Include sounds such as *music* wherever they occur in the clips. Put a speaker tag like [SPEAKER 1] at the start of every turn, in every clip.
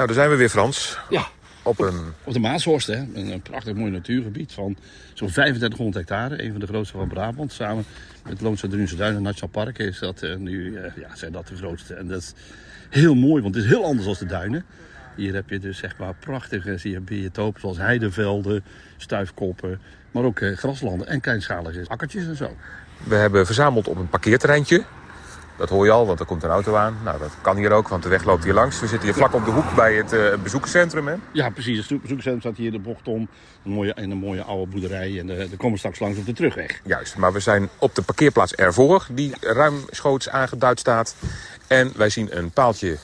[SPEAKER 1] Nou, daar zijn we weer, Frans.
[SPEAKER 2] Ja,
[SPEAKER 1] Op een...
[SPEAKER 2] op de Maashorst, hè. Een, een prachtig mooi natuurgebied van zo'n 3500 hectare. Een van de grootste van Brabant. Samen met Loonse Drunse Duinen Nationaal Park is dat, nu, eh, ja, zijn dat de grootste. En dat is heel mooi, want het is heel anders dan de duinen. Hier heb je dus zeg maar prachtige zie je, biotopen zoals heidevelden, stuifkoppen. Maar ook eh, graslanden en kleinschalige akkertjes en zo.
[SPEAKER 1] We hebben verzameld op een parkeerterreintje. Dat hoor je al, want er komt een auto aan. Nou, dat kan hier ook, want de weg loopt hier langs. We zitten hier vlak op de hoek bij het eh, bezoekerscentrum. Hè?
[SPEAKER 2] Ja, precies. Het bezoekerscentrum staat hier de bocht om. Een mooie, en een mooie oude boerderij. En uh, daar komen we straks langs op de terugweg.
[SPEAKER 1] Juist, maar we zijn op de parkeerplaats ervoor, die ruimschoots aangeduid staat. En wij zien een paaltje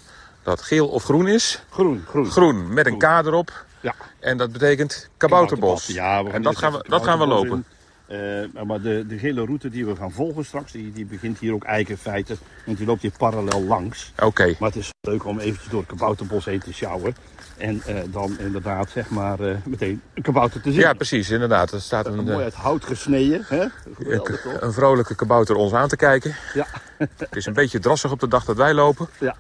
[SPEAKER 1] dat geel of groen is.
[SPEAKER 2] Groen, groen.
[SPEAKER 1] Groen, met een K erop.
[SPEAKER 2] Ja.
[SPEAKER 1] En dat betekent kabouterbos.
[SPEAKER 2] Ja, we
[SPEAKER 1] en dat gaan we, dat gaan we lopen.
[SPEAKER 2] Uh, maar de, de gele route die we gaan volgen straks, die, die begint hier ook eigenlijk in feite. Want die loopt hier parallel langs.
[SPEAKER 1] Oké. Okay.
[SPEAKER 2] Maar het is leuk om eventjes door het kabouterbos heen te sjouwen. En uh, dan inderdaad zeg maar uh, meteen een kabouter te zien.
[SPEAKER 1] Ja, precies, inderdaad. Er staat een,
[SPEAKER 2] mooi uit hout gesneden. Hè?
[SPEAKER 1] Geweldig, een, een vrolijke kabouter ons aan te kijken.
[SPEAKER 2] Ja.
[SPEAKER 1] het is een beetje drassig op de dag dat wij lopen.
[SPEAKER 2] Ja.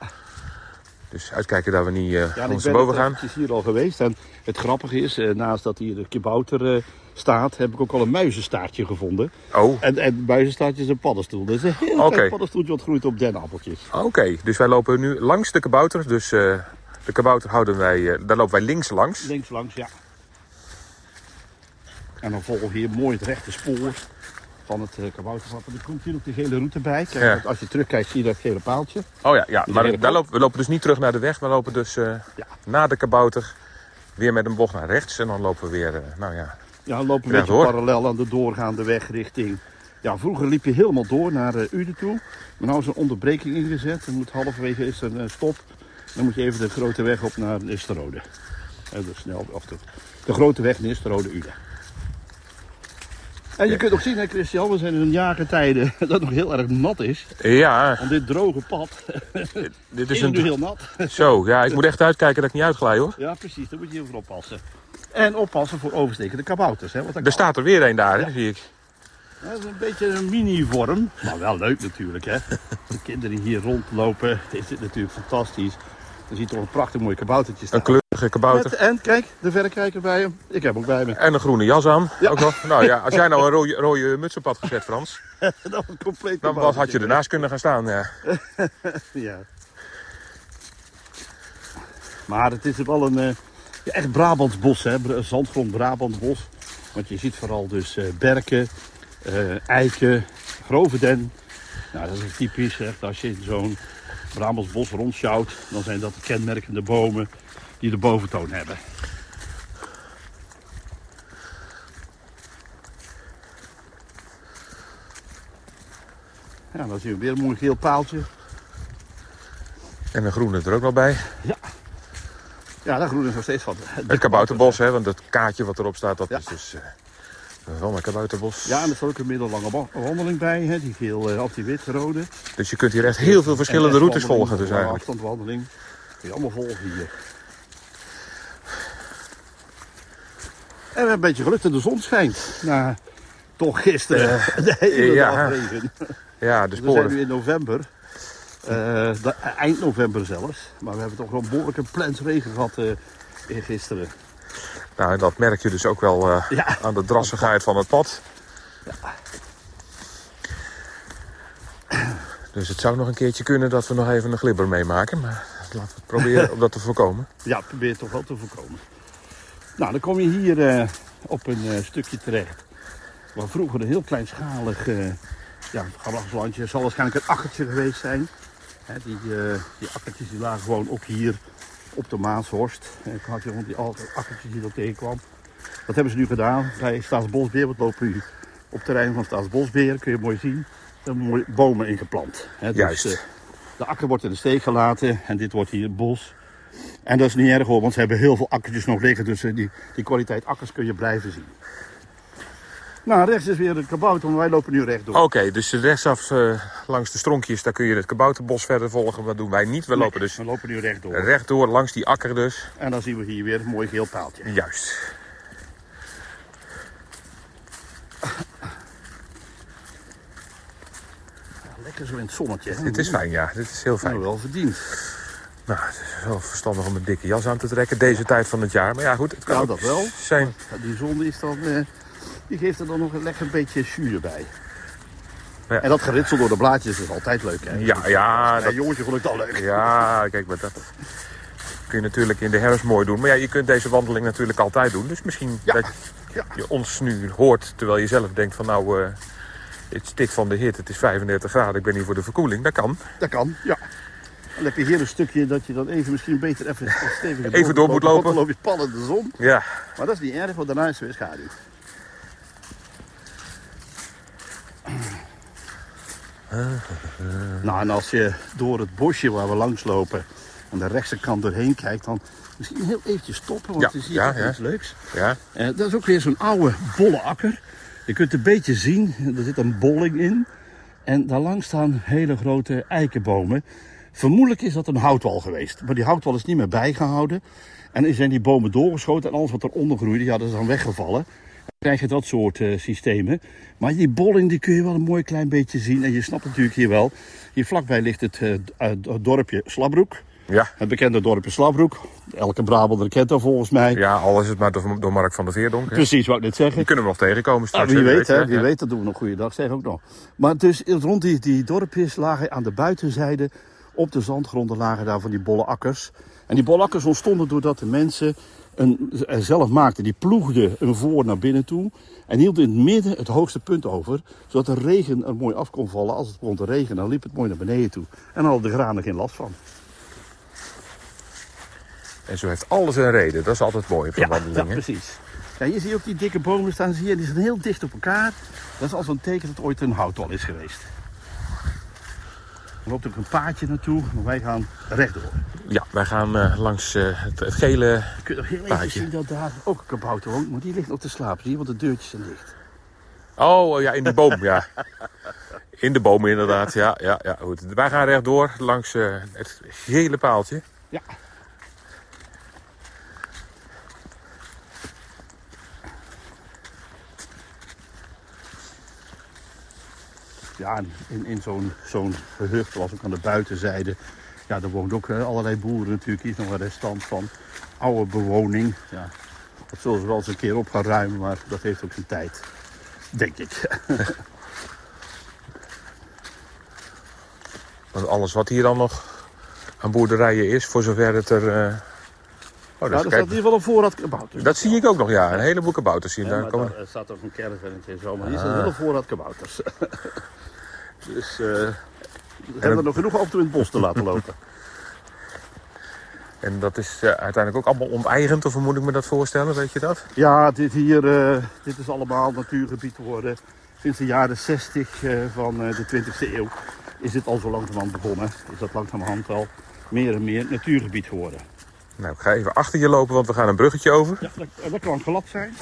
[SPEAKER 1] Dus uitkijken dat we niet uh,
[SPEAKER 2] ja,
[SPEAKER 1] ons boven gaan.
[SPEAKER 2] Ik ben hier al geweest. En het grappige is, uh, naast dat hier de kabouter uh, staat, heb ik ook al een muizenstaartje gevonden.
[SPEAKER 1] Oh.
[SPEAKER 2] En, en muizenstaartje is een paddenstoel. Dat is een heel
[SPEAKER 1] okay.
[SPEAKER 2] klein paddenstoeltje wat groeit op dennenappeltjes.
[SPEAKER 1] Oké, okay. dus wij lopen nu langs de kabouter. Dus de kabouter houden wij, daar lopen wij links langs.
[SPEAKER 2] Links langs, ja. En dan volgen we hier mooi het rechte spoor van het uh, kabouterpad. Er komt hier ook de gele route bij. Kijk,
[SPEAKER 1] ja.
[SPEAKER 2] Als je terugkijkt zie je dat gele paaltje.
[SPEAKER 1] Oh ja, ja. maar daar lopen, we lopen dus niet terug naar de weg. We lopen dus uh,
[SPEAKER 2] ja.
[SPEAKER 1] na de kabouter weer met een bocht naar rechts. En dan lopen we weer, uh, nou ja...
[SPEAKER 2] Ja, dan lopen we een beetje parallel aan de doorgaande weg richting... Ja, vroeger liep je helemaal door naar uh, Uden toe. Maar nu is een onderbreking ingezet. En moet halverwege is er een stop. Dan moet je even de grote weg op naar Nisterode. De, snel, of de, de grote weg Nisterode-Uden. En je ja. kunt ook zien, hè, Christian, we zijn in een jaargetijde *laughs* dat het nog heel erg nat is.
[SPEAKER 1] Ja.
[SPEAKER 2] Om dit droge pad. *laughs*
[SPEAKER 1] dit is,
[SPEAKER 2] is
[SPEAKER 1] een...
[SPEAKER 2] nu heel nat. *laughs*
[SPEAKER 1] Zo, ja, ik moet echt uitkijken dat ik niet uitglij hoor.
[SPEAKER 2] Ja, precies, daar moet je even oppassen. En oppassen voor overstekende kabouters. Hè, want
[SPEAKER 1] er staat er weer een daar, ja. hè, zie ik.
[SPEAKER 2] Ja, dat is een beetje een mini-vorm. Maar wel leuk natuurlijk, hè. De kinderen hier rondlopen. Dit is natuurlijk fantastisch. Dan ziet er een prachtig mooi kaboutertje staan.
[SPEAKER 1] Een kleurige kabouter.
[SPEAKER 2] Met, en kijk, de verrekijker bij hem. Ik heb ook bij me.
[SPEAKER 1] En een groene jas aan. Ja. Ook nog. Nou ja, *laughs* als jij nou een rode, rode muts op had gezet, Frans. *laughs*
[SPEAKER 2] was compleet
[SPEAKER 1] Dan was, had je ernaast kunnen gaan staan, ja. *laughs*
[SPEAKER 2] ja. Maar het is wel een uh, ja, echt Brabants bos, hè. Zandgrond Brabants bos. Want je ziet vooral dus uh, berken, uh, eiken, grove den. Nou, dat is typisch, echt, als je in zo'n Brabants bos rondsjouwt, dan zijn dat de kenmerkende bomen die de boventoon hebben. Ja, dan zien we weer een mooi geel paaltje.
[SPEAKER 1] En een groene er ook nog bij.
[SPEAKER 2] Ja. Ja, dat groen is nog steeds van.
[SPEAKER 1] Het kabouterbos, hè, want het kaartje wat erop staat, dat ja. is dus uh, een kabouterbos.
[SPEAKER 2] Ja, en er staat ook een middellange wandeling bij, hè, die geel uh, of die wit-rode.
[SPEAKER 1] Dus je kunt hier echt heel veel verschillende routes volgen dus eigenlijk.
[SPEAKER 2] afstandwandeling. Kun je allemaal volgen hier. En we hebben een beetje geluk dat de zon schijnt. Nou, toch gisteren *laughs* de hele
[SPEAKER 1] ja.
[SPEAKER 2] dag regen.
[SPEAKER 1] Ja, de
[SPEAKER 2] We
[SPEAKER 1] sporen.
[SPEAKER 2] zijn nu in november. Uh, de, eind november zelfs. Maar we hebben toch wel behoorlijk een plens regen gehad uh, gisteren.
[SPEAKER 1] Nou, dat merk je dus ook wel uh,
[SPEAKER 2] ja.
[SPEAKER 1] aan de drassigheid van het pad.
[SPEAKER 2] Ja.
[SPEAKER 1] Dus het zou nog een keertje kunnen dat we nog even een glibber meemaken. Maar laten we proberen om dat te voorkomen. *laughs*
[SPEAKER 2] Ja, probeer het toch wel te voorkomen. Nou, dan kom je hier op een stukje terecht. Waar vroeger een heel kleinschalig ja, graslandje. zal waarschijnlijk een akkertje geweest zijn. He, die, uh, die akkertjes die lagen gewoon ook hier op de Maashorst. Ik had hier die akkertjes die er tegenkwam. Dat hebben ze nu gedaan bij Staatsbosbeheer. We lopen nu op het terrein van Staatsbosbeheer. Kun je mooi zien. Er mooie bomen ingeplant. He, dus,
[SPEAKER 1] Juist.
[SPEAKER 2] Uh, de akker wordt in de steek gelaten. En dit wordt hier bos. En dat is niet erg hoor, want ze hebben heel veel akkertjes nog liggen. Dus uh, die, die kwaliteit akkers kun je blijven zien. Nou, rechts is weer de kabouter, maar wij lopen nu rechtdoor.
[SPEAKER 1] Oké, okay, dus rechtsaf uh, langs de stronkjes, daar kun je het kabouterbos verder volgen. Dat doen wij niet. We
[SPEAKER 2] nee,
[SPEAKER 1] lopen dus
[SPEAKER 2] we lopen nu rechtdoor.
[SPEAKER 1] rechtdoor langs die akker dus.
[SPEAKER 2] En dan zien we hier weer een mooi geel paaltje.
[SPEAKER 1] Juist.
[SPEAKER 2] Ja, lekker zo in het zonnetje. Hè?
[SPEAKER 1] Dit is fijn, ja. Dit is heel fijn.
[SPEAKER 2] Nou, wel verdiend.
[SPEAKER 1] Nou, het is wel verstandig om een dikke jas aan te trekken deze tijd van het jaar. Maar ja, goed, het kan
[SPEAKER 2] dat wel.
[SPEAKER 1] zijn.
[SPEAKER 2] Die zon is dan, eh, die geeft er dan nog een lekker beetje jus bij.
[SPEAKER 1] Ja.
[SPEAKER 2] En dat geritsel door de blaadjes is altijd leuk. Hè?
[SPEAKER 1] Ja, ja,
[SPEAKER 2] dat
[SPEAKER 1] dat,
[SPEAKER 2] jongetje vond ik al leuk.
[SPEAKER 1] ja, kijk, maar dat kun je natuurlijk in de herfst mooi doen. Maar ja, je kunt deze wandeling natuurlijk altijd doen. Dus misschien
[SPEAKER 2] Ja.
[SPEAKER 1] dat
[SPEAKER 2] Ja.
[SPEAKER 1] je ons nu hoort terwijl je zelf denkt van nou, eh het is dit van de hit, het is 35 graden, ik ben hier voor de verkoeling. Dat kan.
[SPEAKER 2] Dat kan, ja. Dan heb je hier een stukje dat je dan even misschien beter even stevig
[SPEAKER 1] Even door moet lopen.
[SPEAKER 2] Dan loop je pal in de zon.
[SPEAKER 1] Ja,
[SPEAKER 2] Maar dat is niet erg, want daarna is er weer schaduw. Nou, en als je door het bosje waar we langs lopen aan de rechtse kant doorheen kijkt, dan misschien heel eventjes stoppen, want
[SPEAKER 1] Ja,
[SPEAKER 2] je ziet
[SPEAKER 1] ja,
[SPEAKER 2] iets leuks.
[SPEAKER 1] ja.
[SPEAKER 2] Eh, dat is ook weer zo'n oude bolle akker. Je kunt een beetje zien, er zit een bolling in. En daarlangs staan hele grote eikenbomen. Vermoedelijk is dat een houtwal geweest. Maar die houtwal is niet meer bijgehouden. En zijn die bomen doorgeschoten en alles wat eronder groeide, ja, dat is dan weggevallen. Krijg je dat soort eh, systemen. Maar die bolling die kun je wel een mooi klein beetje zien. En je snapt natuurlijk hier wel. Hier vlakbij ligt het eh, eh, dorpje Slabroek.
[SPEAKER 1] Ja,
[SPEAKER 2] Het bekende dorpje Slabroek. Elke Brabander kent dat volgens mij.
[SPEAKER 1] ja, al is het maar door, door Mark van der Veerdonk.
[SPEAKER 2] Precies wat ik net zeggen.
[SPEAKER 1] Die kunnen we nog tegenkomen straks.
[SPEAKER 2] Ah, wie weet, hè, wie
[SPEAKER 1] ja.
[SPEAKER 2] weet, dat doen we nog goeiedag, zeg ook nog. Maar dus rond die, die dorpjes lagen aan de buitenzijde, op de zandgronden lagen daar van die bolle akkers. En die bolle akkers ontstonden doordat de mensen een, zelf maakten. Die ploegden een voor naar binnen toe en hielden in het midden het hoogste punt over. Zodat de regen er mooi af kon vallen. Als het begon te regenen, dan liep het mooi naar beneden toe. En dan hadden de granen geen last van.
[SPEAKER 1] En zo heeft alles een reden. Dat is altijd mooi zo'n
[SPEAKER 2] Ja, ja,
[SPEAKER 1] wandeling. hè.
[SPEAKER 2] precies. Ja, hier zie je ook die dikke bomen staan, zie je, die zijn heel dicht op elkaar. Dat is als een teken dat het ooit een houtwal is geweest. Er loopt ook een paadje naartoe, maar wij gaan rechtdoor.
[SPEAKER 1] Ja, wij gaan eh, langs eh, het, het gele...
[SPEAKER 2] Je kunt nog heel even zien dat daar ook een kabouter woont, maar die ligt nog te slapen, zie je, want de deurtjes zijn dicht.
[SPEAKER 1] Oh, ja, in de boom, ja. In de boom inderdaad, ja. ja, ja goed. Wij gaan rechtdoor langs eh, het gele paaltje.
[SPEAKER 2] Ja. Ja, in, in zo'n zo'n gehucht, zoals ook aan de buitenzijde, ja, daar woont ook eh, allerlei boeren natuurlijk. Hier is nog een restant van oude bewoning. Ja, dat zullen ze wel eens een keer op gaan ruimen, maar dat heeft ook zijn tijd, denk ik. *laughs*
[SPEAKER 1] Want alles wat hier dan nog aan boerderijen is, voor zover het er... Oh,
[SPEAKER 2] Ja,
[SPEAKER 1] dus
[SPEAKER 2] er staat hier wel een voorraad kabouters.
[SPEAKER 1] dat zie ik ook nog, ja. Een heleboel kabouters zien.
[SPEAKER 2] Ja,
[SPEAKER 1] Daar
[SPEAKER 2] maar
[SPEAKER 1] komen...
[SPEAKER 2] daar staat ook een caravannetje en zo, maar hier is een hele voorraad kabouters. *laughs* dus eh we hebben er nog genoeg om in het bos te laten lopen.
[SPEAKER 1] En dat is eh, uiteindelijk ook allemaal onteigend, of hoe moet ik me dat voorstellen, weet je dat?
[SPEAKER 2] Ja, dit hier, eh, dit is allemaal natuurgebied geworden. Sinds de jaren 60 eh, van eh, de 20e eeuw is dit al zo langzamerhand begonnen. Is dat langzamerhand al meer en meer natuurgebied geworden.
[SPEAKER 1] Nou, ik ga even achter je lopen, want we gaan een bruggetje over.
[SPEAKER 2] Ja, dat, dat kan glad zijn.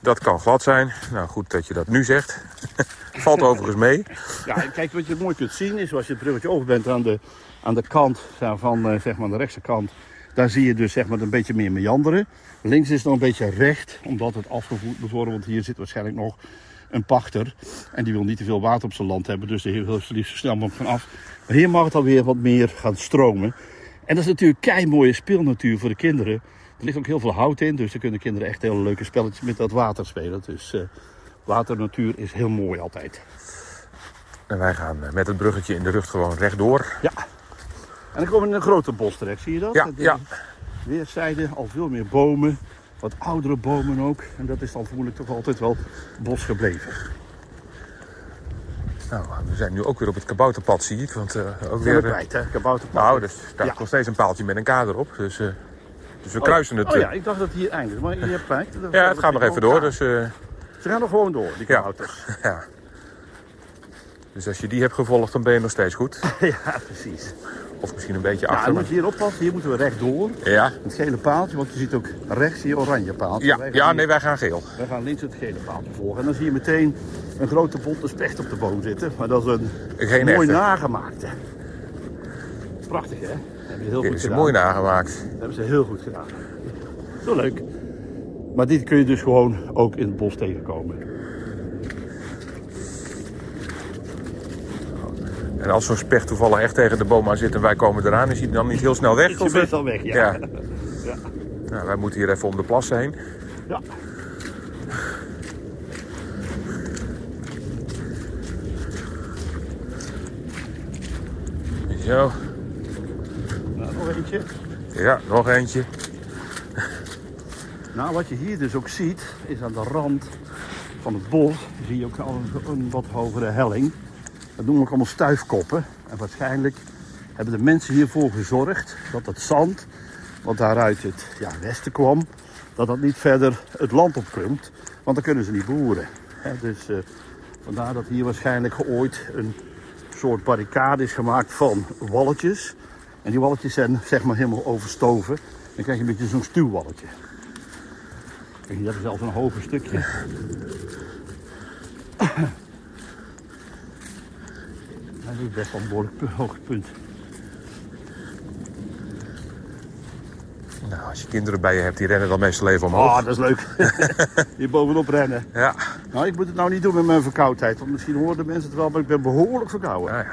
[SPEAKER 1] Dat kan glad zijn. Nou, goed dat je dat nu zegt. *laughs* Valt overigens mee.
[SPEAKER 2] Ja, kijk, wat je mooi kunt zien is, als je het bruggetje over bent aan de, aan de kant van eh, zeg maar de rechtse kant, daar zie je dus zeg maar een beetje meer meanderen. Links is nog een beetje recht, omdat het afgevoerd moet worden, want hier zit waarschijnlijk nog een pachter. En die wil niet te veel water op zijn land hebben, dus die wil het liefst zo snel mogelijk van af. Maar hier mag het alweer wat meer gaan stromen. En dat is natuurlijk kei mooie speelnatuur voor de kinderen. Er ligt ook heel veel hout in, dus dan kunnen kinderen echt hele leuke spelletjes met dat water spelen. Dus eh waternatuur is heel mooi altijd.
[SPEAKER 1] En wij gaan eh, met het bruggetje in de rug gewoon rechtdoor.
[SPEAKER 2] Ja. En dan komen we in een grote bos terecht, zie je dat?
[SPEAKER 1] Ja,
[SPEAKER 2] De
[SPEAKER 1] ja.
[SPEAKER 2] Weerszijden al veel meer bomen, wat oudere bomen ook. En dat is dan vermoedelijk toch altijd wel bos gebleven.
[SPEAKER 1] Nou, we zijn nu ook weer op het kabouterpad, zie ik. Want eh, ook
[SPEAKER 2] Weer
[SPEAKER 1] weer... eh,
[SPEAKER 2] kwijt, hè? Kabouterpad.
[SPEAKER 1] nou, dus daar
[SPEAKER 2] Ja.
[SPEAKER 1] is nog steeds een paaltje met een kader op. Dus, eh, dus we kruisen het.
[SPEAKER 2] Oh ja, ik dacht dat het hier eindigt, maar je hebt gelijk.
[SPEAKER 1] Ja, het gaat nog even door. Dus,
[SPEAKER 2] Ze gaan nog gewoon door, die
[SPEAKER 1] Ja.
[SPEAKER 2] kabouters. *laughs*
[SPEAKER 1] ja. dus als je die hebt gevolgd, dan ben je nog steeds goed. *laughs*
[SPEAKER 2] Ja, precies.
[SPEAKER 1] Of misschien een beetje
[SPEAKER 2] Ja,
[SPEAKER 1] achter. maar-
[SPEAKER 2] moet je hier oppassen. Hier moeten we rechtdoor.
[SPEAKER 1] Ja,
[SPEAKER 2] Het gele paaltje, want je ziet ook rechts hier oranje paaltje.
[SPEAKER 1] ja, ja, nee, wij gaan geel.
[SPEAKER 2] Wij gaan links het gele paaltje volgen. En dan zie je meteen een grote bonte specht op de boom zitten. Maar dat is een
[SPEAKER 1] Geen
[SPEAKER 2] mooi
[SPEAKER 1] echte.
[SPEAKER 2] nagemaakte. Prachtig hè? Hebben ze heel
[SPEAKER 1] Dit
[SPEAKER 2] goed
[SPEAKER 1] is
[SPEAKER 2] gedaan.
[SPEAKER 1] mooi nagemaakt.
[SPEAKER 2] Dat hebben ze heel goed gedaan. Zo leuk. Maar dit kun je dus gewoon ook in het bos tegenkomen.
[SPEAKER 1] En als zo'n specht toevallig echt tegen de boom aan zit en wij komen eraan, is hij dan niet heel snel weg?
[SPEAKER 2] Is
[SPEAKER 1] of-
[SPEAKER 2] best al weg, ja.
[SPEAKER 1] Ja.
[SPEAKER 2] ja.
[SPEAKER 1] Nou, wij moeten hier even om de plassen heen.
[SPEAKER 2] Ja.
[SPEAKER 1] Zo.
[SPEAKER 2] Nou, nog eentje.
[SPEAKER 1] Ja, nog eentje.
[SPEAKER 2] Nou, wat je hier dus ook ziet, is aan de rand van het bos, zie je ook al een, wat hogere helling. Dat noemen we allemaal stuifkoppen. En waarschijnlijk hebben de mensen hiervoor gezorgd dat het zand, wat daaruit het ja, westen kwam, dat dat niet verder het land opkomt. Want dan kunnen ze niet boeren. Hè, dus eh, vandaar dat hier waarschijnlijk ooit een soort barricade is gemaakt van walletjes. En die walletjes zijn zeg maar helemaal overstoven. Dan krijg je een beetje zo'n stuwwalletje. Kijk, hier hebben ze zelfs een hoger stukje. Dat is best wel een hoog punt.
[SPEAKER 1] Nou, als je kinderen bij je hebt, die rennen dan meestal even omhoog.
[SPEAKER 2] Oh, dat is leuk. *laughs* Hier bovenop rennen.
[SPEAKER 1] Ja.
[SPEAKER 2] Nou, ik moet het nou niet doen met mijn verkoudheid. Want misschien horen de mensen het wel, maar ik ben behoorlijk verkouden.
[SPEAKER 1] Nou ja,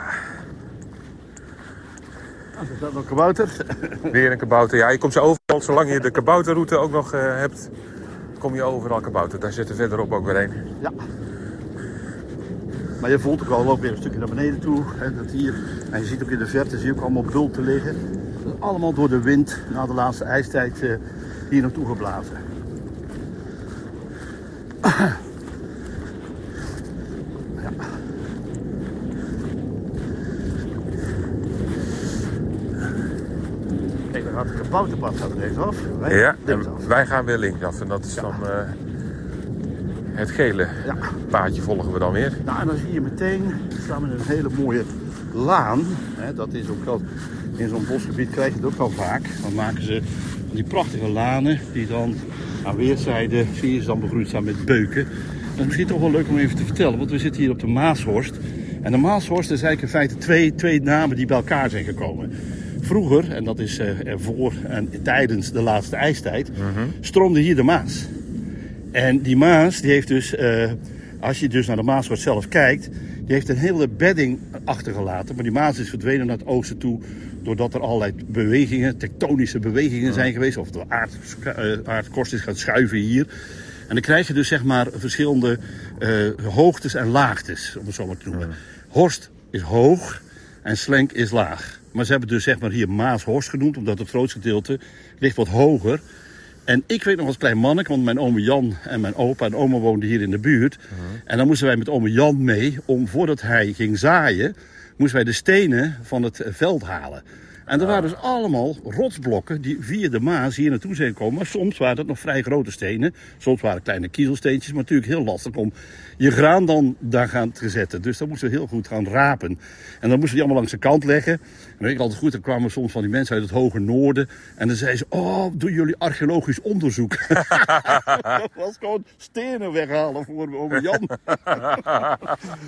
[SPEAKER 2] Nou, er staat nog kabouter. *laughs*
[SPEAKER 1] weer een kabouter. Ja, je komt ze overal, zolang je de kabouterroute ook nog eh, hebt, kom je overal kabouter. Daar zit er verderop ook weer een.
[SPEAKER 2] Ja. Maar je voelt ook wel, weer een stukje naar beneden toe. Hè, dat hier, en je ziet ook in de verte, zie je ook allemaal bulten liggen. Dat allemaal door de wind na de laatste ijstijd eh, hier naartoe geblazen. Ja. Kijk, dan gaat het kabouterpad gaat er rechtsaf. Wij
[SPEAKER 1] Ja,
[SPEAKER 2] linksaf.
[SPEAKER 1] wij gaan weer linksaf. En dat is dan eh, het gele
[SPEAKER 2] Ja.
[SPEAKER 1] paadje volgen we dan weer.
[SPEAKER 2] Nou, en dan zie je meteen, we staan we in een hele mooie laan. Hè, dat is ook wel, in zo'n bosgebied krijg je het ook wel vaak. Dan maken ze van die prachtige lanen die dan aan weerszijden, zie je ze dan begroeid staan met beuken. Dat is misschien toch wel leuk om even te vertellen, want we zitten hier op de Maashorst. En de Maashorst is eigenlijk in feite twee, twee namen die bij elkaar zijn gekomen. Vroeger, en dat is eh, ervoor en tijdens de laatste ijstijd, stroomde hier de Maas. En die Maas, die heeft dus, eh, als je dus naar de Maashoort zelf kijkt, die heeft een hele bedding achtergelaten. Maar die Maas is verdwenen naar het oosten toe, doordat er allerlei bewegingen, tektonische bewegingen zijn geweest. Of de aard, eh, aardkorst is gaan schuiven hier. En dan krijg je dus zeg maar verschillende eh, hoogtes en laagtes, om het zo maar te noemen. Horst is hoog en Slenk is laag. Maar ze hebben dus zeg maar hier Maashorst genoemd, omdat het grootste gedeelte ligt wat hoger. En ik weet nog als klein manneke, want mijn oom Jan en mijn opa en oma woonden hier in de buurt. En dan moesten wij met oom Jan mee om voordat hij ging zaaien, moesten wij de stenen van het veld halen. En er waren dus allemaal rotsblokken die via de Maas hier naartoe zijn gekomen. Maar soms waren dat nog vrij grote stenen. Soms waren het kleine kiezelsteentjes. Maar natuurlijk heel lastig om je graan dan daar gaan te zetten. Dus dan moesten we heel goed gaan rapen. En dan moesten we die allemaal langs de kant leggen. En weet ik altijd goed, dan kwamen soms van die mensen uit het hoge noorden. En dan zeiden ze, oh, doen jullie archeologisch onderzoek? *laughs* dat was gewoon stenen weghalen voor oom Jan.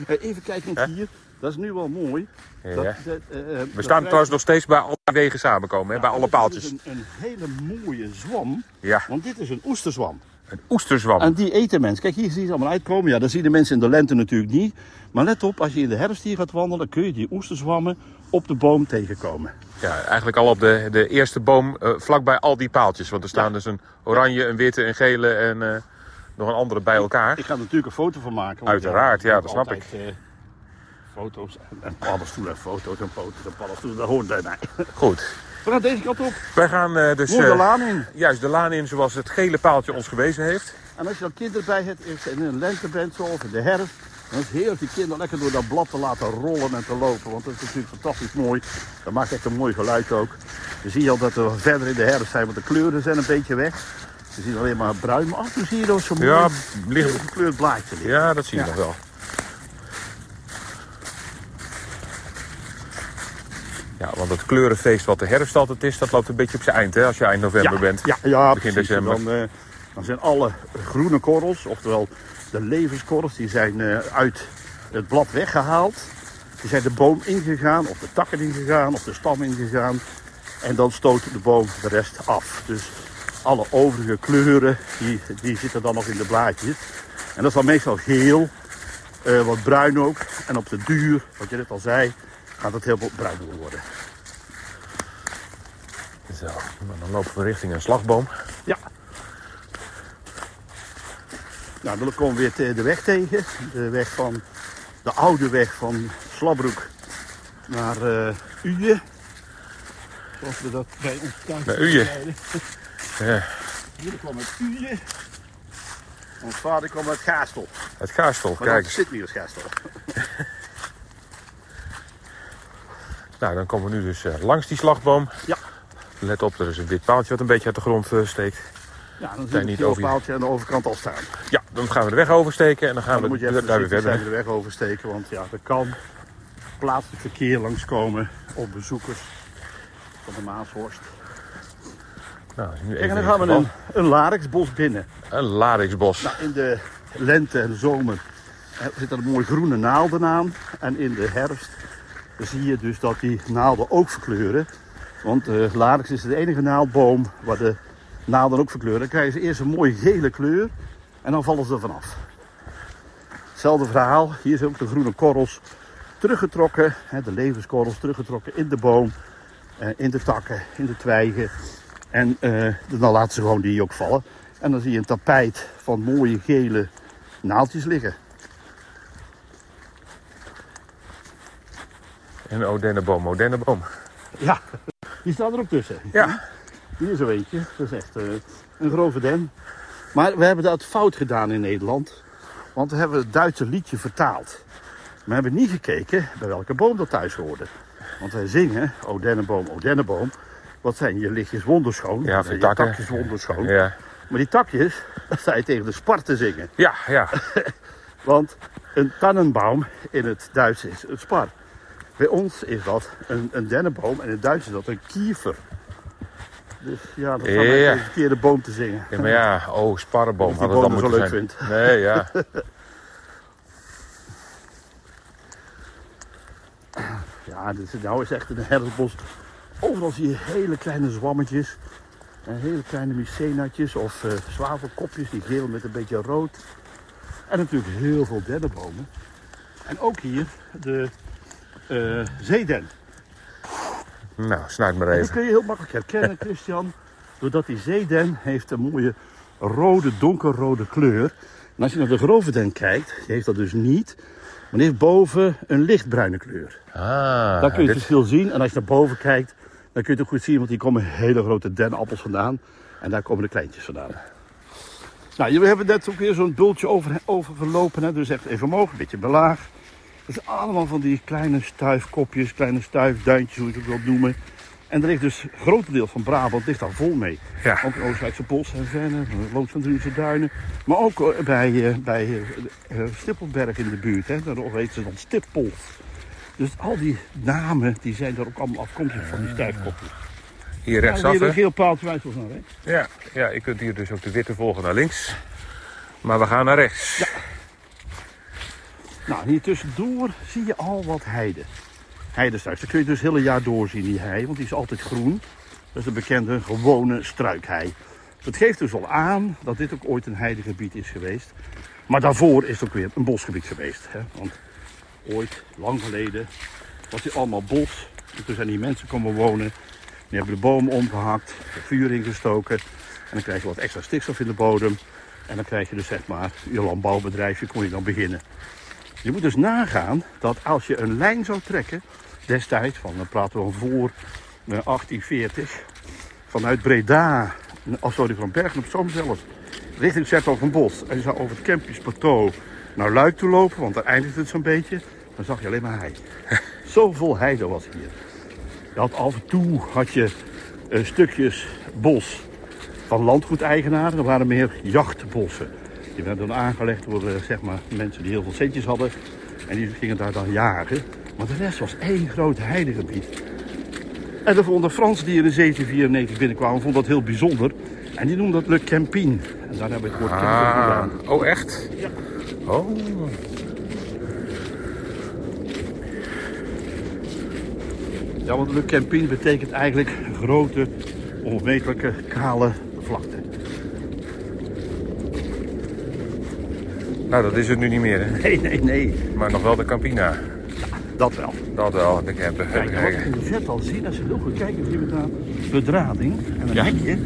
[SPEAKER 2] *laughs* Even kijken hier. Dat is nu wel mooi.
[SPEAKER 1] Ja.
[SPEAKER 2] Dat- dat, eh, eh,
[SPEAKER 1] We
[SPEAKER 2] dat
[SPEAKER 1] staan trouwens nog steeds bij alle wegen samenkomen, hè, bij alle
[SPEAKER 2] dit is
[SPEAKER 1] paaltjes.
[SPEAKER 2] Een, een hele mooie zwam.
[SPEAKER 1] Ja,
[SPEAKER 2] Want dit is een oesterzwam.
[SPEAKER 1] een oesterzwam.
[SPEAKER 2] En die eten mensen. Kijk, hier zie je ze allemaal uitkomen. Ja, dat zien de mensen in de lente natuurlijk niet. Maar let op, als je in de herfst hier gaat wandelen, kun je die oesterzwammen op de boom tegenkomen.
[SPEAKER 1] Ja, eigenlijk al op de, de eerste boom eh, vlakbij al die paaltjes. Want er staan dus een oranje, een witte, een gele en eh, nog een andere bij elkaar.
[SPEAKER 2] Ik ga er natuurlijk een foto van maken.
[SPEAKER 1] Uiteraard, ja,
[SPEAKER 2] ik
[SPEAKER 1] dat snap
[SPEAKER 2] altijd, eh, foto's en, en paddenstoelen en foto's en foto's en paddenstoelen, dat hoort bij mij.
[SPEAKER 1] Goed.
[SPEAKER 2] We gaan deze kant op.
[SPEAKER 1] Wij gaan eh, dus
[SPEAKER 2] Mooi de
[SPEAKER 1] eh,
[SPEAKER 2] laan in.
[SPEAKER 1] juist de laan in zoals het gele paaltje ons gewezen heeft.
[SPEAKER 2] En als je dan kinderen bij hebt, in een lente bent zo, of in de herfst, dan is het heerlijk die kinderen lekker door dat blad te laten rollen en te lopen. Want dat is natuurlijk fantastisch mooi. Dat maakt echt een mooi geluid ook. Je ziet al dat we verder in de herfst zijn, want de kleuren zijn een beetje weg. Je ziet alleen maar bruin, maar af en toe zie je er zo'n
[SPEAKER 1] Ja,
[SPEAKER 2] mooi
[SPEAKER 1] ligt-
[SPEAKER 2] gekleurd blaadje liggen.
[SPEAKER 1] Ja, dat zie je
[SPEAKER 2] Ja.
[SPEAKER 1] nog wel. Ja, want het kleurenfeest wat de herfst altijd is, dat loopt een beetje op zijn eind, hè, als je eind november bent.
[SPEAKER 2] Ja, ja
[SPEAKER 1] Begin
[SPEAKER 2] precies.
[SPEAKER 1] December.
[SPEAKER 2] Dan, eh, dan zijn alle groene korrels, oftewel de levenskorrels, die zijn eh, uit het blad weggehaald. Die zijn de boom ingegaan, of de takken ingegaan, of de stam ingegaan. En dan stoot de boom de rest af. Dus alle overige kleuren, die, die zitten dan nog in de blaadjes. En dat is dan meestal geel, eh, wat bruin ook. En op de duur, wat je net al zei, gaat het heel bruin worden.
[SPEAKER 1] Zo, nou, dan lopen we richting een slagboom.
[SPEAKER 2] Ja. Nou, dan komen we weer de weg tegen. De weg van de oude weg van Slabroek naar eh Uje. Zoals we dat bij ons thuis
[SPEAKER 1] Naar Uije.
[SPEAKER 2] zeiden.
[SPEAKER 1] Ja,
[SPEAKER 2] Jullie kwam uit Uje. Ons vader kwam uit Gaastel.
[SPEAKER 1] het Gaastel,
[SPEAKER 2] Maar
[SPEAKER 1] kijk
[SPEAKER 2] dat
[SPEAKER 1] eens.
[SPEAKER 2] zit niet als Gaastel.
[SPEAKER 1] Nou, dan komen we nu dus eh, langs die slagboom.
[SPEAKER 2] Ja.
[SPEAKER 1] Let op, er is een wit paaltje wat een beetje uit de grond eh, steekt.
[SPEAKER 2] Ja, dan zie je
[SPEAKER 1] niet
[SPEAKER 2] het
[SPEAKER 1] over je-
[SPEAKER 2] paaltje aan de overkant al staan.
[SPEAKER 1] Ja, dan gaan we de weg oversteken en dan gaan
[SPEAKER 2] Dan
[SPEAKER 1] we
[SPEAKER 2] je
[SPEAKER 1] daar weer verder.
[SPEAKER 2] de weg oversteken, want ja, er kan plaatselijk verkeer langskomen op bezoekers van de Maashorst.
[SPEAKER 1] Nou, nu
[SPEAKER 2] Kijk, en dan gaan we een, een Larixbos binnen.
[SPEAKER 1] Een lariksbos.
[SPEAKER 2] Nou, in de lente en de zomer eh, zit er een mooie groene naalden aan. En in de herfst zie je dus dat die naalden ook verkleuren. Want de larix is de enige naaldboom waar de naalden ook verkleuren. Dan krijgen ze eerst een mooie gele kleur en dan vallen ze er vanaf. Hetzelfde verhaal. Hier zijn ook de groene korrels teruggetrokken. De levenskorrels teruggetrokken in de boom. eh, In de takken, in de twijgen. En eh, dan laten ze gewoon die ook vallen. En dan zie je een tapijt van mooie gele naaldjes liggen.
[SPEAKER 1] En een odenneboom, odenneboom.
[SPEAKER 2] Ja, die staat er ook tussen.
[SPEAKER 1] Ja.
[SPEAKER 2] Hier is zo eentje. Dat is echt eh, een grove den. Maar we hebben dat fout gedaan in Nederland. Want we hebben het Duitse liedje vertaald. Maar we hebben niet gekeken bij welke boom dat thuis hoorde. Want wij zingen, o dennenboom, o dennenboom. Wat zijn je lichtjes wonderschoon.
[SPEAKER 1] Ja,
[SPEAKER 2] je
[SPEAKER 1] takken.
[SPEAKER 2] takjes wonderschoon.
[SPEAKER 1] Ja,
[SPEAKER 2] Maar die takjes, dat je tegen de spar te zingen.
[SPEAKER 1] ja, ja. *laughs*
[SPEAKER 2] Want een tannenbaum in het Duits is een spar. Bij ons is dat een, een dennenboom en in het Duits is dat een kiefer. Dus ja, dat is
[SPEAKER 1] Ja.
[SPEAKER 2] een verkeerde boom te zingen.
[SPEAKER 1] ja maar ja, oh, sparrenboom had het dan
[SPEAKER 2] boom
[SPEAKER 1] moeten
[SPEAKER 2] zo
[SPEAKER 1] zijn.
[SPEAKER 2] leuk vindt.
[SPEAKER 1] Nee, ja. *laughs*
[SPEAKER 2] Ja, dit is, nou is echt een herfstbos. Overal zie je hele kleine zwammetjes. En hele kleine mycenatjes of eh, zwavelkopjes, die geel met een beetje rood. En natuurlijk heel veel dennenbomen. En ook hier de eh zeeden.
[SPEAKER 1] Nou, snuit maar
[SPEAKER 2] En dat
[SPEAKER 1] even.
[SPEAKER 2] kun je heel makkelijk herkennen, *laughs* Christian. Doordat die zeeden heeft een mooie rode, donkerrode kleur. En als je naar de grove den kijkt, die heeft dat dus niet. Maar die heeft boven een lichtbruine kleur.
[SPEAKER 1] Ah,
[SPEAKER 2] Dan kun je het
[SPEAKER 1] dit-
[SPEAKER 2] verschil zien. En als je naar boven kijkt, dan kun je het ook goed zien. Want hier komen hele grote denappels vandaan. En daar komen de kleintjes vandaan. Nou, we hebben net ook weer zo'n bultje over, overgelopen. Hè? Dus echt even omhoog, een beetje belaag. Is allemaal van die kleine stuifkopjes, kleine stuifduintjes, hoe je het ook wilt noemen. En er ligt dus een groot deel van Brabant ligt daar vol mee.
[SPEAKER 1] Ja.
[SPEAKER 2] Ook in Oostenrijkse Bos en Venne, Loos van Drunse Duinen. Maar ook eh, bij, eh, bij eh, Stippelberg in de buurt. Hè? Daar heet ze dan Stippel. Dus al die namen die zijn er ook allemaal afkomstig van die stuifkopjes.
[SPEAKER 1] Hier
[SPEAKER 2] Ja,
[SPEAKER 1] rechtsaf,
[SPEAKER 2] hier
[SPEAKER 1] hè?
[SPEAKER 2] een geel paaltje wijst ons naar rechts.
[SPEAKER 1] Ja, ja, je kunt hier dus ook de witte volgen naar links. Maar we gaan naar rechts.
[SPEAKER 2] Nou, hier tussendoor zie je al wat heide. Heidestruik. Dat kun je dus het hele jaar doorzien, die hei, want die is altijd groen. Dat is de bekende gewone struikhei. Dat geeft dus al aan dat dit ook ooit een heidegebied is geweest. Maar daarvoor is het ook weer een bosgebied geweest. Hè? Want ooit, lang geleden, was hier allemaal bos. En toen zijn die mensen komen wonen. Die hebben de bomen omgehakt, er vuur ingestoken. En dan krijg je wat extra stikstof in de bodem. En dan krijg je dus zeg maar, je landbouwbedrijfje kon je dan beginnen. Je moet dus nagaan dat als je een lijn zou trekken, destijds, van, dan praten we van voor eh, 1840, vanuit Breda, of sorry, van Bergen op Zoom zelfs, richting Zertogenbos. En je zou over het Kempisch Plateau naar Luik toe lopen, want daar eindigt het zo'n beetje. Dan zag je alleen maar hei. *laughs* Zoveel heide was hier. Je had af en toe had je eh, stukjes bos van landgoedeigenaren. Er waren meer jachtbossen. Die werden dan aangelegd door eh, zeg maar, mensen die heel veel centjes hadden. En die gingen daar dan jagen. Maar de rest was één groot heidegebied. En de vonden Fransen die in 1794 binnenkwamen, vonden dat heel bijzonder. En die noemden dat Le Campine. En daar hebben we het woord camping
[SPEAKER 1] Ah,
[SPEAKER 2] vandaan.
[SPEAKER 1] oh echt?
[SPEAKER 2] Ja.
[SPEAKER 1] Oh,
[SPEAKER 2] Ja, want Le Campine betekent eigenlijk grote, onmetelijke, kale vlakte.
[SPEAKER 1] Nou dat is het nu niet meer, hè?
[SPEAKER 2] Nee, nee, nee.
[SPEAKER 1] Maar nog wel de Campina.
[SPEAKER 2] Dat wel.
[SPEAKER 1] Dat wel, de camper.
[SPEAKER 2] Kijk, wat in de vet al ziet, als je heel goed kijkt, zie je daar bedrading en een
[SPEAKER 1] Ja.
[SPEAKER 2] hekje.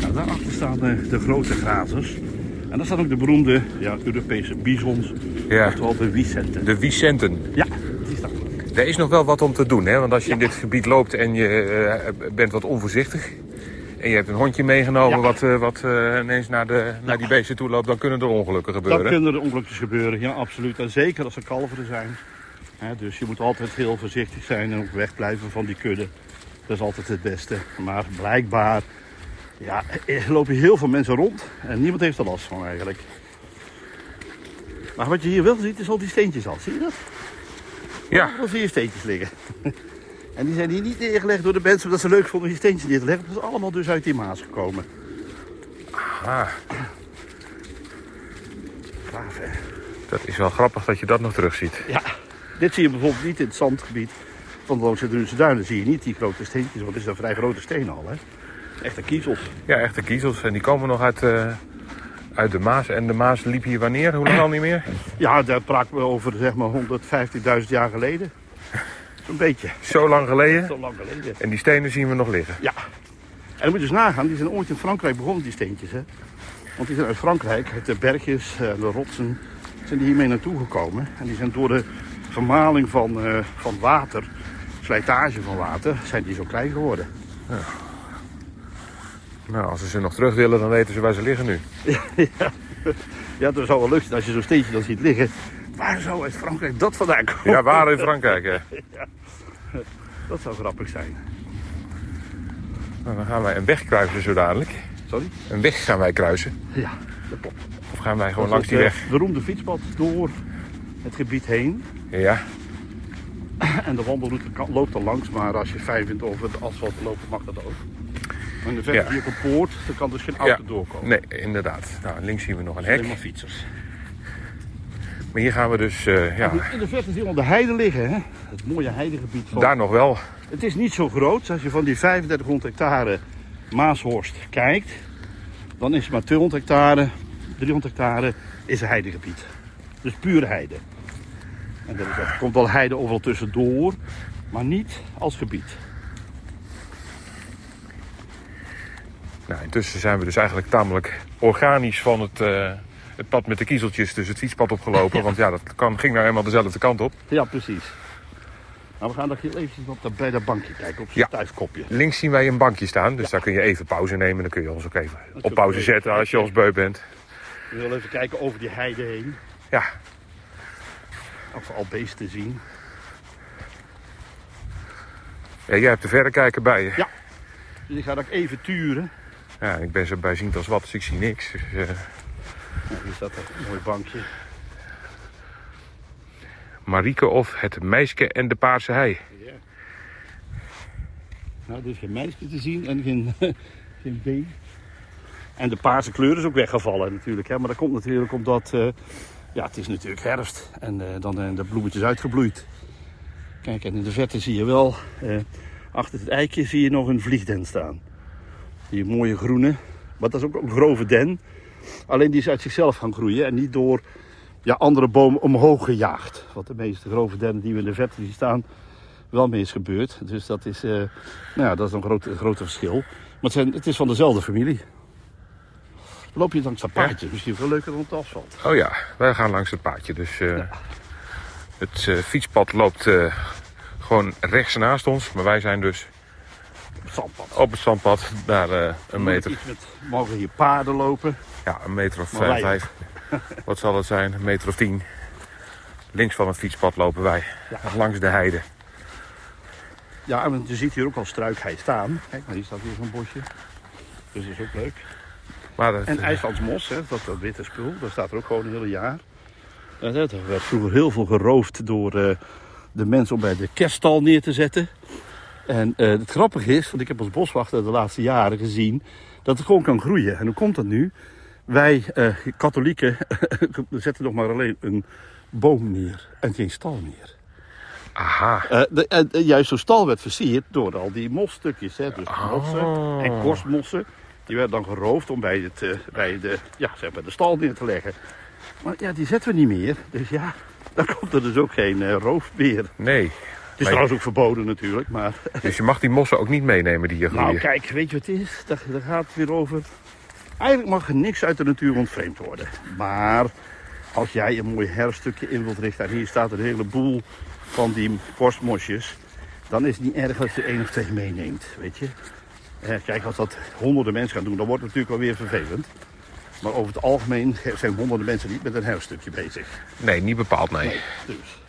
[SPEAKER 2] Nou, daarachter staan de, de grote grazers. En daar staan ook de beroemde ja, Europese bisons,
[SPEAKER 1] Ja.
[SPEAKER 2] oftewel de Vicenten.
[SPEAKER 1] De Vicenten.
[SPEAKER 2] Ja, die staan er.
[SPEAKER 1] Er is nog wel wat om te doen, hè? Want als je in dit gebied loopt en je eh, bent wat onvoorzichtig... en je hebt een hondje meegenomen
[SPEAKER 2] Ja.
[SPEAKER 1] wat, eh, wat eh, ineens naar, de, naar die beesten toe loopt... dan kunnen er ongelukken
[SPEAKER 2] Dan
[SPEAKER 1] gebeuren.
[SPEAKER 2] kunnen er ongelukjes gebeuren, ja absoluut. En zeker als er kalveren zijn. Dus je moet altijd heel voorzichtig zijn en ook wegblijven van die kudde. Dat is altijd het beste. Maar blijkbaar ja, er lopen heel veel mensen rond en niemand heeft er last van eigenlijk. Maar wat je hier wel ziet is al die steentjes al. Zie je dat?
[SPEAKER 1] Ja,
[SPEAKER 2] Dan zie je steentjes liggen. *laughs* En die zijn hier niet neergelegd door de mensen omdat ze leuk vonden die steentjes neer te leggen. Dat is allemaal dus uit die Maas gekomen.
[SPEAKER 1] ah,
[SPEAKER 2] Gaaf hè?
[SPEAKER 1] dat is wel grappig dat je dat nog terugziet.
[SPEAKER 2] Ja, dit zie je bijvoorbeeld niet in het zandgebied van de Loonse Drunse Duinen. Zie je niet die grote steentjes, want het is een vrij grote steen al. Hè? Echte kiezels.
[SPEAKER 1] Ja, echte kiezels. En die komen nog uit, eh, uit de Maas. En de Maas liep hier wanneer? Hoe lang al niet meer?
[SPEAKER 2] Ja, daar praten we over zeg maar 115.000 jaar geleden. Zo'n beetje.
[SPEAKER 1] Zo lang geleden.
[SPEAKER 2] Zo lang geleden.
[SPEAKER 1] En die stenen zien we nog liggen.
[SPEAKER 2] Ja. En dan moet je dus nagaan, die zijn ooit in Frankrijk begonnen, die steentjes. Hè? Want die zijn uit Frankrijk, uit de bergjes, eh, de rotsen, zijn die hiermee naartoe gekomen. En die zijn door de vermaling van, eh, van water, slijtage van water, zijn die zo klein geworden.
[SPEAKER 1] Nou, als ze ze nog terug willen, dan weten ze waar ze liggen nu. *laughs*
[SPEAKER 2] Ja, dat zou wel leuk zijn als je zo'n steentje dan ziet liggen. Waar zou uit Frankrijk dat vandaan komen?
[SPEAKER 1] Ja, waar in Frankrijk, hè? *laughs*
[SPEAKER 2] Dat zou grappig zijn.
[SPEAKER 1] Nou, dan gaan wij een weg kruisen zo dadelijk.
[SPEAKER 2] Sorry?
[SPEAKER 1] Een weg gaan wij kruisen.
[SPEAKER 2] Ja, dat klopt.
[SPEAKER 1] Of gaan wij gewoon
[SPEAKER 2] Dat
[SPEAKER 1] langs die
[SPEAKER 2] het,
[SPEAKER 1] weg?
[SPEAKER 2] eh, beroemde fietspad door het gebied heen.
[SPEAKER 1] Ja,
[SPEAKER 2] En de wandelroute loopt er langs, maar als je fijn vindt over het asfalt te lopen, mag dat ook. En de verder
[SPEAKER 1] Ja.
[SPEAKER 2] hier op een poort, daar kan dus geen auto
[SPEAKER 1] ja.
[SPEAKER 2] doorkomen.
[SPEAKER 1] Nee, inderdaad. Nou, links zien we nog een hek.
[SPEAKER 2] fietsers.
[SPEAKER 1] Maar hier gaan we dus, eh, ja,
[SPEAKER 2] In de verte je al de heide liggen, hè? het mooie heidegebied. Van...
[SPEAKER 1] daar nog wel.
[SPEAKER 2] Het is niet zo groot. Als je van die 3500 hectare Maashorst kijkt, dan is het maar 200 hectare, 300 hectare is een heidegebied. Dus pure heide. En dat is, er komt wel heide overal tussendoor, maar niet als gebied.
[SPEAKER 1] Nou, intussen zijn we dus eigenlijk tamelijk organisch van het, eh, het pad met de kiezeltjes, dus het fietspad opgelopen. Want ja, dat ging nou helemaal dezelfde kant op.
[SPEAKER 2] Ja, precies. Nou, we gaan nog even op dat, bij dat bankje kijken, op zijn
[SPEAKER 1] Ja.
[SPEAKER 2] thuiskopje.
[SPEAKER 1] Links zien wij een bankje staan, dus daar kun je even pauze nemen. Dan kun je ons ook even op pauze zetten als je ons beu bent.
[SPEAKER 2] We willen even kijken over die heide heen,
[SPEAKER 1] Ja,
[SPEAKER 2] of we al beesten zien.
[SPEAKER 1] ja jij hebt de verrekijker bij je.
[SPEAKER 2] Ja. Dus ik ga dat even turen.
[SPEAKER 1] Ja, ik ben zo bijziend als wat, dus ik zie niks. Dus, eh,
[SPEAKER 2] Nou, hier staat een mooi bankje.
[SPEAKER 1] Marieke of het meisje en de paarse hei.
[SPEAKER 2] Ja. Nou, er is geen meisje te zien en geen, *laughs* geen been. En de paarse kleur is ook weggevallen natuurlijk. Hè? Maar dat komt natuurlijk omdat... eh, ja, het is natuurlijk herfst. En eh, dan zijn de bloemetjes uitgebloeid. Kijk, en in de verte zie je wel... eh, achter het eikje zie je nog een vliegden staan. Die mooie groene. Maar dat is ook een grove den. Alleen die is uit zichzelf gaan groeien. En niet door ja, andere bomen omhoog gejaagd. Wat de meeste grove dennen die we in de verte zien staan wel mee is gebeurd. Dus dat is, eh, nou ja, dat is een groot, een grote verschil. Maar het, zijn, het is van dezelfde familie. Dan loop je langs dat paadje. Misschien veel leuker dan het asfalt.
[SPEAKER 1] Oh ja, wij gaan langs het paadje. Dus eh, het eh, fietspad loopt gewoon rechts naast ons. Maar wij zijn dus
[SPEAKER 2] het zandpad.
[SPEAKER 1] op het zandpad daar eh, een meter.
[SPEAKER 2] Iets met, mogen hier paarden lopen.
[SPEAKER 1] Ja, een meter of
[SPEAKER 2] Maar
[SPEAKER 1] vijf, vijf. *laughs* Wat zal het zijn? Een meter of tien. Links van het fietspad lopen wij. Langs de heide.
[SPEAKER 2] Ja, en je ziet hier ook al struikheid staan. Kijk, maar hier staat weer zo'n bosje. Dus dat is ook leuk.
[SPEAKER 1] Maar dat,
[SPEAKER 2] En IJslandsmos, hè, dat, dat witte spul, dat staat er ook gewoon een hele jaar. Er werd vroeger heel veel geroofd door eh, de mensen om bij de kerststal neer te zetten. En eh, het grappige is, want ik heb als boswachter de laatste jaren gezien, dat het gewoon kan groeien. En hoe komt dat nu? Wij eh, katholieken *laughs* zetten nog maar alleen een boom neer en geen stal neer.
[SPEAKER 1] aha.
[SPEAKER 2] Eh, de, en, en juist zo'n stal werd versierd door al die mosstukjes. Hè? Dus
[SPEAKER 1] Oh.
[SPEAKER 2] mossen en korstmossen. Die werden dan geroofd om bij, het, bij, de, ja, zeg maar de stal neer te leggen. Maar ja, die zetten we niet meer. Dus ja, *laughs* dan komt er dus ook geen uh, roofbeer.
[SPEAKER 1] Nee.
[SPEAKER 2] Het is trouwens ook verboden natuurlijk, maar... *laughs*
[SPEAKER 1] Dus je mag die mossen ook niet meenemen die hier groeien?
[SPEAKER 2] Nou kijk, weet je wat het is? Daar, daar gaat het weer over. Eigenlijk mag er niks uit de natuur ontvreemd worden. Maar als jij een mooi herfststukje in wilt richten... en hier staat een heleboel van die borstmosjes... dan is het niet erg als je één of twee meeneemt, weet je. Eh, kijk, als dat honderden mensen gaan doen, dan wordt het natuurlijk wel weer vervelend. Maar over het algemeen zijn honderden mensen niet met een herfststukje bezig.
[SPEAKER 1] Nee, niet bepaald, nee.
[SPEAKER 2] nee dus.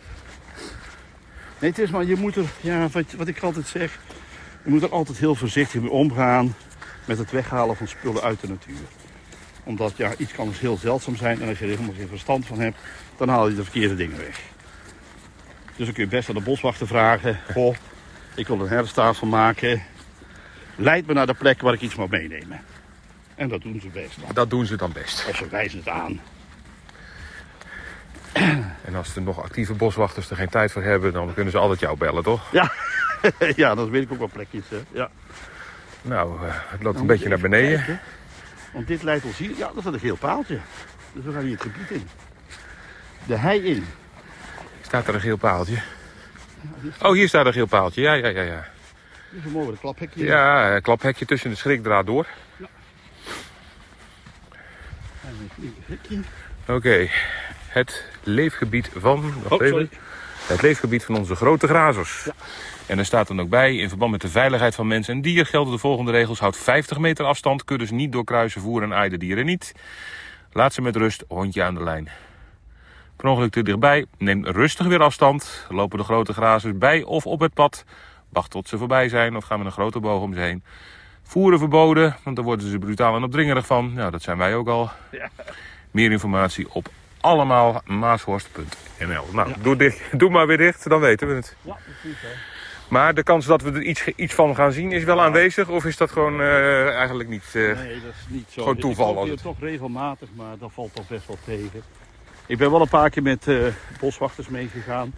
[SPEAKER 2] Nee, het is maar, je moet er, ja, wat, wat ik altijd zeg... je moet er altijd heel voorzichtig mee omgaan... met het weghalen van spullen uit de natuur omdat ja, iets kan dus heel zeldzaam zijn. En als je er helemaal geen verstand van hebt, dan haal je de verkeerde dingen weg. Dus dan kun je best aan de boswachter vragen. Goh, ik wil een herfsttafel maken. Leid me naar de plek waar ik iets mag meenemen. En dat doen ze best. Dan.
[SPEAKER 1] Dat doen ze dan best.
[SPEAKER 2] Of ze wijzen het aan. *clears throat*
[SPEAKER 1] En als er nog actieve boswachters er geen tijd voor hebben, dan kunnen ze altijd jou bellen, toch?
[SPEAKER 2] Ja, *laughs* ja dan weet ik ook wel plekjes. Hè. Ja.
[SPEAKER 1] Nou, uh, het loopt een beetje naar beneden. Kijken.
[SPEAKER 2] Want dit leidt ons hier. Ja, dat is een geel paaltje. Dus we gaan hier het gebied in. De hei in.
[SPEAKER 1] Staat er een geel paaltje? Oh, hier staat een geel paaltje. Ja, ja, ja, ja.
[SPEAKER 2] Dus we mogen een klaphekje.
[SPEAKER 1] Ja, een klaphekje tussen de schrikdraad door. Ja.
[SPEAKER 2] En een hekje.
[SPEAKER 1] Oké, het leefgebied van...
[SPEAKER 2] Oh.
[SPEAKER 1] Het leefgebied van onze grote grazers. Ja. En er staat dan ook bij, in verband met de veiligheid van mensen en dier gelden de volgende regels. Houd 50 meter afstand, kuddes niet doorkruisen, voer en aai de dieren niet. Laat ze met rust, hondje aan de lijn. Per ongeluk te dichtbij, neem rustig weer afstand. Lopen de grote grazers bij of op het pad. Wacht tot ze voorbij zijn of gaan met een grote boog om ze heen. Voeren verboden, want dan worden ze brutaal en opdringerig van. Nou, dat zijn wij ook al. Ja. Meer informatie op allemaal maashorst.nl. Nou, doe, dicht, doe maar weer dicht, dan weten we het.
[SPEAKER 2] Ja, precies hè.
[SPEAKER 1] Maar de kans dat we er iets, iets van gaan zien is wel aanwezig? Of is dat gewoon uh, eigenlijk niet, uh,
[SPEAKER 2] nee, dat is niet zo.
[SPEAKER 1] gewoon toeval?
[SPEAKER 2] Ik het toch regelmatig, maar dat valt toch best wel tegen. Ik ben wel een paar keer met uh, boswachters meegegaan.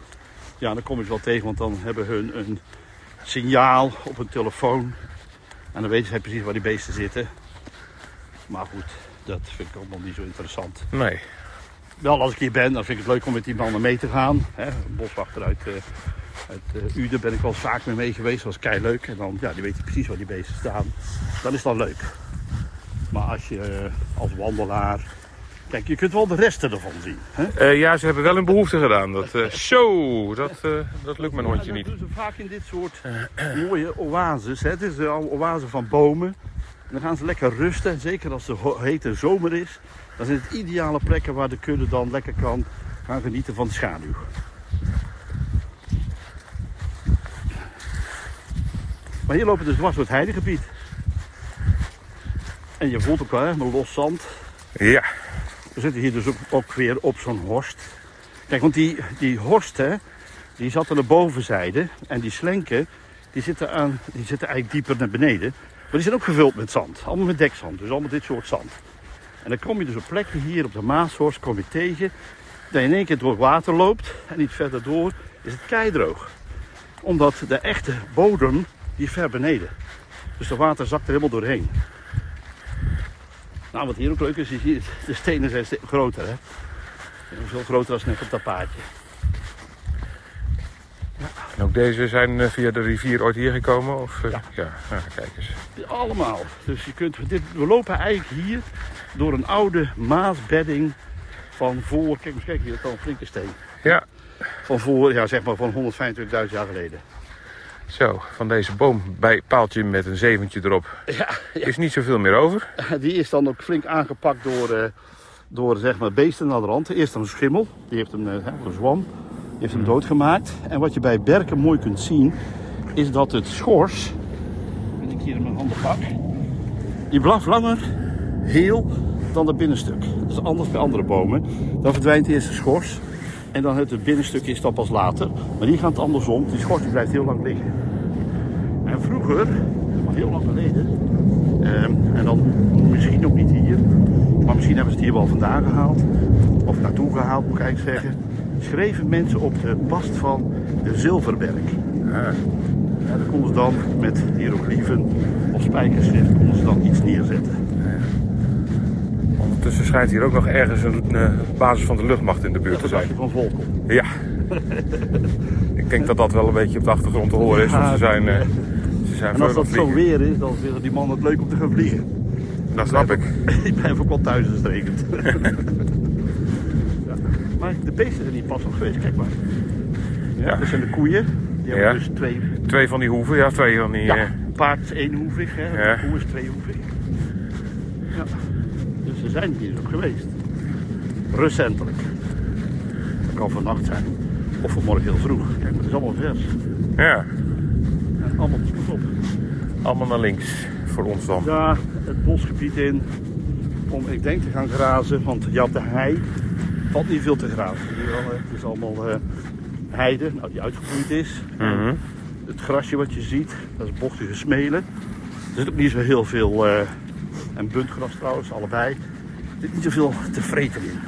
[SPEAKER 2] Ja, dan kom ik wel tegen, want dan hebben hun een signaal op hun telefoon. En dan weten ze precies waar die beesten zitten. Maar goed, dat vind ik nog niet zo interessant.
[SPEAKER 1] Nee.
[SPEAKER 2] Wel, als ik hier ben, dan vind ik het leuk om met die mannen mee te gaan. Hè? Boswachter uit uit uh, Uden ben ik wel vaak mee mee geweest. Dat was kei leuk. En dan, ja, die weten precies waar die beesten staan. Dan is dat leuk. Maar als je uh, als wandelaar... Kijk, je kunt wel de resten ervan zien. Hè?
[SPEAKER 1] Ja, ze hebben wel een behoefte gedaan. Dat, zo, dat, dat lukt mijn hondje niet.
[SPEAKER 2] dat doen ze vaak in dit soort mooie oases. Hè? Het is een oase van bomen. Dan gaan ze lekker rusten. Zeker als het hete zomer is. Dan zijn het ideale plekken waar de kudde dan lekker kan gaan genieten van de schaduw. Maar hier lopen dus dwars door het heidegebied. En je voelt ook wel, hè, met los zand.
[SPEAKER 1] Ja.
[SPEAKER 2] We zitten hier dus ook, ook weer op zo'n horst. Kijk, want die, die horst, hè, die zat aan de bovenzijde. En die slenken, die zitten, aan, die zitten eigenlijk dieper naar beneden. Die zijn ook gevuld met zand. Allemaal met dekzand. Dus allemaal dit soort zand. En dan kom je dus op plekken hier op de Maashorst kom je tegen. Dat je in één keer door water loopt. En niet verder door is het keidroog. Omdat de echte bodem hier ver beneden. Dus het water zakt er helemaal doorheen. Nou, wat hier ook leuk is, is hier, de stenen zijn groter. Hè? Veel groter als net op dat paadje.
[SPEAKER 1] En ook deze zijn eh, via de rivier ooit hier gekomen? Of, uh,
[SPEAKER 2] ja.
[SPEAKER 1] ja. Nou, kijk eens.
[SPEAKER 2] Allemaal. Dus je kunt, dit, we lopen eigenlijk hier door een oude maasbedding van voor... Kijk eens, kijk hier, dat al een flinke steen.
[SPEAKER 1] Ja.
[SPEAKER 2] Van voor, ja, zeg maar van 125.000 jaar geleden.
[SPEAKER 1] Zo, van deze boom bij paaltje met een zeventje erop
[SPEAKER 2] ja, ja.
[SPEAKER 1] is niet zoveel meer over. *laughs*
[SPEAKER 2] Die is dan ook flink aangepakt door, uh, door zeg maar, beesten naar de rand. Eerst een schimmel, die heeft hem, uh, een zwam, heeft hem doodgemaakt. En wat je bij berken mooi kunt zien, is dat het schors, als ik hier in mijn handen pak, die blijft langer heel dan het binnenstuk. Dat is anders bij andere bomen. Dan verdwijnt eerst de schors en dan het binnenstuk is dan pas later. Maar hier gaat het andersom. Die schors blijft heel lang liggen. En vroeger, maar heel lang geleden, eh, en dan misschien ook niet hier, maar misschien hebben ze het hier wel vandaan gehaald, of naartoe gehaald moet ik eigenlijk zeggen, schreven mensen op de bast van de Zilverberg. Ja. Ja, daar konden ze dan met hieroglyphen of spijkerschrift konden ze dan iets neerzetten.
[SPEAKER 1] Ondertussen schijnt hier ook nog ergens een eh, basis van de luchtmacht in de buurt te zijn.
[SPEAKER 2] van Volkel.
[SPEAKER 1] Ja. ik denk dat dat wel een beetje op de achtergrond te horen is. Want ze zijn, eh, ze zijn
[SPEAKER 2] En als dat zo weer is, dan vinden die mannen het leuk om te gaan vliegen.
[SPEAKER 1] Dat snap ik.
[SPEAKER 2] ik ben ook wel thuis gestreken. *laughs* Maar de beesten zijn niet pas op geweest, kijk maar. Ja. Dat zijn de koeien. Die hebben
[SPEAKER 1] Ja.
[SPEAKER 2] dus twee.
[SPEAKER 1] Twee van die hoeven, ja, twee van die...
[SPEAKER 2] Ja,
[SPEAKER 1] eh,
[SPEAKER 2] een paard is éénhoevig, hè.
[SPEAKER 1] Ja.
[SPEAKER 2] De koe is tweehoevig. Ja. Dus ze zijn hier ook geweest. Recentelijk. Dat kan vannacht zijn. Of vanmorgen heel vroeg. Kijk, maar het is allemaal vers.
[SPEAKER 1] ja,
[SPEAKER 2] En allemaal pas op.
[SPEAKER 1] allemaal naar links voor ons dan.
[SPEAKER 2] Ja, het bosgebied in. Om, ik denk, te gaan grazen. Want je had de hei. Valt niet veel te hè. Het is allemaal eh, heide, nou, die uitgegroeid is.
[SPEAKER 1] Mhm.
[SPEAKER 2] Het grasje wat je ziet, dat is bochtige smelen. Er zit ook niet zo heel veel, eh, en buntgras trouwens, allebei. Er zit niet zoveel te vreten in.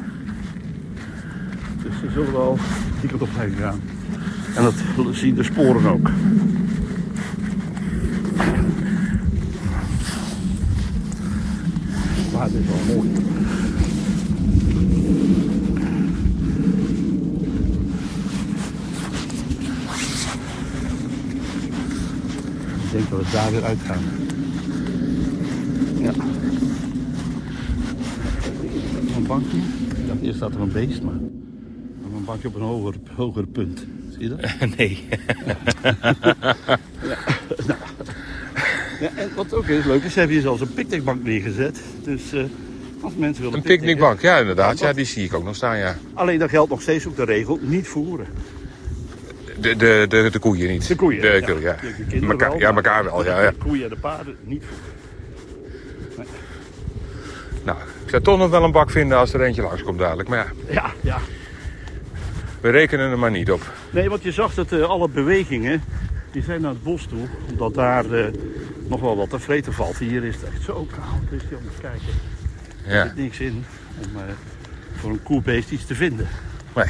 [SPEAKER 2] Dus ze zullen wel die kant op zijn gegaan. En dat zien de sporen ook. Maar het is wel mooi. Ik denk dat we daar weer uitgaan. Ja. Een bankje. Ik dacht eerst staat er een beest, maar een bankje op een hoger, hoger punt. Zie je dat? *laughs*
[SPEAKER 1] nee. *laughs*
[SPEAKER 2] Ja, en wat ook is leuk is, ze hebben hier zelfs een picknickbank neergezet. Dus eh, als mensen willen
[SPEAKER 1] Een picknickbank, ja inderdaad.
[SPEAKER 2] Ja,
[SPEAKER 1] Ja, die zie ik ook nog staan, ja.
[SPEAKER 2] Alleen dan geldt nog steeds ook de regel, niet voeren.
[SPEAKER 1] De, de, de, de koeien niet.
[SPEAKER 2] De koeien,
[SPEAKER 1] De,
[SPEAKER 2] ja.
[SPEAKER 1] koeien, ja.
[SPEAKER 2] De wel,
[SPEAKER 1] ja, elkaar wel, ja, ja.
[SPEAKER 2] De koeien en de paarden niet.
[SPEAKER 1] Nou, ik zou toch nog wel een bak vinden als er eentje langskomt dadelijk. Maar ja,
[SPEAKER 2] Ja, ja.
[SPEAKER 1] we rekenen er maar niet op.
[SPEAKER 2] Nee, want je zag dat eh, alle bewegingen, die zijn naar het bos toe. Omdat daar eh, nog wel wat te vreten valt. Hier is het echt zo koud, dus je moet kijken. Er
[SPEAKER 1] Ja,
[SPEAKER 2] zit niks in om eh, voor een koelbeest iets te vinden.
[SPEAKER 1] nee.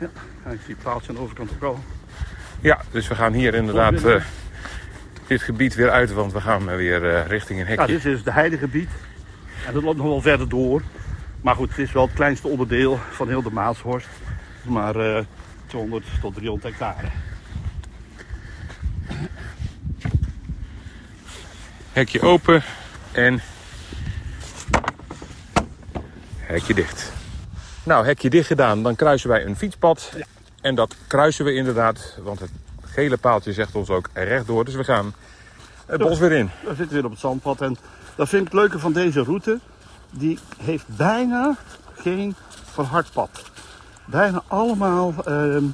[SPEAKER 2] Ja, ik zie het paaltje aan de overkant ook al.
[SPEAKER 1] Ja, dus we gaan hier inderdaad eh, dit gebied weer uit, want we gaan eh, weer eh, richting een
[SPEAKER 2] Ja,
[SPEAKER 1] hekje.
[SPEAKER 2] dit is het heidegebied. En dat loopt nog wel verder door. Maar goed, het is wel het kleinste onderdeel van heel de Maashorst. Maar eh 200 tot 300 hectare.
[SPEAKER 1] Hekje open en hekje dicht. Nou, hekje dicht gedaan, dan kruisen wij een fietspad.
[SPEAKER 2] Ja.
[SPEAKER 1] En dat kruisen we inderdaad, want het gele paaltje zegt ons ook rechtdoor. Dus we gaan het bos weer in.
[SPEAKER 2] We zitten weer op het zandpad. En dat vind ik het leuke van deze route. Die heeft bijna geen verhard pad. Bijna allemaal ehm,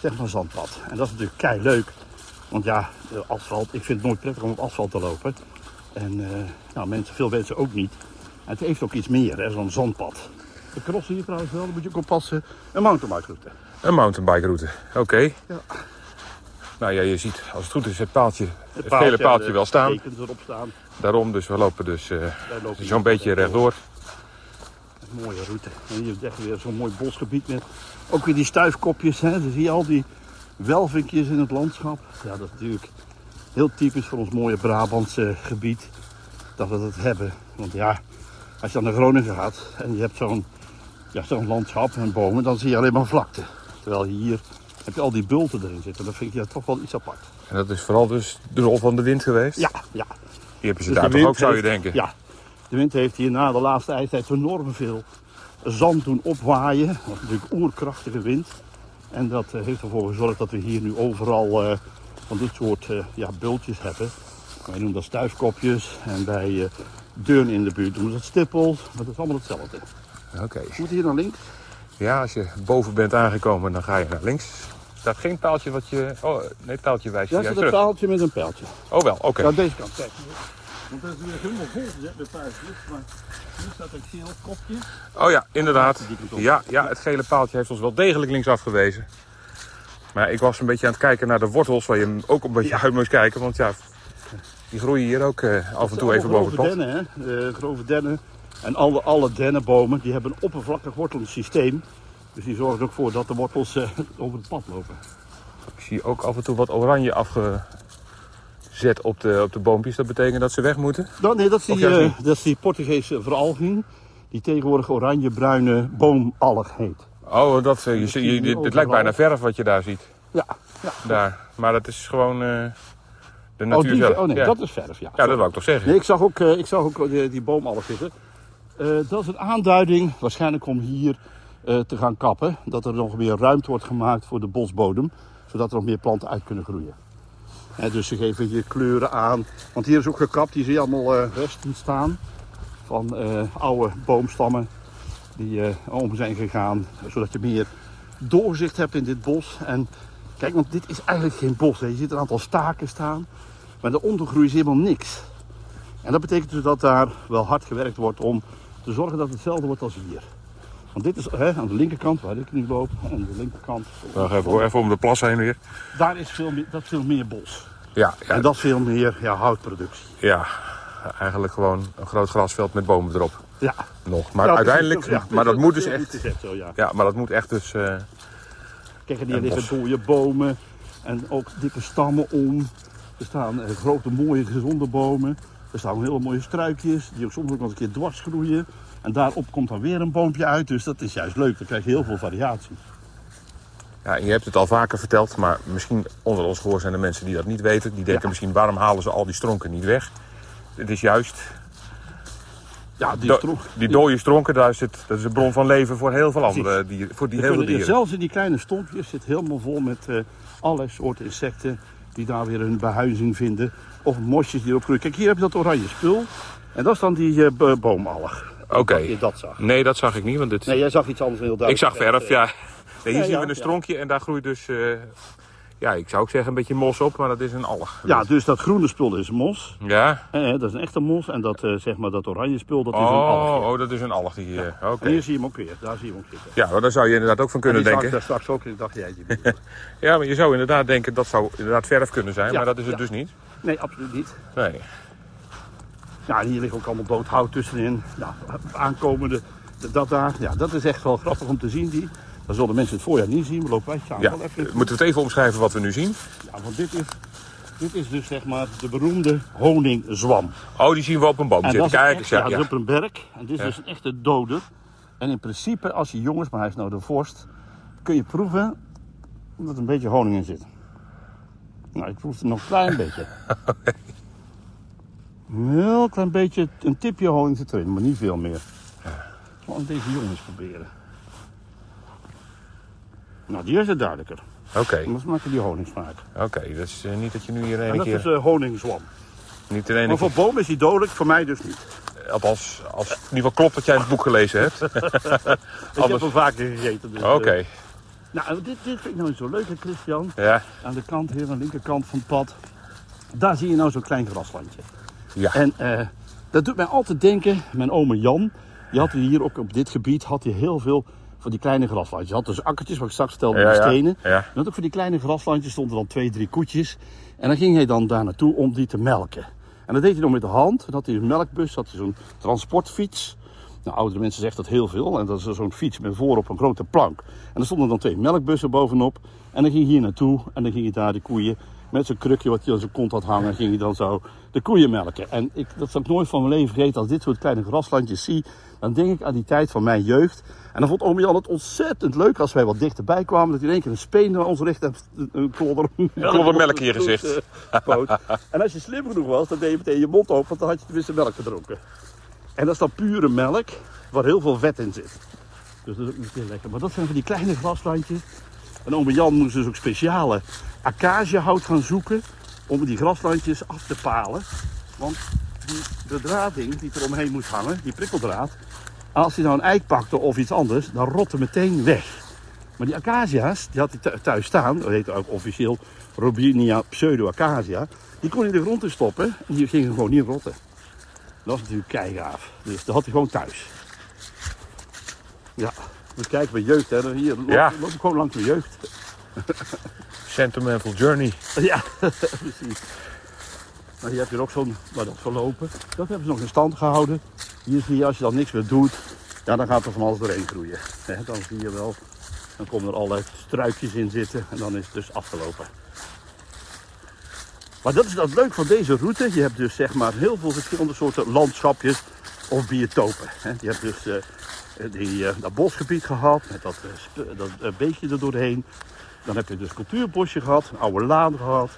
[SPEAKER 2] zeg maar zandpad. En dat is natuurlijk kei leuk. Want ja, asfalt, ik vind het nooit prettig om op asfalt te lopen. En eh, nou, mensen, veel mensen ook niet. En het heeft ook iets meer, hè, zo'n zandpad. De crossen hier trouwens wel, daar moet je ook oppassen. Een mountainbike route.
[SPEAKER 1] Een mountainbike route. Oké.
[SPEAKER 2] Ja.
[SPEAKER 1] Nou ja, je ziet als het goed is het paaltje, het,
[SPEAKER 2] paaltje
[SPEAKER 1] gele paaltje wel staan.
[SPEAKER 2] erop staan.
[SPEAKER 1] Daarom, dus we lopen dus
[SPEAKER 2] lopen
[SPEAKER 1] zo'n beetje rechtdoor.
[SPEAKER 2] Een mooie route. En hier is echt weer zo'n mooi bosgebied met ook weer die stuifkopjes. Hè. Dan zie je al die welvinkjes in het landschap. Ja, dat is natuurlijk heel typisch voor ons mooie Brabantse gebied. Dat we dat hebben. Want ja, als je dan naar Groningen gaat en je hebt zo'n ja, zo'n landschap en bomen, dan zie je alleen maar vlakte. Terwijl hier heb je al die bulten erin zitten. Dat vind ik toch wel iets apart.
[SPEAKER 1] En dat is vooral dus de rol van de wind geweest.
[SPEAKER 2] Ja, ja.
[SPEAKER 1] Die hebben ze
[SPEAKER 2] Dus
[SPEAKER 1] daar toch ook, zou je
[SPEAKER 2] heeft-
[SPEAKER 1] denken.
[SPEAKER 2] Ja, de wind heeft hier na de laatste ijstijd enorm veel zand doen opwaaien. Dat is natuurlijk oerkrachtige wind. En dat eh, heeft ervoor gezorgd dat we hier nu overal eh, van dit soort eh, ja, bultjes hebben. Wij noemen dat stuifkopjes. En bij Deurn in de buurt noemen ze het stippels. Maar dat is allemaal hetzelfde.
[SPEAKER 1] Oké.
[SPEAKER 2] We moeten hier naar links.
[SPEAKER 1] Ja, als je boven bent aangekomen, dan ga je naar links. Er staat geen paaltje wat je... Oh, nee, paaltje wijst je juist
[SPEAKER 2] zit een
[SPEAKER 1] terug.
[SPEAKER 2] paaltje met een pijltje.
[SPEAKER 1] Oh wel, oké.
[SPEAKER 2] Ja, deze kant, kijk. Want dat is weer helemaal vol gezet met. Maar nu staat een geel kopje.
[SPEAKER 1] Oh ja, inderdaad. Ja, ja, het gele paaltje heeft ons wel degelijk links afgewezen. Maar ik was een beetje aan het kijken naar de wortels, waar je ook een beetje uit moest kijken. Want ja, die groeien hier ook eh, af en toe even boven het
[SPEAKER 2] grove
[SPEAKER 1] pad.
[SPEAKER 2] dennen, hè? Eh, grove dennen. En alle, alle dennenbomen die hebben een oppervlakkig wortelend systeem. Dus die zorgen er ook voor dat de wortels eh, *laughs* over het pad lopen.
[SPEAKER 1] Ik zie ook af en toe wat oranje afgezet op de, op de boompjes. Dat betekent dat ze weg moeten?
[SPEAKER 2] Dan, nee, dat is die, eh, dat is die Portugese veralging. Die tegenwoordig oranje-bruine boomalg heet.
[SPEAKER 1] Oh, dat, eh, je,
[SPEAKER 2] zie
[SPEAKER 1] je, het lijkt bijna verf wat je daar ziet.
[SPEAKER 2] Ja, ja.
[SPEAKER 1] Daar. Maar dat is gewoon eh, de
[SPEAKER 2] Oh,
[SPEAKER 1] natuur
[SPEAKER 2] die,
[SPEAKER 1] zelf.
[SPEAKER 2] oh nee,
[SPEAKER 1] ja.
[SPEAKER 2] dat is verf, ja.
[SPEAKER 1] ja, dat wou ik toch zeggen.
[SPEAKER 2] Nee, ik zag ook, eh, ik zag ook die, die boomalg zitten. Eh, dat is een aanduiding, waarschijnlijk om hier eh, te gaan kappen. Dat er nog meer ruimte wordt gemaakt voor de bosbodem. Zodat er nog meer planten uit kunnen groeien. Dus ze geven hier kleuren aan. Want hier is ook gekapt, hier zie je allemaal eh, resten staan. Van oude boomstammen die om zijn gegaan. Zodat je meer doorzicht hebt in dit bos. En kijk, want dit is eigenlijk geen bos. Hè. Je ziet een aantal staken staan. Maar de ondergroei is helemaal niks. En dat betekent dus dat daar wel hard gewerkt wordt om te zorgen dat het hetzelfde wordt als hier. Want dit is hè, aan de linkerkant, waar ik nu loop, aan de linkerkant.
[SPEAKER 1] Wacht even, hoor, even om de plas heen weer.
[SPEAKER 2] Daar is veel meer, dat veel meer bos.
[SPEAKER 1] Ja, ja,
[SPEAKER 2] En dat veel meer ja, houtproductie.
[SPEAKER 1] ja, eigenlijk gewoon een groot grasveld met bomen erop.
[SPEAKER 2] Ja.
[SPEAKER 1] Nog. Maar
[SPEAKER 2] Ja,
[SPEAKER 1] uiteindelijk,
[SPEAKER 2] ja,
[SPEAKER 1] maar dat moet dus echt.
[SPEAKER 2] zo, ja.
[SPEAKER 1] Ja, maar dat moet echt dus. eh,
[SPEAKER 2] Kijk, en hier
[SPEAKER 1] En
[SPEAKER 2] liggen dode bomen en ook dikke stammen om. Er staan eh, grote, mooie, gezonde bomen. Er staan hele mooie struikjes die ook soms ook nog een keer dwars groeien. En daarop komt dan weer een boompje uit. Dus dat is juist leuk. Dan krijg je heel veel variatie.
[SPEAKER 1] Ja, je hebt het al vaker verteld, maar misschien onder ons gehoor zijn er mensen die dat niet weten. Die denken
[SPEAKER 2] Ja.
[SPEAKER 1] misschien, waarom halen ze al die stronken niet weg? Het is juist,
[SPEAKER 2] Ja, die
[SPEAKER 1] do-
[SPEAKER 2] stro-
[SPEAKER 1] die dode stronken, daar het, dat is een bron van leven voor heel veel andere dieren. Voor die hele dieren.
[SPEAKER 2] Zelfs in die kleine stompjes zit helemaal vol met eh, allerlei soorten insecten die daar weer hun behuizing vinden. Of mosjes die erop groeien. Kijk, hier heb je dat oranje spul. En dat is dan die eh, bo- boomalg.
[SPEAKER 1] Oké.
[SPEAKER 2] Dat zag.
[SPEAKER 1] Nee, dat zag ik niet, want dit...
[SPEAKER 2] Nee, jij zag iets anders heel
[SPEAKER 1] ik
[SPEAKER 2] duidelijk.
[SPEAKER 1] zag verf, ja. Nee, hier
[SPEAKER 2] Ja,
[SPEAKER 1] zien we een stronkje en daar groeit dus, eh, ja, ik zou ook zeggen een beetje mos op, maar dat is een alg.
[SPEAKER 2] Ja, dus dat groene spul is mos.
[SPEAKER 1] Ja?
[SPEAKER 2] Eh, dat is een echte mos. En dat, eh, zeg maar, dat oranje spul, dat is een alg.
[SPEAKER 1] Oh, oh, dat is een alg die, eh, oké.
[SPEAKER 2] En hier zie je hem ook weer. Daar zie je hem ook zitten.
[SPEAKER 1] Ja, maar daar zou je inderdaad ook van kunnen
[SPEAKER 2] en zag
[SPEAKER 1] denken.
[SPEAKER 2] daar straks ook. Ik dacht, jij.
[SPEAKER 1] Ja, maar je zou inderdaad denken dat zou inderdaad verf kunnen zijn,
[SPEAKER 2] Ja,
[SPEAKER 1] maar dat is het
[SPEAKER 2] ja.
[SPEAKER 1] dus niet.
[SPEAKER 2] Nee, absoluut niet.
[SPEAKER 1] Nee.
[SPEAKER 2] Ja, en hier ligt ook allemaal dood hout tussenin. Nou, aankomende, dat daar. Ja, dat is echt wel grappig om te zien. Die. Dan zullen mensen het voorjaar niet zien. We lopen wij samen
[SPEAKER 1] Ja,
[SPEAKER 2] wel even.
[SPEAKER 1] moeten we het even omschrijven wat we nu zien?
[SPEAKER 2] Ja, want dit is, dit is dus zeg maar de beroemde honingzwam.
[SPEAKER 1] Oh, die zien we op een boom
[SPEAKER 2] En
[SPEAKER 1] zitten. Kijk eens,
[SPEAKER 2] ja,
[SPEAKER 1] ja.
[SPEAKER 2] dat
[SPEAKER 1] ja.
[SPEAKER 2] is op een berg. En dit is dus een echte doder. En in principe, als je jong is, maar hij is nou de vorst, kun je proeven dat er een beetje honing in zit. Nou, ik proef er nog een klein *laughs* beetje. Een heel klein beetje, een tipje honing zit erin, maar niet veel meer. Gewoon deze jongens proberen. Nou, die is het duidelijker.
[SPEAKER 1] Oké,
[SPEAKER 2] Dan maken die honingsmaak.
[SPEAKER 1] oké. Dat is eh, niet dat je nu hier in
[SPEAKER 2] En
[SPEAKER 1] één
[SPEAKER 2] dat
[SPEAKER 1] keer...
[SPEAKER 2] is eh, honingzwam.
[SPEAKER 1] niet één
[SPEAKER 2] Maar
[SPEAKER 1] keer...
[SPEAKER 2] voor bomen is die dodelijk, voor mij dus niet.
[SPEAKER 1] Althans, als het in ieder geval klopt wat jij het boek gelezen hebt. *laughs*
[SPEAKER 2] Ik heb *laughs*
[SPEAKER 1] Anders-
[SPEAKER 2] hem vaker gegeten. dus,
[SPEAKER 1] Oké,
[SPEAKER 2] eh, Nou, dit, dit vind ik nou zo leuk, hè, Christian.
[SPEAKER 1] ja.
[SPEAKER 2] Aan de kant hier, aan de linkerkant van het pad. Daar zie je nou zo'n klein graslandje.
[SPEAKER 1] Ja.
[SPEAKER 2] En eh, dat doet mij altijd denken, mijn oma Jan, die had hier ook op dit gebied had hij heel veel van die kleine graslandjes. Hij had dus akkertjes, wat ik straks vertelde,
[SPEAKER 1] Ja,
[SPEAKER 2] met
[SPEAKER 1] ja,
[SPEAKER 2] stenen.
[SPEAKER 1] ja.
[SPEAKER 2] En ook voor die kleine graslandjes stonden dan twee, drie koetjes. En dan ging hij dan daar naartoe om die te melken. En dat deed hij dan met de hand. Dan had hij een melkbus, had hij zo'n transportfiets. Nou, oudere mensen zeggen dat heel veel. En dat is zo'n fiets met voorop een grote plank. En er stonden dan twee melkbussen bovenop. En dan ging hij hier naartoe. En dan ging hij daar de koeien met zo'n krukje wat hij aan zijn kont had hangen. Ging hij dan zo de koeien melken. En ik, dat zal ik nooit van mijn leven vergeten. Als dit soort kleine graslandjes zie, dan denk ik aan die tijd van mijn jeugd. En dan vond oom Jan het ontzettend leuk als wij wat dichterbij kwamen. Dat hij in één keer een speen naar ons richtte. en Een klodder,
[SPEAKER 1] klodder melk in je gezicht. *laughs*
[SPEAKER 2] En als je slim genoeg was, dan deed je meteen je mond open. Want dan had je tenminste melk gedronken. En dat is dan pure melk, waar heel veel vet in zit. Dus dat is ook niet heel lekker. Maar dat zijn van die kleine graslandjes. En ome Jan moest dus ook speciale acaciahout gaan zoeken om die graslandjes af te palen. Want die bedrading die er omheen moest hangen, die prikkeldraad, als hij nou een eik pakte of iets anders, dan rotte meteen weg. Maar die acacia's, die had hij thu- thuis staan, dat heette ook officieel Robinia pseudo-acacia, die kon hij de grond in stoppen en die gingen gewoon niet rotten. Dat was natuurlijk keigaaf. Dus dat had hij gewoon thuis. Ja, we kijken bij jeugd, hè. Hier loop,
[SPEAKER 1] Ja.
[SPEAKER 2] loop gewoon langs mijn jeugd.
[SPEAKER 1] Sentimental Journey.
[SPEAKER 2] Ja, *laughs* precies. Maar hier heb je ook zo'n, waar dat verlopen. Dat hebben ze nog in stand gehouden. Hier zie je, als je dan niks meer doet, ja, dan gaat er van alles doorheen groeien. Dan zie je wel Dan komen er allerlei struikjes in zitten en dan is het dus afgelopen. Maar dat is dat leuk van deze route. Je hebt dus zeg maar heel veel verschillende soorten landschapjes of biotopen. Je hebt dus eh, die, eh, dat bosgebied gehad met dat, eh, dat beekje er doorheen. Dan heb je dus cultuurbosje gehad, een oude laan gehad.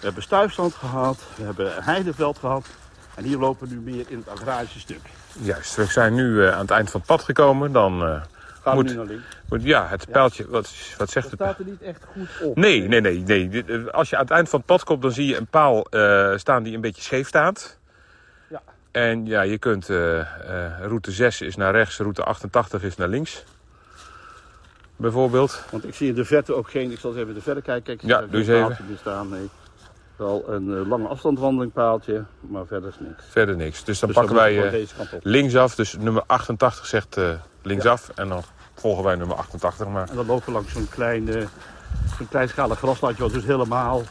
[SPEAKER 2] We hebben stuifstand gehad, we hebben een heideveld gehad. En hier lopen we nu meer in het agrarische stuk.
[SPEAKER 1] Juist, we zijn nu eh, aan het eind van het pad gekomen. Dan eh,
[SPEAKER 2] Gaan
[SPEAKER 1] Moet-
[SPEAKER 2] we nu naar links.
[SPEAKER 1] moet, ja, het pijltje, wat, wat zegt
[SPEAKER 2] Dat
[SPEAKER 1] het?
[SPEAKER 2] staat er niet echt goed op.
[SPEAKER 1] Nee, nee, nee, nee. Eh, Als je aan het eind van het pad komt, dan zie je een paal staan die een beetje scheef staat.
[SPEAKER 2] Ja.
[SPEAKER 1] En ja, je kunt, route 6 is naar rechts, route 88 is naar links. Bijvoorbeeld.
[SPEAKER 2] Want ik zie in de verte ook geen, ik zal eens even de verder kijken. Kijk,
[SPEAKER 1] Ja, doe eens even.
[SPEAKER 2] staan. Nee. Wel een eh, lange afstandwandelingpaaltje, maar verder is niks.
[SPEAKER 1] Verder niks. Dus dan
[SPEAKER 2] Dus
[SPEAKER 1] pakken wij eh, linksaf. Dus nummer 88 zegt eh, linksaf. En dan volgen wij nummer 88 maar.
[SPEAKER 2] En dan lopen we langs zo'n klein, zo'n kleinschalig graslandje, wat dus helemaal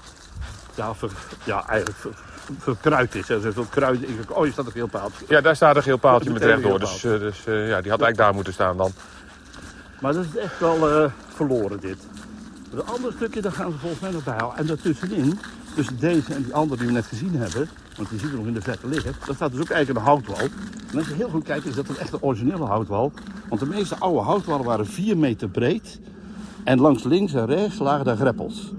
[SPEAKER 2] ja, ver- ja, eigenlijk ver- verkruid is. Er zijn veel kruiden in. Oh, je staat een heel paaltje.
[SPEAKER 1] Ja, daar staat een geel paaltje met rechtdoor. Dus, dus ja, die had eigenlijk daar moeten staan dan.
[SPEAKER 2] Maar dat is echt wel verloren dit. Het andere stukje, daar gaan ze volgens mij nog bij houden. En daartussenin, tussen deze en die andere die we net gezien hebben, want die ziet er nog in de verte liggen, daar staat dus ook eigenlijk een houtwal. En als je heel goed kijkt, is dat een echt een originele houtwal. Want de meeste oude houtwallen waren 4 meter breed. En langs links en rechts lagen daar greppels.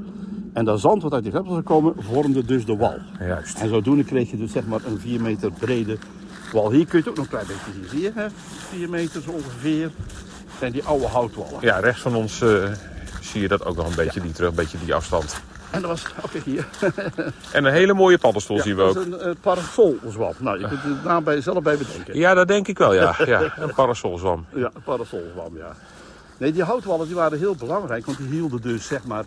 [SPEAKER 2] En dat zand wat uit die greppels gekomen, vormde dus de wal.
[SPEAKER 1] Juist.
[SPEAKER 2] En zodoende kreeg je dus zeg maar een 4 meter brede wal. Hier kun je het ook nog een klein beetje zien. Zie je, hè? 4 meter zo ongeveer zijn die oude houtwallen.
[SPEAKER 1] Ja, rechts van ons eh, zie je dat ook nog een beetje, die terug, een beetje die afstand.
[SPEAKER 2] En dat was, oké hier. *laughs*
[SPEAKER 1] En een hele mooie paddenstoel zien we
[SPEAKER 2] dat
[SPEAKER 1] ook.
[SPEAKER 2] is een uh, parasolzwam. Nou, je kunt de naam bij jezelf bij bedenken.
[SPEAKER 1] Ja, dat denk ik wel, ja. *laughs* ja een parasolzwam.
[SPEAKER 2] Ja, een parasolzwam, ja. Nee, die houtwallen die waren heel belangrijk, want die hielden dus zeg maar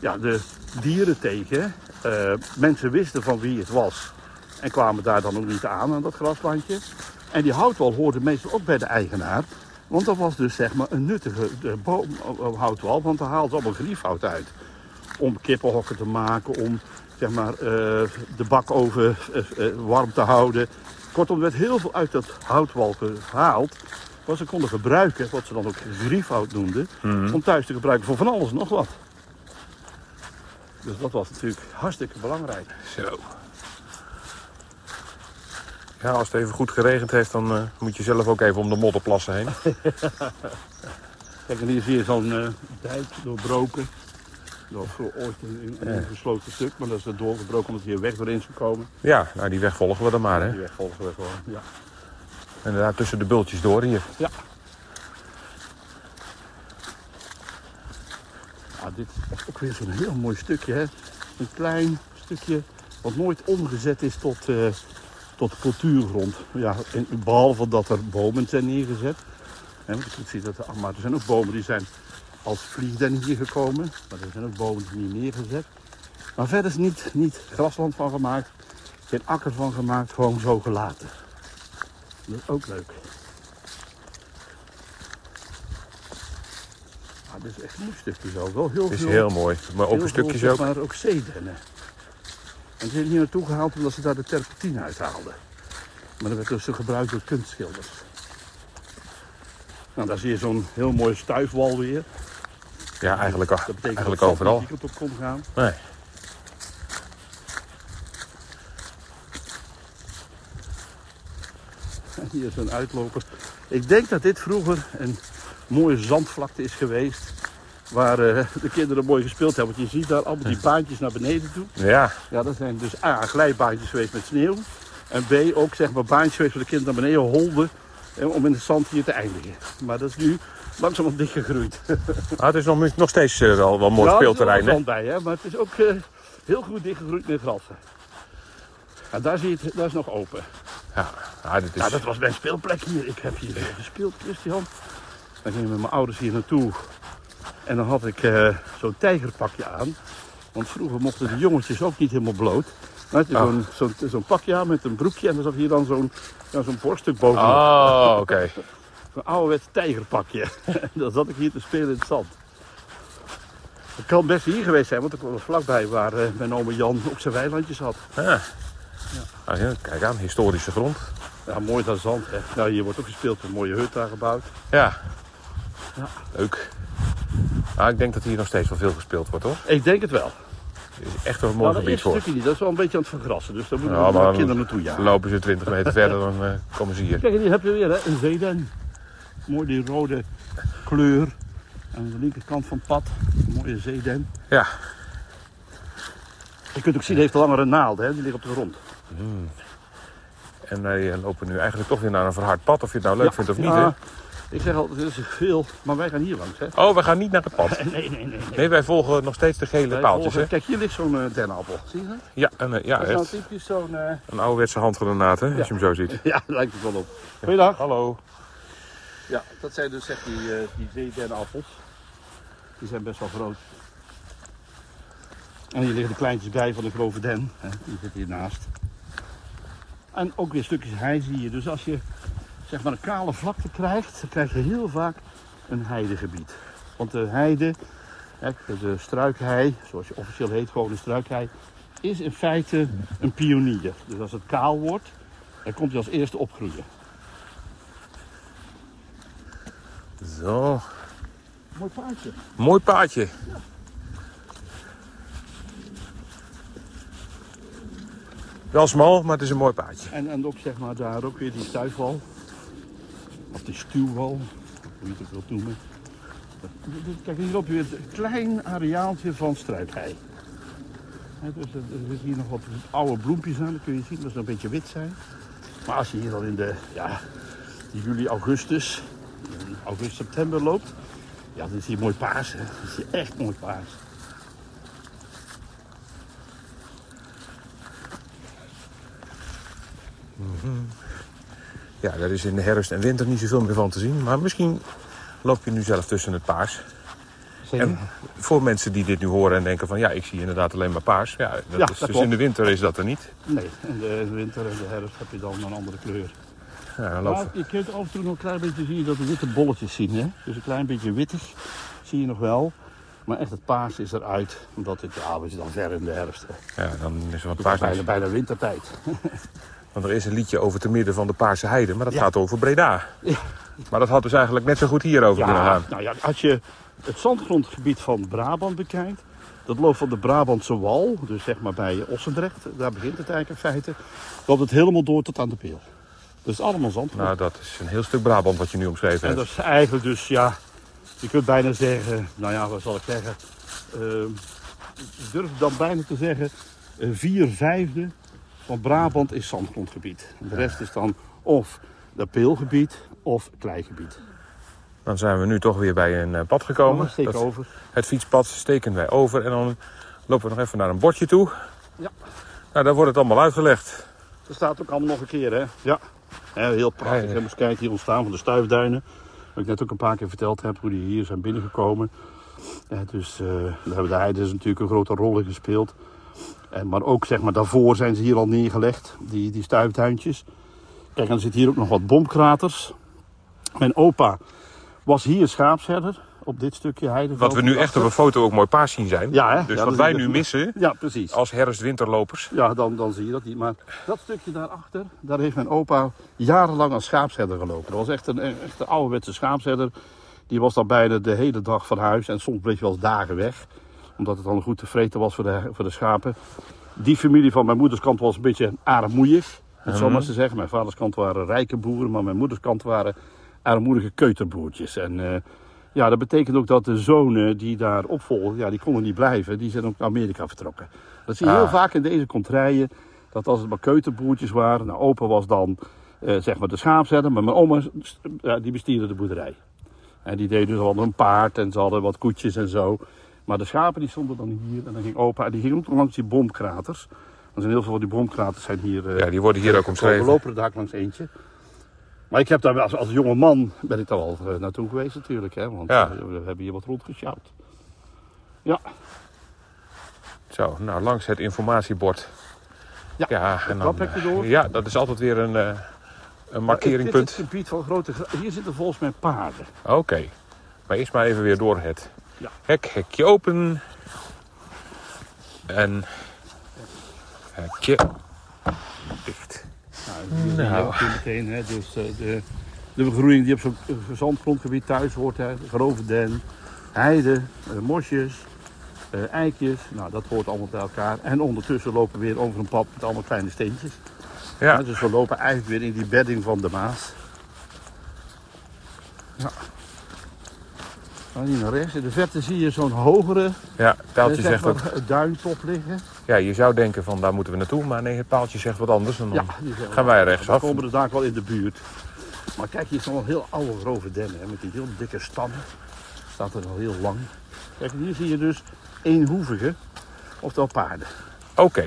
[SPEAKER 2] ja, de dieren tegen. Eh, mensen wisten van wie het was en kwamen daar dan ook niet aan, aan dat graslandje. En die houtwal hoorde meestal ook bij de eigenaar. Want dat was dus zeg maar een nuttige eh, boom, eh, houtwal, want daar haalden ze allemaal griefhout uit. Om kippenhokken te maken, om zeg maar, eh, de bakoven eh, eh, warm te houden. Kortom, er werd heel veel uit dat houtwal gehaald. Wat ze konden gebruiken, wat ze dan ook griefhout noemden. Om thuis te gebruiken voor van alles en nog wat. Dus dat was natuurlijk hartstikke belangrijk.
[SPEAKER 1] Zo. Ja, als het even goed geregend heeft, dan moet je zelf ook even om de modderplassen heen. *laughs*
[SPEAKER 2] Kijk, en hier zie je zo'n eh, dijk doorbroken. Dat was ooit een, een, een gesloten stuk, maar dat is er doorgebroken omdat hier weg doorheen is gekomen.
[SPEAKER 1] Ja, nou die weg volgen we dan maar, hè.
[SPEAKER 2] Die weg volgen we gewoon. Ja.
[SPEAKER 1] En daar tussen de bultjes door hier.
[SPEAKER 2] Ja. Ja, dit is ook weer zo'n heel mooi stukje. Hè? Een klein stukje wat nooit omgezet is tot, eh, tot cultuurgrond. Ja, en, behalve dat er bomen zijn neergezet. Hè, want je ziet dat er, maar er zijn ook bomen die zijn als vliegden hier gekomen. Maar er zijn ook bomen niet neergezet. Maar verder is niet, niet grasland van gemaakt. Geen akker van gemaakt. Gewoon zo gelaten. Dat is ook leuk. Ah, dit is echt een mooi stukje zo. Wel heel
[SPEAKER 1] Het is
[SPEAKER 2] veel,
[SPEAKER 1] heel mooi. Maar open
[SPEAKER 2] heel
[SPEAKER 1] stukjes
[SPEAKER 2] veel,
[SPEAKER 1] ook.
[SPEAKER 2] zeg Maar ook zeedennen. En ze zijn hier naartoe gehaald omdat ze daar de terpentine uithaalden. Maar dat werd dus gebruikt door kunstschilders. Nou, daar zie je zo'n heel mooie stuifwal weer.
[SPEAKER 1] Ja, eigenlijk,
[SPEAKER 2] Dat betekent
[SPEAKER 1] eigenlijk
[SPEAKER 2] dat
[SPEAKER 1] overal.
[SPEAKER 2] kant op kon gaan.
[SPEAKER 1] Nee.
[SPEAKER 2] En *laughs* hier is een uitloper. Ik denk dat dit vroeger een mooie zandvlakte is geweest. Waar eh, *laughs* de kinderen mooi gespeeld hebben. Want je ziet daar allemaal die baantjes naar beneden toe.
[SPEAKER 1] Ja,
[SPEAKER 2] Ja, dat zijn dus A, glijbaantjes geweest met sneeuw. En B, ook zeg maar baantjes geweest waar de kinderen naar beneden holden. eh, Om in het zand hier te eindigen. Maar dat is nu langzaam dichtgegroeid. *laughs*
[SPEAKER 1] ah, het is nog, nog steeds eh, wel, wel mooi
[SPEAKER 2] Ja,
[SPEAKER 1] speelterrein,
[SPEAKER 2] er is bij, hè? maar het is ook eh, heel goed dichtgegroeid met grassen. En daar zie je het, is nog open.
[SPEAKER 1] Ja, ah, dit is...
[SPEAKER 2] Ja, dat was mijn speelplek hier. Ik heb hier *laughs* gespeeld, Christian. Dan ging ik met mijn ouders hier naartoe. En dan had ik eh, zo'n tijgerpakje aan. Want vroeger mochten de jongetjes ook niet helemaal bloot. Dan had je zo'n zo'n zo'n pakje aan met een broekje. En dan zat hier dan zo'n ja, zo'n borststuk bovenop.
[SPEAKER 1] Oh, oké. *laughs*
[SPEAKER 2] Zo'n ouderwets tijgerpakje. *laughs* Dan zat ik hier te spelen in het zand. Het kan best hier geweest zijn, want ik was vlakbij waar eh, mijn oom Jan op zijn weilandjes had.
[SPEAKER 1] Ja. Ah, ja, kijk aan, historische grond.
[SPEAKER 2] Ja, mooi dat zand. Hè. Nou, hier wordt ook gespeeld, een mooie hut daar gebouwd.
[SPEAKER 1] Ja.
[SPEAKER 2] Ja.
[SPEAKER 1] Leuk. Ah, ik denk dat hier nog steeds wel veel gespeeld wordt, hoor.
[SPEAKER 2] Ik denk het wel.
[SPEAKER 1] Het is echt een mooi
[SPEAKER 2] Nou, dat
[SPEAKER 1] gebied
[SPEAKER 2] stukje niet. Dat is wel een beetje aan het vergrassen. Dus daar moeten
[SPEAKER 1] Ja,
[SPEAKER 2] we kinderen naartoe jagen.
[SPEAKER 1] Lopen ze 20 meter verder, dan eh, komen ze hier.
[SPEAKER 2] Kijk, hier heb je weer hè, een zeeden. Mooi die rode kleur. Aan de linkerkant van het pad. Een mooie zeeden.
[SPEAKER 1] Ja,
[SPEAKER 2] Je kunt ook zien, hij heeft langere naalden. Hè? Die liggen op de grond.
[SPEAKER 1] en wij eh, lopen nu eigenlijk toch weer naar een verhard pad, of je het nou leuk vindt of niet, hè?
[SPEAKER 2] Ja, Ik zeg altijd, er is veel, maar wij gaan hier langs. Hè?
[SPEAKER 1] Oh, we gaan niet naar het pad. *laughs*
[SPEAKER 2] Nee, nee, nee. nee.
[SPEAKER 1] Nee, wij volgen nog steeds de gele
[SPEAKER 2] Wij
[SPEAKER 1] paaltjes,
[SPEAKER 2] volgen-
[SPEAKER 1] hè?
[SPEAKER 2] Kijk, hier ligt zo'n dennenappel. Zie je dat?
[SPEAKER 1] Ja, en, eh, ja
[SPEAKER 2] Dat is nou typisch zo'n... eh,
[SPEAKER 1] Een ouderwetse handgranaat, hè, als je hem zo ziet. *laughs*
[SPEAKER 2] Ja, lijkt het wel op. Goeiedag.
[SPEAKER 1] Hallo.
[SPEAKER 2] Ja, dat zijn dus echt die, eh die zeedennenappels. Die zijn best wel groot. En hier liggen de kleintjes bij van de grove den. Hè. Die zitten hiernaast. En ook weer stukjes hei zie je. Dus als je zeg maar een kale vlakte krijgt, dan krijg je heel vaak een heidegebied. Want de heide, hè, de struikhei, zoals je officieel heet, gewoon een struikhei, is in feite een pionier. Dus als het kaal wordt, dan komt hij als eerste opgroeien.
[SPEAKER 1] Zo,
[SPEAKER 2] Mooi paardje.
[SPEAKER 1] mooi paadje. Wel smal, maar het is een mooi paadje.
[SPEAKER 2] En, en ook zeg maar daar ook weer die stuifwal. Of die stuwwal, hoe je het ook wilt noemen. Kijk, hier op weer een klein areaaltje van struikhei. Dus er, zitten hier nog wat oude bloempjes aan, dat kun je zien, dat ze een beetje wit zijn. Maar als je hier dan in de ja, juli, augustus, augustus, september loopt, ja, dan is hier mooi paars. Hè. Dan is hier echt mooi paars.
[SPEAKER 1] Ja, daar is in de herfst en winter niet zoveel meer van te zien. Maar misschien loop je nu zelf tussen het paars. En voor mensen die dit nu horen en denken van ja, ik zie inderdaad alleen maar paars. Ja, dat
[SPEAKER 2] Ja,
[SPEAKER 1] is,
[SPEAKER 2] dat
[SPEAKER 1] dus
[SPEAKER 2] klopt.
[SPEAKER 1] in de winter is dat er niet.
[SPEAKER 2] Nee, in de winter en de herfst heb je dan een andere kleur.
[SPEAKER 1] Ja,
[SPEAKER 2] Maar
[SPEAKER 1] lopen-
[SPEAKER 2] je kunt af en toe nog een klein beetje zien dat de witte bolletjes zien. Hè? Dus een klein beetje wittig zie je nog wel. Maar echt het paars is eruit. Omdat het, ja, we dan ver in de herfst.
[SPEAKER 1] ja, dan is wat
[SPEAKER 2] Het is
[SPEAKER 1] paars.
[SPEAKER 2] bijna, bijna wintertijd. *laughs*
[SPEAKER 1] Want er is een liedje over te midden van de Paarse Heide, maar dat
[SPEAKER 2] Ja.
[SPEAKER 1] gaat over Breda.
[SPEAKER 2] Ja.
[SPEAKER 1] Maar dat had dus eigenlijk net zo goed hierover kunnen gaan.
[SPEAKER 2] nou ja, als je het zandgrondgebied van Brabant bekijkt. Dat loopt van de Brabantse wal, dus zeg maar bij Ossendrecht. Daar begint het eigenlijk in feite. Loopt het helemaal door tot aan de peel. Dus allemaal zandgrond.
[SPEAKER 1] Nou, dat is een heel stuk Brabant wat je nu omschreven
[SPEAKER 2] En
[SPEAKER 1] hebt.
[SPEAKER 2] dat is eigenlijk dus, ja, je kunt bijna zeggen, nou ja, wat zal ik zeggen? Ehm, ik durf dan bijna te zeggen, eh, vier vijfde van Brabant is zandgrondgebied. En de rest is dan of dat peelgebied of kleigebied.
[SPEAKER 1] Dan zijn we nu toch weer bij een eh, pad gekomen.
[SPEAKER 2] steek
[SPEAKER 1] Dat-
[SPEAKER 2] over.
[SPEAKER 1] het fietspad steken wij over en dan lopen we nog even naar een bordje toe.
[SPEAKER 2] Ja.
[SPEAKER 1] Nou, daar wordt het allemaal uitgelegd.
[SPEAKER 2] Er staat ook allemaal nog een keer, hè? Ja. Heel prachtig. Hè. Je kijken, hier ontstaan van de stuifduinen. Wat ik net ook een paar keer verteld heb, hoe die hier zijn binnengekomen. Dus eh, daar hebben de heidens natuurlijk een grote rol in gespeeld. En, maar ook zeg maar, daarvoor zijn ze hier al neergelegd, die, die stuifduintjes. Kijk, en er zitten hier ook nog wat bomkraters. Mijn opa was hier schaapsherder op dit stukje heide.
[SPEAKER 1] Wat we nu echt op een foto ook mooi paars zien zijn.
[SPEAKER 2] Ja, hè?
[SPEAKER 1] Dus
[SPEAKER 2] Ja,
[SPEAKER 1] wat wij nu missen
[SPEAKER 2] Ja, precies.
[SPEAKER 1] als herfst-winterlopers.
[SPEAKER 2] Ja, dan, dan zie je dat niet. Maar dat stukje daarachter, daar heeft mijn opa jarenlang als schaapsherder gelopen. Dat was echt een, echt een ouderwetse schaapsherder. Die was dan bijna de hele dag van huis en soms bleef hij wel eens dagen weg. Omdat het dan goed te vreten was voor de, voor de schapen. Die familie van mijn moeders kant was een beetje armoeig. Dat zal maar ze zeggen. Mijn vaders kant waren rijke boeren, maar mijn moeders kant waren armoedige keuterboertjes. En eh, ja, dat betekent ook dat de zonen die daar opvolgen, ja, die konden niet blijven. Die zijn ook naar Amerika vertrokken. Dat zie je heel
[SPEAKER 1] Ah.
[SPEAKER 2] vaak in deze contraien. Dat als het maar keuterboertjes waren. Nou, opa was dan eh, zeg maar de schaapsherder. Maar mijn oma ja, die bestierde de boerderij. En die deden dus al een paard en ze hadden wat koetjes en zo. Maar de schapen die stonden dan hier. En dan ging opa, en die ging ook langs die bomkraters. Er zijn heel veel van die bomkraters zijn hier. eh,
[SPEAKER 1] Ja, die worden hier ook
[SPEAKER 2] we
[SPEAKER 1] omschreven.
[SPEAKER 2] lopen er daar langs eentje. Maar ik heb daar als, als jonge man ben ik daar wel eh, naartoe geweest natuurlijk. Hè, want
[SPEAKER 1] Ja.
[SPEAKER 2] eh, we hebben hier wat rondgesjouwd. Ja,
[SPEAKER 1] Zo, nou langs het informatiebord.
[SPEAKER 2] Ja,
[SPEAKER 1] ja en dan, eh,
[SPEAKER 2] door.
[SPEAKER 1] Ja, dat is altijd weer een, een markeringpunt.
[SPEAKER 2] Dit is het gebied van grote... Hier zitten volgens mij paarden.
[SPEAKER 1] Oké, maar eerst maar even weer door het
[SPEAKER 2] Ja.
[SPEAKER 1] hek. Hekje open. En hekje dicht.
[SPEAKER 2] Nou,
[SPEAKER 1] Nou.
[SPEAKER 2] meteen, hè, dus eh, de, de begroeiing die op zo'n eh, zandgrondgebied thuis hoort. Hè, de grove den, heide, eh, mosjes, eikjes. Nou, dat hoort allemaal bij elkaar. En ondertussen lopen we weer over een pad met allemaal kleine steentjes.
[SPEAKER 1] Ja,
[SPEAKER 2] Ja, dus we lopen eigenlijk weer in die bedding van de Maas. Ja. Dan hier naar rechts. In de verte zie je zo'n hogere
[SPEAKER 1] ja paaltje
[SPEAKER 2] eh, zeg
[SPEAKER 1] zegt ook...
[SPEAKER 2] maar, duintop liggen.
[SPEAKER 1] Ja, je zou denken van daar moeten we naartoe, maar nee, het paaltje zegt wat anders. En dan
[SPEAKER 2] Ja,
[SPEAKER 1] gaan
[SPEAKER 2] we,
[SPEAKER 1] wij
[SPEAKER 2] We
[SPEAKER 1] rechtsaf.
[SPEAKER 2] komen dus daar wel in de buurt. Maar kijk, hier is nog een heel oude grove dennen. Hè, met die heel dikke stammen. Staat er al heel lang. Kijk, hier zie je dus eenhoevige. Oftewel paarden.
[SPEAKER 1] Oké.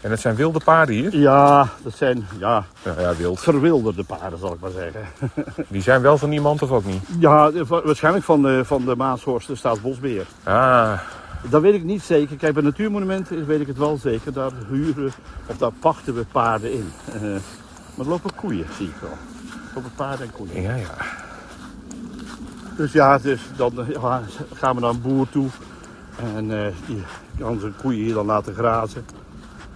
[SPEAKER 1] En het zijn wilde paarden hier?
[SPEAKER 2] Ja, dat zijn ja,
[SPEAKER 1] Ja, ja, wild.
[SPEAKER 2] verwilderde paarden, zal ik maar zeggen. *laughs*
[SPEAKER 1] Die zijn wel van iemand of ook niet?
[SPEAKER 2] Ja, wa- waarschijnlijk van de, van de Maashorst, de Staatsbosbeheer.
[SPEAKER 1] Ah,
[SPEAKER 2] Dat weet ik niet zeker. Kijk, bij natuurmonumenten weet ik het wel zeker. Daar huren of daar pachten we paarden in. *laughs* Maar er lopen koeien, zie ik wel. Er lopen paarden en koeien.
[SPEAKER 1] ja, ja.
[SPEAKER 2] Dus ja, dus dan eh, ja, gaan we naar een boer toe. En eh, die kan zijn koeien hier dan laten grazen.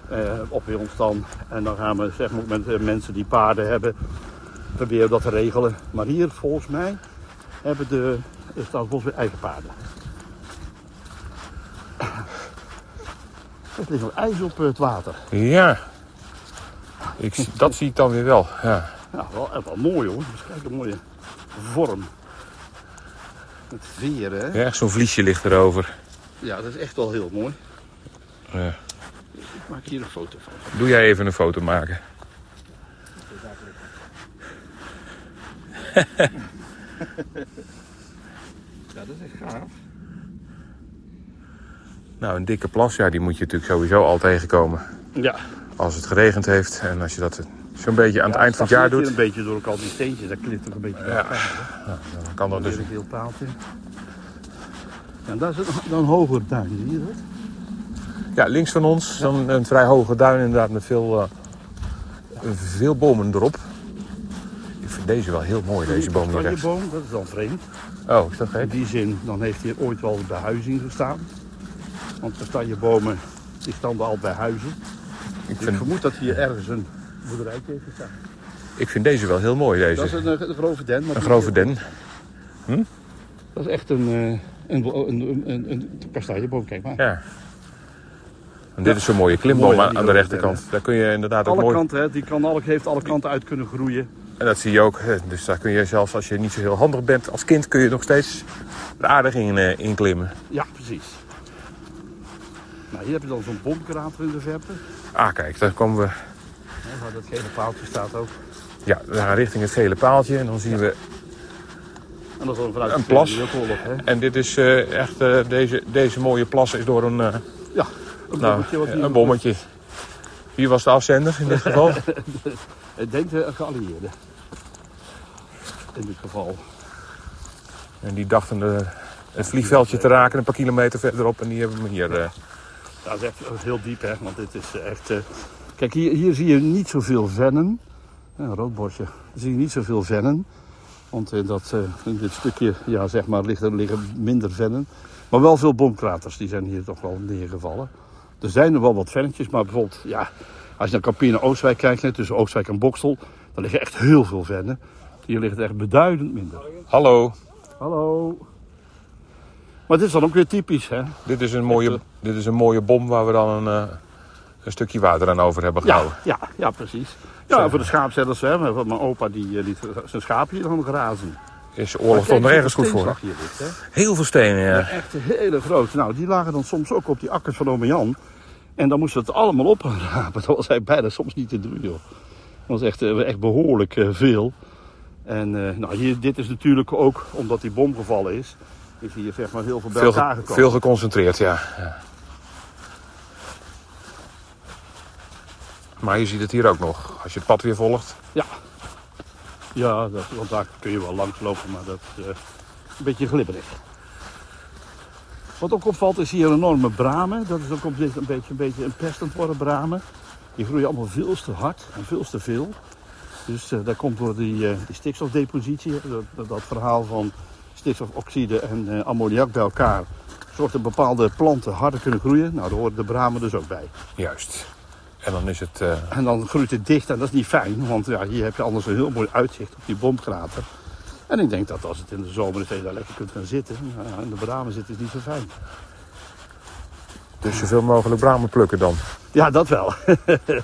[SPEAKER 2] Eh, op ons dan. En dan gaan we zeg maar, met mensen die paarden hebben, proberen dat te regelen. Maar hier volgens mij hebben de Staatsbos weer eigen paarden. Er ligt nog ijs op het water.
[SPEAKER 1] Ja. Ik, dat zie ik dan weer wel. Ja.
[SPEAKER 2] Ja, wel, eh, wel mooi hoor. Dus kijk, een mooie vorm. Met veren, hè?
[SPEAKER 1] ja echt zo'n vliesje ligt erover.
[SPEAKER 2] Ja, dat is echt wel heel mooi.
[SPEAKER 1] Ja.
[SPEAKER 2] Ik maak hier een foto van.
[SPEAKER 1] Doe jij even een foto maken?
[SPEAKER 2] Ja, dat is echt gaaf.
[SPEAKER 1] Nou, een dikke plas, ja, die moet je natuurlijk sowieso al tegenkomen.
[SPEAKER 2] Ja.
[SPEAKER 1] Als het geregend heeft en als je dat zo'n beetje aan het eind van het jaar doet,
[SPEAKER 2] een beetje door elkaar die steentjes, dat klipt er een beetje bij
[SPEAKER 1] Ja.
[SPEAKER 2] elkaar. hè.
[SPEAKER 1] dan kan dat dus.
[SPEAKER 2] een heel paaltje. Ja, en daar is een, dan hoger duin, zie je dat?
[SPEAKER 1] Ja, links van ons dan een vrij hoge duin inderdaad met veel, eh, veel bomen erop. Ik vind deze wel heel mooi, deze boom hier rechts.
[SPEAKER 2] boom, dat is dan vreemd.
[SPEAKER 1] Oh, is dat
[SPEAKER 2] In
[SPEAKER 1] gek?
[SPEAKER 2] die zin, dan heeft hier ooit wel bij huizing gestaan. Want kastanjebomen, die stonden al bij huizen.
[SPEAKER 1] Ik vind,
[SPEAKER 2] vermoed dat hier ergens een boerderijtje heeft gestaan.
[SPEAKER 1] ik vind deze wel heel mooi,
[SPEAKER 2] Dat is
[SPEAKER 1] deze.
[SPEAKER 2] een, eh, een grove den. maar
[SPEAKER 1] Een grove den.
[SPEAKER 2] Dat is echt een, eh, een, een, een, een, een kastanjeboom, kijk maar.
[SPEAKER 1] Ja. En dit is zo'n mooie klimboom
[SPEAKER 2] Mooi,
[SPEAKER 1] aan, de rechterkant. Daar kun je inderdaad ook
[SPEAKER 2] Alle
[SPEAKER 1] mooi...
[SPEAKER 2] kanten, hè, die kan alle, heeft alle kanten uit kunnen groeien.
[SPEAKER 1] En dat zie je ook. Dus daar kun je zelfs als je niet zo heel handig bent als kind... kun je nog steeds er aardig in, eh, in klimmen.
[SPEAKER 2] Ja, precies. Nou, hier heb je dan zo'n bomkrater in de verte.
[SPEAKER 1] Ah, kijk, daar komen we
[SPEAKER 2] waar dat gele paaltje staat ook.
[SPEAKER 1] ja, we gaan richting het gele paaltje. En dan zien we...
[SPEAKER 2] En dat is vanuit
[SPEAKER 1] Een plas.
[SPEAKER 2] Hè.
[SPEAKER 1] En dit is eh, echt... eh, deze, deze mooie plas is door een...
[SPEAKER 2] Ja, een
[SPEAKER 1] nou,
[SPEAKER 2] bommetje hier...
[SPEAKER 1] een bommetje. Wie was de afzender in dit *laughs* geval?
[SPEAKER 2] Ik denk de geallieerden. In dit geval.
[SPEAKER 1] en die dachten eh, het vliegveldje te raken een paar kilometer verderop. En die hebben we hier... eh,
[SPEAKER 2] dat is echt heel diep, hè. Want dit is echt... eh, Kijk, hier, hier zie je niet zoveel vennen. Een rood. Hier zie je niet zoveel vennen. Want in, dat, eh, in dit stukje, ja, zeg maar, liggen, liggen minder vennen. Maar wel veel bomkraters, die zijn hier toch wel neergevallen. Er zijn er wel wat vennetjes, maar bijvoorbeeld, ja, als je naar Campina Oostwijk kijkt, net tussen Oostwijk en Bokstel, dan liggen echt heel veel vennen. Hier ligt het echt beduidend minder.
[SPEAKER 1] Hallo,
[SPEAKER 2] Hallo. Maar dit is dan ook weer typisch, hè?
[SPEAKER 1] dit is, een mooie, dit is een mooie bom waar we dan een, eh, een stukje water aan over hebben
[SPEAKER 2] Ja,
[SPEAKER 1] gehouden.
[SPEAKER 2] ja, ja, precies. Ja, voor de schaapzetters, hè. Want Mijn opa die eh, liet zijn schaap hier dan grazen.
[SPEAKER 1] Is oorlog toch ergens goed voor?
[SPEAKER 2] ligt?
[SPEAKER 1] Heel veel stenen, ja.
[SPEAKER 2] Echt hele groot. Nou, die lagen dan soms ook op die akkers van ome Jan. En dan moesten we het allemaal oprapen. *laughs* Dat was eigenlijk bijna soms niet te doen, joh. Dat was echt, eh, echt behoorlijk eh, veel. En eh, nou, hier, dit is natuurlijk ook, omdat die bom gevallen is, is hier zeg maar heel veel bij
[SPEAKER 1] Veel,
[SPEAKER 2] elkaar
[SPEAKER 1] ge-
[SPEAKER 2] gekomen.
[SPEAKER 1] veel geconcentreerd, ja. ja. Maar je ziet het hier ook nog. Als je het pad weer volgt.
[SPEAKER 2] Ja. Ja, dat, want daar kun je wel langs lopen, maar dat is een beetje glibberig. Wat ook opvalt is hier enorme bramen. Dat is ook op dit een beetje een, beetje een pestend worden bramen. Die groeien allemaal veel te hard en veel te veel. Dus eh, dat komt door die, eh, die stikstofdepositie. Dat, dat, verhaal van stikstofoxide en eh, ammoniak bij elkaar zorgt dat bepaalde planten harder kunnen groeien. Nou, daar horen de bramen dus ook bij.
[SPEAKER 1] Juist. En dan is het...
[SPEAKER 2] En dan groeit het dicht en dat is niet fijn, want ja, hier heb je anders een heel mooi uitzicht op die bomkrater. En ik denk dat als het in de zomer is, dat je daar lekker kunt gaan zitten. Nou ja, in de bramen zitten is niet zo fijn.
[SPEAKER 1] Dus zoveel mogelijk bramen plukken dan.
[SPEAKER 2] Ja, dat wel.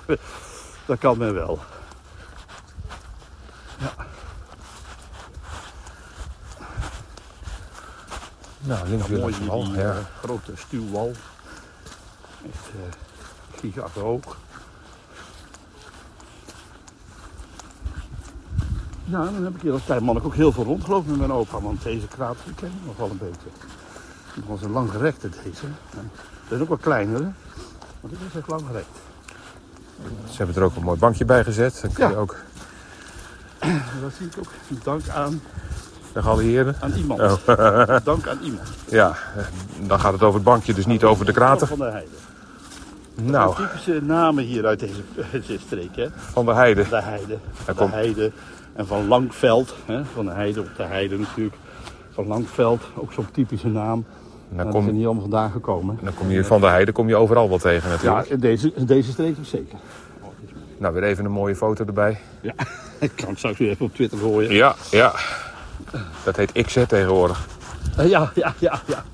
[SPEAKER 2] *laughs* dat kan men wel.
[SPEAKER 1] Nou, links weer een wal. Ja.
[SPEAKER 2] eh, grote stuwwal. Echt uh, gigantisch hoog. Ja, dan heb ik hier als klein man ook heel veel rondgelopen met mijn opa. Want deze die ken ik nog wel een beetje. Het was een langgerekte deze. Dat is ook wel kleiner, maar dit is echt langgerekt.
[SPEAKER 1] Ze hebben er ook een mooi bankje bij gezet. Dan kun je
[SPEAKER 2] Ja.
[SPEAKER 1] ook
[SPEAKER 2] dat zie ik ook. Dank aan,
[SPEAKER 1] de geallieerden.
[SPEAKER 2] aan iemand.
[SPEAKER 1] Oh.
[SPEAKER 2] Dank aan iemand.
[SPEAKER 1] Ja, dan gaat het over het bankje, dus niet over de krater.
[SPEAKER 2] Van de Heide.
[SPEAKER 1] Nou,
[SPEAKER 2] Typische namen hier uit deze, *laughs* deze streek, hè?
[SPEAKER 1] van de heide.
[SPEAKER 2] De Heide. Van de Heide. En van Langveld. Hè? Van de Heide op de Heide natuurlijk. Van Langveld, ook zo'n typische naam.
[SPEAKER 1] Dan
[SPEAKER 2] Nou, die zijn
[SPEAKER 1] kom,
[SPEAKER 2] hier allemaal vandaan gekomen.
[SPEAKER 1] dan kom je van de heide kom je overal wel tegen
[SPEAKER 2] Ja,
[SPEAKER 1] natuurlijk.
[SPEAKER 2] in deze, deze streek ook zeker.
[SPEAKER 1] Nou, weer even een mooie foto erbij.
[SPEAKER 2] Ja, *laughs* ik kan het straks weer even op Twitter gooien.
[SPEAKER 1] Ja, ja. Dat heet X hè, tegenwoordig.
[SPEAKER 2] Eh, Ja, ja, ja, ja.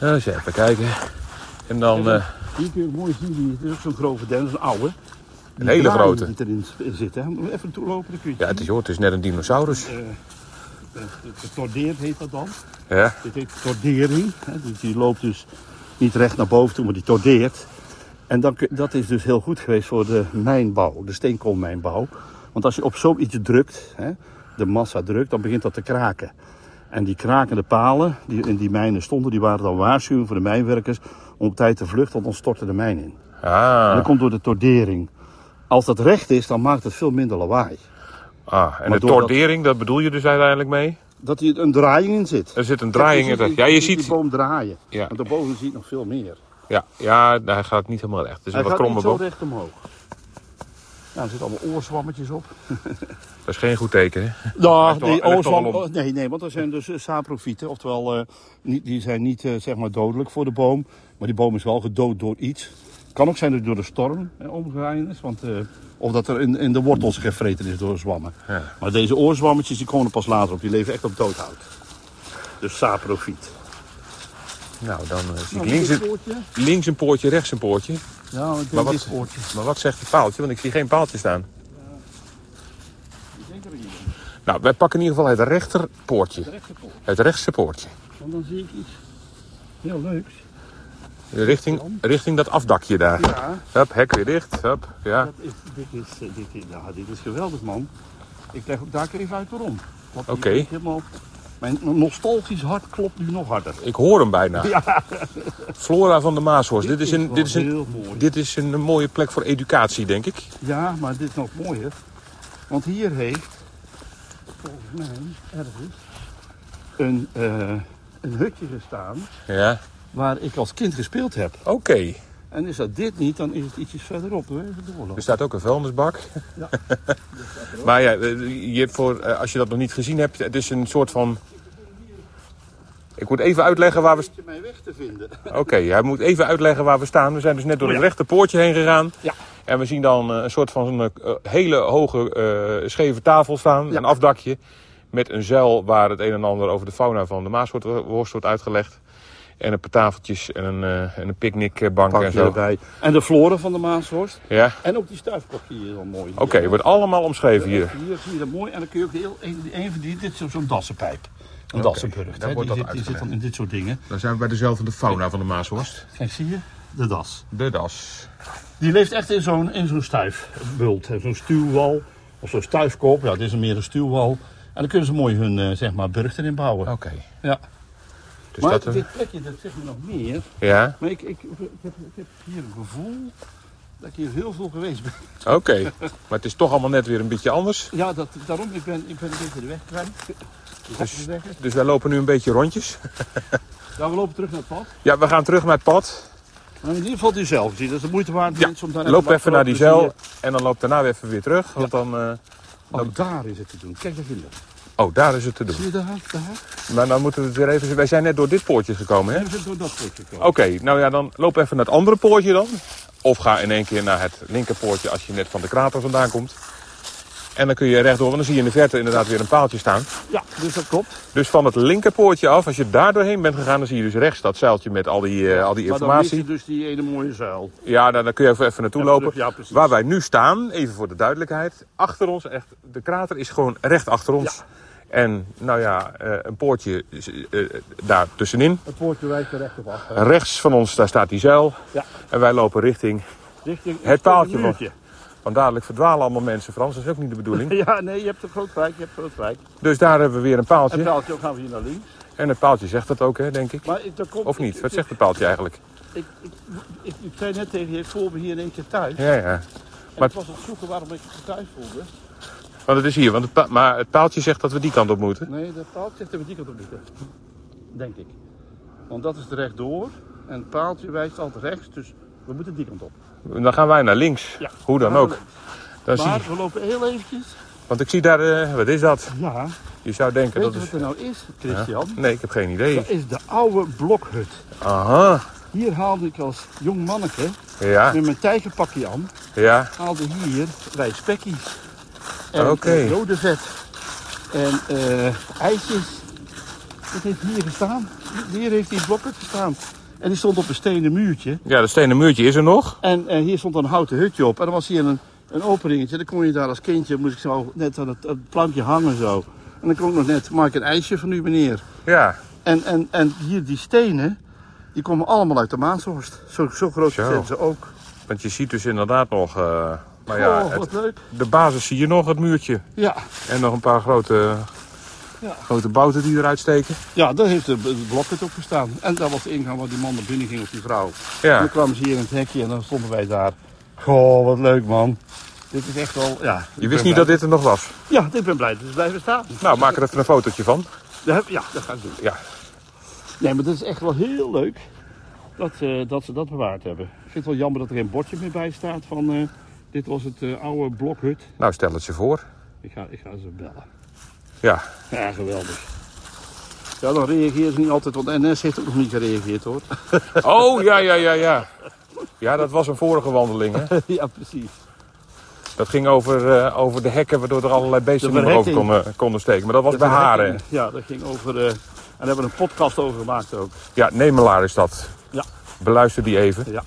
[SPEAKER 1] Nou, eens even kijken. En dan, eh,
[SPEAKER 2] Hier kun je mooi zien, die, is zo'n grove den, zo'n oude. Die
[SPEAKER 1] hele grote.
[SPEAKER 2] Die erin in zit, hè. Moet je Even toelopen, dan kun je
[SPEAKER 1] ja, het is, joh, het is net een dinosaurus.
[SPEAKER 2] Eh, Getordeerd heet dat dan.
[SPEAKER 1] Ja,
[SPEAKER 2] Dit heet tordering. Hè? Dus die loopt dus niet recht naar boven toe, maar die tordeert. En dan, dat is dus heel goed geweest voor de mijnbouw, de steenkoolmijnbouw. Want als je op zoiets drukt, hè, de massa drukt, dan begint dat te kraken. En die krakende palen die in die mijnen stonden, die waren dan waarschuwing voor de mijnwerkers om op tijd te vluchten, want dan stortte de mijn in. En
[SPEAKER 1] ah,
[SPEAKER 2] dat komt door de tordering. Als dat recht is, dan maakt het veel minder lawaai.
[SPEAKER 1] ah. En
[SPEAKER 2] Maar
[SPEAKER 1] de tordering, dat bedoel je dus uiteindelijk mee?
[SPEAKER 2] Dat hier een draaiing in zit.
[SPEAKER 1] Er zit een draaiing in. dat- Ja, je ziet...
[SPEAKER 2] boom draaien.
[SPEAKER 1] Ja.
[SPEAKER 2] Want daarboven zie je nog veel meer.
[SPEAKER 1] Ja, ja, hij gaat niet helemaal recht. Het is een
[SPEAKER 2] Hij
[SPEAKER 1] wat
[SPEAKER 2] gaat niet zo recht omhoog. Ja, er zitten allemaal oorzwammetjes op. *laughs*
[SPEAKER 1] Dat is geen goed teken, hè?
[SPEAKER 2] Nou, oorzwam, oh, nee, nee, want er zijn dus eh, saprofieten. Oftewel, eh, niet, die zijn niet eh, zeg maar dodelijk voor de boom. Maar die boom is wel gedood door iets. Het kan ook zijn dat het door de storm eh, omgegaan is. Want, eh, of dat er in, in de wortels gevreten is door zwammen.
[SPEAKER 1] Ja.
[SPEAKER 2] Maar deze oorzwammetjes die komen er pas later op. Die leven echt op doodhout. Dus saprofiet.
[SPEAKER 1] Nou, dan eh, zie ik
[SPEAKER 2] Nou,
[SPEAKER 1] links een,
[SPEAKER 2] poortje.
[SPEAKER 1] links een poortje, rechts een poortje.
[SPEAKER 2] Ja, ik denk
[SPEAKER 1] Maar wat-
[SPEAKER 2] dit poortje.
[SPEAKER 1] Maar wat zegt het paaltje? Want ik zie geen paaltje staan.
[SPEAKER 2] Ik denk er hier.
[SPEAKER 1] Nou, wij pakken in ieder geval het rechterpoortje.
[SPEAKER 2] De rechte poort.
[SPEAKER 1] Het rechtse poortje.
[SPEAKER 2] Want dan zie ik iets heel leuks.
[SPEAKER 1] Richting, richting dat afdakje daar.
[SPEAKER 2] Ja,
[SPEAKER 1] Hup, hek weer dicht. Hup, ja.
[SPEAKER 2] Dat is, dit, is, dit, is, dit is geweldig, man. Ik leg ook daar even uit waarom.
[SPEAKER 1] Oké.
[SPEAKER 2] Helemaal, mijn nostalgisch hart klopt nu nog harder.
[SPEAKER 1] Ik hoor hem bijna.
[SPEAKER 2] Ja,
[SPEAKER 1] Flora van de Maashorst. Dit is, een, dit, is een, dit is een mooie plek voor educatie, denk ik.
[SPEAKER 2] Ja, maar dit is nog mooier. Want hier heeft, volgens mij, ergens, een, eh, een hutje gestaan
[SPEAKER 1] Ja.
[SPEAKER 2] Waar ik als kind gespeeld heb.
[SPEAKER 1] Oké.
[SPEAKER 2] En is dat dit niet, dan is het ietsjes verderop. Hoor. Even doorlopen.
[SPEAKER 1] Er staat ook een vuilnisbak.
[SPEAKER 2] Ja. *laughs*
[SPEAKER 1] maar ja, eh, je voor, eh, als je dat nog niet gezien hebt, het is een soort van... Ik moet even uitleggen waar we...
[SPEAKER 2] Mijn weg te vinden.
[SPEAKER 1] Oké, hij moet even uitleggen waar we staan. We zijn dus net door
[SPEAKER 2] Oh,
[SPEAKER 1] het
[SPEAKER 2] ja.
[SPEAKER 1] rechte poortje heen gegaan.
[SPEAKER 2] Ja.
[SPEAKER 1] En we zien dan eh, een soort van een hele hoge eh, scheve tafel staan.
[SPEAKER 2] Ja.
[SPEAKER 1] Een afdakje. Met een zuil waar het een en ander over de fauna van de Maasworst wordt uitgelegd. En een paar tafeltjes en een, eh, en een picknickbank en zo.
[SPEAKER 2] erbij. En de floren van de Maashorst.
[SPEAKER 1] Ja,
[SPEAKER 2] En ook die stuifkopje hier is al mooi.
[SPEAKER 1] oké, wordt allemaal omschreven hier.
[SPEAKER 2] Hier zie je dat mooi. En dan kun je ook heel, een, een van die, dit is zo'n dassenpijp. Een dassenburg.
[SPEAKER 1] daar wordt
[SPEAKER 2] Die,
[SPEAKER 1] dat
[SPEAKER 2] zit, die zit dan in dit soort dingen.
[SPEAKER 1] Dan zijn we bij dezelfde fauna van de Maashorst.
[SPEAKER 2] Kijk, zie je? De das.
[SPEAKER 1] De das.
[SPEAKER 2] Die leeft echt in zo'n in zo'n stuifbult. hè. Zo'n stuwwal. Of zo'n stuifkop. Ja, dit is een meer een stuwwal. En dan kunnen ze mooi hun eh, zeg maar, burcht erin bouwen.
[SPEAKER 1] Oké.
[SPEAKER 2] Ja.
[SPEAKER 1] Dus
[SPEAKER 2] maar
[SPEAKER 1] dat, eh,
[SPEAKER 2] dit plekje, dat zegt me nog meer.
[SPEAKER 1] ja,
[SPEAKER 2] Maar ik, ik, ik, heb, ik heb hier een gevoel dat ik hier heel veel geweest ben.
[SPEAKER 1] oké. Maar het is toch allemaal net weer een beetje anders.
[SPEAKER 2] Ja, dat, daarom. Ik ben, ik ben een beetje de weg kwijt. Dus,
[SPEAKER 1] Dus wij lopen nu een beetje rondjes. *laughs*
[SPEAKER 2] ja, we lopen terug naar het pad.
[SPEAKER 1] Ja, we gaan terug naar het pad.
[SPEAKER 2] Maar in ieder geval die zelf zien. Dat is de moeite waard.
[SPEAKER 1] Ja,
[SPEAKER 2] mensen, om daar
[SPEAKER 1] Loop even naar die zeil en dan loop daarna weer even weer terug. Want dan, eh,
[SPEAKER 2] Oh, daar is het te doen. Kijk daar vinden.
[SPEAKER 1] Oh, daar is het te doen.
[SPEAKER 2] Zie je daar? Daar?
[SPEAKER 1] Maar dan moeten we het weer even... Wij zijn net door dit poortje gekomen, hè?
[SPEAKER 2] We zijn door dat potje gekomen.
[SPEAKER 1] Oké, nou ja, dan loop even naar het andere poortje dan. Of ga in één keer naar het linkerpoortje als je net van de krater vandaan komt. En dan kun je rechtdoor, want dan zie je in de verte inderdaad weer een paaltje staan.
[SPEAKER 2] Ja, dus dat klopt.
[SPEAKER 1] Dus van het linkerpoortje af, als je daar doorheen bent gegaan, dan zie je dus rechts dat zeiltje met al die, eh, al die
[SPEAKER 2] Maar dan
[SPEAKER 1] informatie.
[SPEAKER 2] dus die ene mooie zuil.
[SPEAKER 1] Ja, nou, dan kun je even, even naartoe
[SPEAKER 2] Even
[SPEAKER 1] lopen.
[SPEAKER 2] terug, ja, precies.
[SPEAKER 1] Waar wij nu staan, even voor de duidelijkheid, achter ons, echt, de krater is gewoon recht achter ons. En nou ja, eh, een poortje eh, daar tussenin.
[SPEAKER 2] Het poortje wijst er recht op af.
[SPEAKER 1] Rechts van ons, daar staat die zuil.
[SPEAKER 2] Ja.
[SPEAKER 1] En wij lopen richting,
[SPEAKER 2] Richting
[SPEAKER 1] Het paaltje
[SPEAKER 2] het muurtje.
[SPEAKER 1] want dadelijk verdwalen allemaal mensen, Frans. Dat is ook niet de bedoeling. *laughs*
[SPEAKER 2] Ja, nee, je hebt een groot gelijk, je hebt groot gelijk.
[SPEAKER 1] Dus daar hebben we weer een
[SPEAKER 2] Het
[SPEAKER 1] paaltje.
[SPEAKER 2] paaltje gaan we hier naar links.
[SPEAKER 1] En het paaltje zegt dat ook, hè, denk ik.
[SPEAKER 2] Maar er komt,
[SPEAKER 1] Of niet?
[SPEAKER 2] ik-
[SPEAKER 1] Wat zegt het paaltje eigenlijk?
[SPEAKER 2] Ik, ik, ik, ik zei net tegen je, ik voel me hier in één keer thuis.
[SPEAKER 1] Ja, ja.
[SPEAKER 2] En
[SPEAKER 1] Maar-
[SPEAKER 2] ik was het zoeken waarom ik me thuis voelde.
[SPEAKER 1] Want het is hier. Want het pa- maar het paaltje zegt dat we die kant op moeten.
[SPEAKER 2] Nee, dat paaltje zegt dat we die kant op moeten. Denk ik. Want dat is rechtdoor. En het paaltje wijst altijd rechts, dus we moeten die kant op.
[SPEAKER 1] Dan gaan wij naar links.
[SPEAKER 2] Ja.
[SPEAKER 1] Hoe dan ook. Dan zie
[SPEAKER 2] Maar
[SPEAKER 1] je-
[SPEAKER 2] we lopen heel eventjes.
[SPEAKER 1] want ik zie daar, eh, wat is dat?
[SPEAKER 2] Ja,
[SPEAKER 1] Je zou denken
[SPEAKER 2] weet
[SPEAKER 1] dat
[SPEAKER 2] je
[SPEAKER 1] is...
[SPEAKER 2] wat er nou is, Christian?
[SPEAKER 1] Nee, ik heb geen idee.
[SPEAKER 2] Dat is de oude blokhut.
[SPEAKER 1] Aha.
[SPEAKER 2] Hier haalde ik als jong manneke
[SPEAKER 1] Ja,
[SPEAKER 2] met mijn tijgerpakje aan,
[SPEAKER 1] ja.
[SPEAKER 2] haalde hier wij spekkies. En eh, rode vet. En eh, ijsjes. Dat heeft hier gestaan. Hier heeft die blokhut gestaan. En die stond op een stenen muurtje.
[SPEAKER 1] Ja, dat stenen muurtje is er nog.
[SPEAKER 2] En eh, hier stond een houten hutje op. En dan was hier een, een openingetje. Dan kon je daar als kindje, moest ik zo net aan het, het plankje hangen zo. En dan kon ik nog net, maak ik een ijsje van u meneer.
[SPEAKER 1] Ja.
[SPEAKER 2] En, en, en hier die stenen, die komen allemaal uit de Maashorst. Zo, zo groot
[SPEAKER 1] Zo.
[SPEAKER 2] zijn ze ook.
[SPEAKER 1] Want je ziet dus inderdaad nog... maar ja,
[SPEAKER 2] oh,
[SPEAKER 1] het-
[SPEAKER 2] leuk.
[SPEAKER 1] de basis zie je nog, het muurtje.
[SPEAKER 2] Ja,
[SPEAKER 1] En nog een paar grote,
[SPEAKER 2] Ja.
[SPEAKER 1] grote bouten die eruit steken.
[SPEAKER 2] ja daar heeft de blokhut op gestaan. En dat was de ingang waar die man naar binnen ging of die vrouw. En
[SPEAKER 1] Ja.
[SPEAKER 2] dan kwamen ze hier in het hekje en dan stonden wij daar. Goh, wat leuk man. Dit is echt wel, ja.
[SPEAKER 1] Je wist niet dat dit er nog was.
[SPEAKER 2] Ja, ik ben blij dat ze blijven staan.
[SPEAKER 1] Nou, maak er even een fotootje van.
[SPEAKER 2] Heb- Ja, dat ga ik doen.
[SPEAKER 1] Ja.
[SPEAKER 2] Nee, maar dat is echt wel heel leuk dat, eh, dat ze dat bewaard hebben. Ik vind het wel jammer dat er geen bordje meer bij staat van eh, dit was het eh, oude blokhut.
[SPEAKER 1] Nou, stel het je voor.
[SPEAKER 2] Ik ga, ik ga ze bellen.
[SPEAKER 1] Ja.
[SPEAKER 2] Ja, geweldig. Ja, dan reageert ze niet altijd, want NS heeft ook nog niet gereageerd hoor. *laughs*
[SPEAKER 1] Oh, ja, ja, ja, ja. Ja, dat was een vorige wandeling, hè. *laughs*
[SPEAKER 2] ja, precies.
[SPEAKER 1] Dat ging over, eh, over de hekken, waardoor er allerlei beesten
[SPEAKER 2] De
[SPEAKER 1] niet meer over konden, konden steken. Maar dat was
[SPEAKER 2] De
[SPEAKER 1] bij Haren.
[SPEAKER 2] Ja, dat ging over. eh, en daar hebben we een podcast over gemaakt ook.
[SPEAKER 1] Ja, Nemelaar is dat.
[SPEAKER 2] Ja.
[SPEAKER 1] Beluister die even.
[SPEAKER 2] Ja.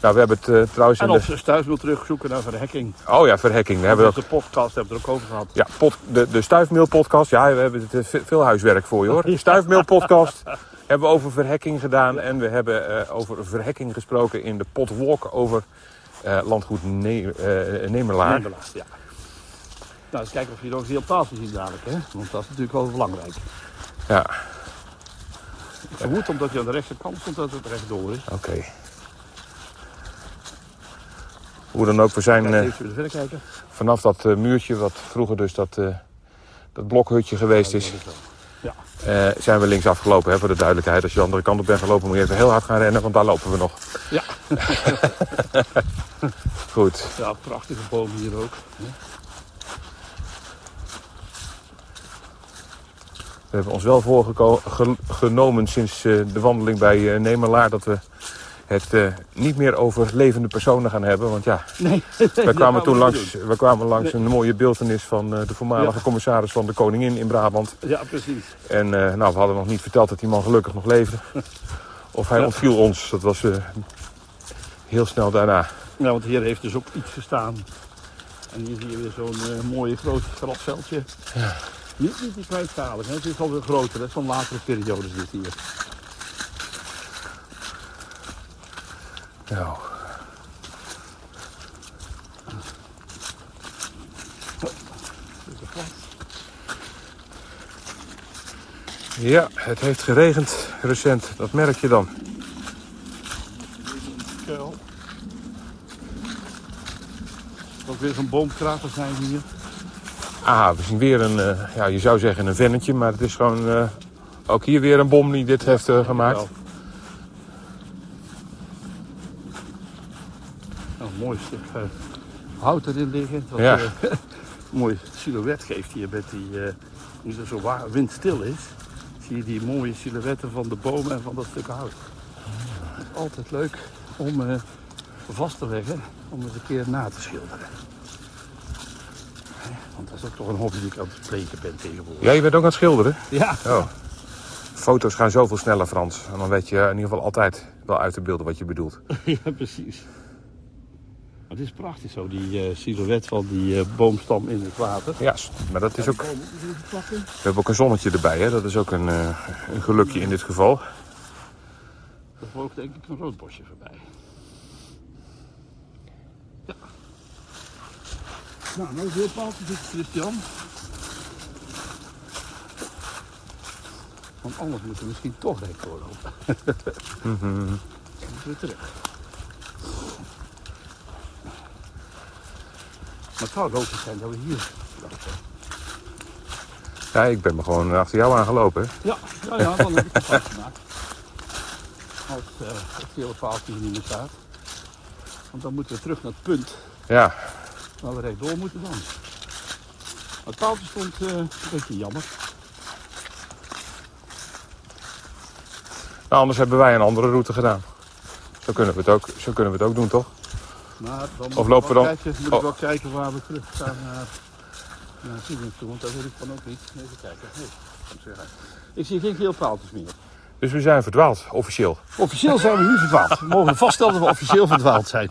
[SPEAKER 1] Nou, we hebben het eh, trouwens in
[SPEAKER 2] En
[SPEAKER 1] de...
[SPEAKER 2] of ze thuis wil terugzoeken naar verhekking.
[SPEAKER 1] Oh ja, verhekking. We hebben dat...
[SPEAKER 2] de podcast hebben we er ook over gehad.
[SPEAKER 1] Ja, pot, de, de stuifmeelpodcast. Ja, we hebben het, eh, ve- veel huiswerk voor je hoor. *laughs* De stuifmeelpodcast hebben we over verhekking gedaan. En we hebben eh, over verhekking gesproken in de potwalk over landgoed ne.
[SPEAKER 2] Nederland, ja. Nou, eens kijken of je nog hier op tafel ziet dadelijk, hè? Want dat is natuurlijk wel belangrijk.
[SPEAKER 1] Ja,
[SPEAKER 2] Ik vermoed omdat je aan de rechterkant stond dat het rechtdoor is.
[SPEAKER 1] oké. Hoe dan ook, we zijn eh,
[SPEAKER 2] even verder kijken.
[SPEAKER 1] vanaf dat eh, muurtje, wat vroeger dus dat, eh, dat blokhutje geweest is,
[SPEAKER 2] Ja.
[SPEAKER 1] zijn we links afgelopen. Hè, voor de duidelijkheid. Als je de andere kant op bent gelopen, moet je even heel hard gaan rennen, want daar lopen we nog.
[SPEAKER 2] Ja. *laughs*
[SPEAKER 1] Goed.
[SPEAKER 2] ja, prachtige boom hier ook.
[SPEAKER 1] We hebben ons wel voorgenomen sinds de wandeling bij Nemelaar dat we het eh, niet meer over levende personen gaan hebben. Want ja,
[SPEAKER 2] Nee, *laughs*
[SPEAKER 1] we kwamen toen langs, we kwamen langs een mooie beeldenis van eh, de voormalige
[SPEAKER 2] Ja.
[SPEAKER 1] commissaris van de Koningin in Brabant.
[SPEAKER 2] Ja, precies.
[SPEAKER 1] En eh, nou, we hadden nog niet verteld dat die man gelukkig nog leefde. *laughs* Of hij
[SPEAKER 2] Ja.
[SPEAKER 1] ontviel ons. Dat was heel snel daarna.
[SPEAKER 2] Ja, want hier heeft dus ook iets gestaan. En hier zie je weer zo'n eh mooi groot grasveldje. Niet, niet die hè. het is alweer groter, hè. van latere periodes dit hier.
[SPEAKER 1] Nou.
[SPEAKER 2] Een.
[SPEAKER 1] Ja, het heeft geregend recent. Dat merk je dan.
[SPEAKER 2] Kuil. Ook weer zo'n boomkrater zijn hier.
[SPEAKER 1] Ah, we zien weer een, eh, ja, je zou zeggen een vennetje, maar het is gewoon eh, ook hier weer een bom die dit heeft eh, gemaakt.
[SPEAKER 2] Wel. Nou, een mooi stuk eh, hout erin liggen. Wat
[SPEAKER 1] Ja.
[SPEAKER 2] een *laughs* mooi silhouet geeft hier met die, eh nu het zo windstil is. Zie je die mooie silhouetten van de bomen en van dat stuk hout. Het is altijd leuk om eh, vast te leggen, om eens een keer na te schilderen. Want dat is ook toch een hobby die ik aan het plegen ben tegenwoordig.
[SPEAKER 1] Ja, je bent ook aan het schilderen?
[SPEAKER 2] Ja.
[SPEAKER 1] Oh. Foto's gaan zoveel sneller, Frans. En dan weet je in ieder geval altijd wel uit te beelden wat je bedoelt. *laughs*
[SPEAKER 2] ja, precies. Maar het is prachtig zo, die eh, silhouet van die eh, boomstam in het water.
[SPEAKER 1] Ja, maar dat is ook... We hebben ook een zonnetje erbij, hè? Dat is ook een, eh, een gelukje in dit geval.
[SPEAKER 2] Er vloog denk ik een roodbosje voorbij. Ja. Nou, nou is heel paaltje zitten, Christian. Want anders moeten we misschien toch recht doorlopen.
[SPEAKER 1] Mhm.
[SPEAKER 2] Dan moeten we terug. Maar het zou logisch zijn dat we hier lopen.
[SPEAKER 1] Ja, ik ben me gewoon achter jou aangelopen, hè?
[SPEAKER 2] Ja, ja, ja, dan heb ik het fout gemaakt. Als eh, het gele paaltje hier niet meer staat. Want dan moeten we terug naar het punt
[SPEAKER 1] Ja,
[SPEAKER 2] waar we rechtdoor moeten dan. Maar het paaltje stond eh, een beetje jammer.
[SPEAKER 1] nou, anders hebben wij een andere route gedaan. Zo kunnen we het ook, zo kunnen we het ook doen, toch?
[SPEAKER 2] Maar dan
[SPEAKER 1] Of lopen we dan-
[SPEAKER 2] Kijken, moet
[SPEAKER 1] Oh.
[SPEAKER 2] ik wel kijken waar we terug gaan naar, naar Siemens toe. Want dat weet ik van ook niet. Even kijken. Nee, ik zie geen geel paaltjes meer.
[SPEAKER 1] Dus we zijn verdwaald, officieel.
[SPEAKER 2] Officieel zijn we nu verdwaald. We mogen vaststellen dat we officieel *laughs* verdwaald zijn.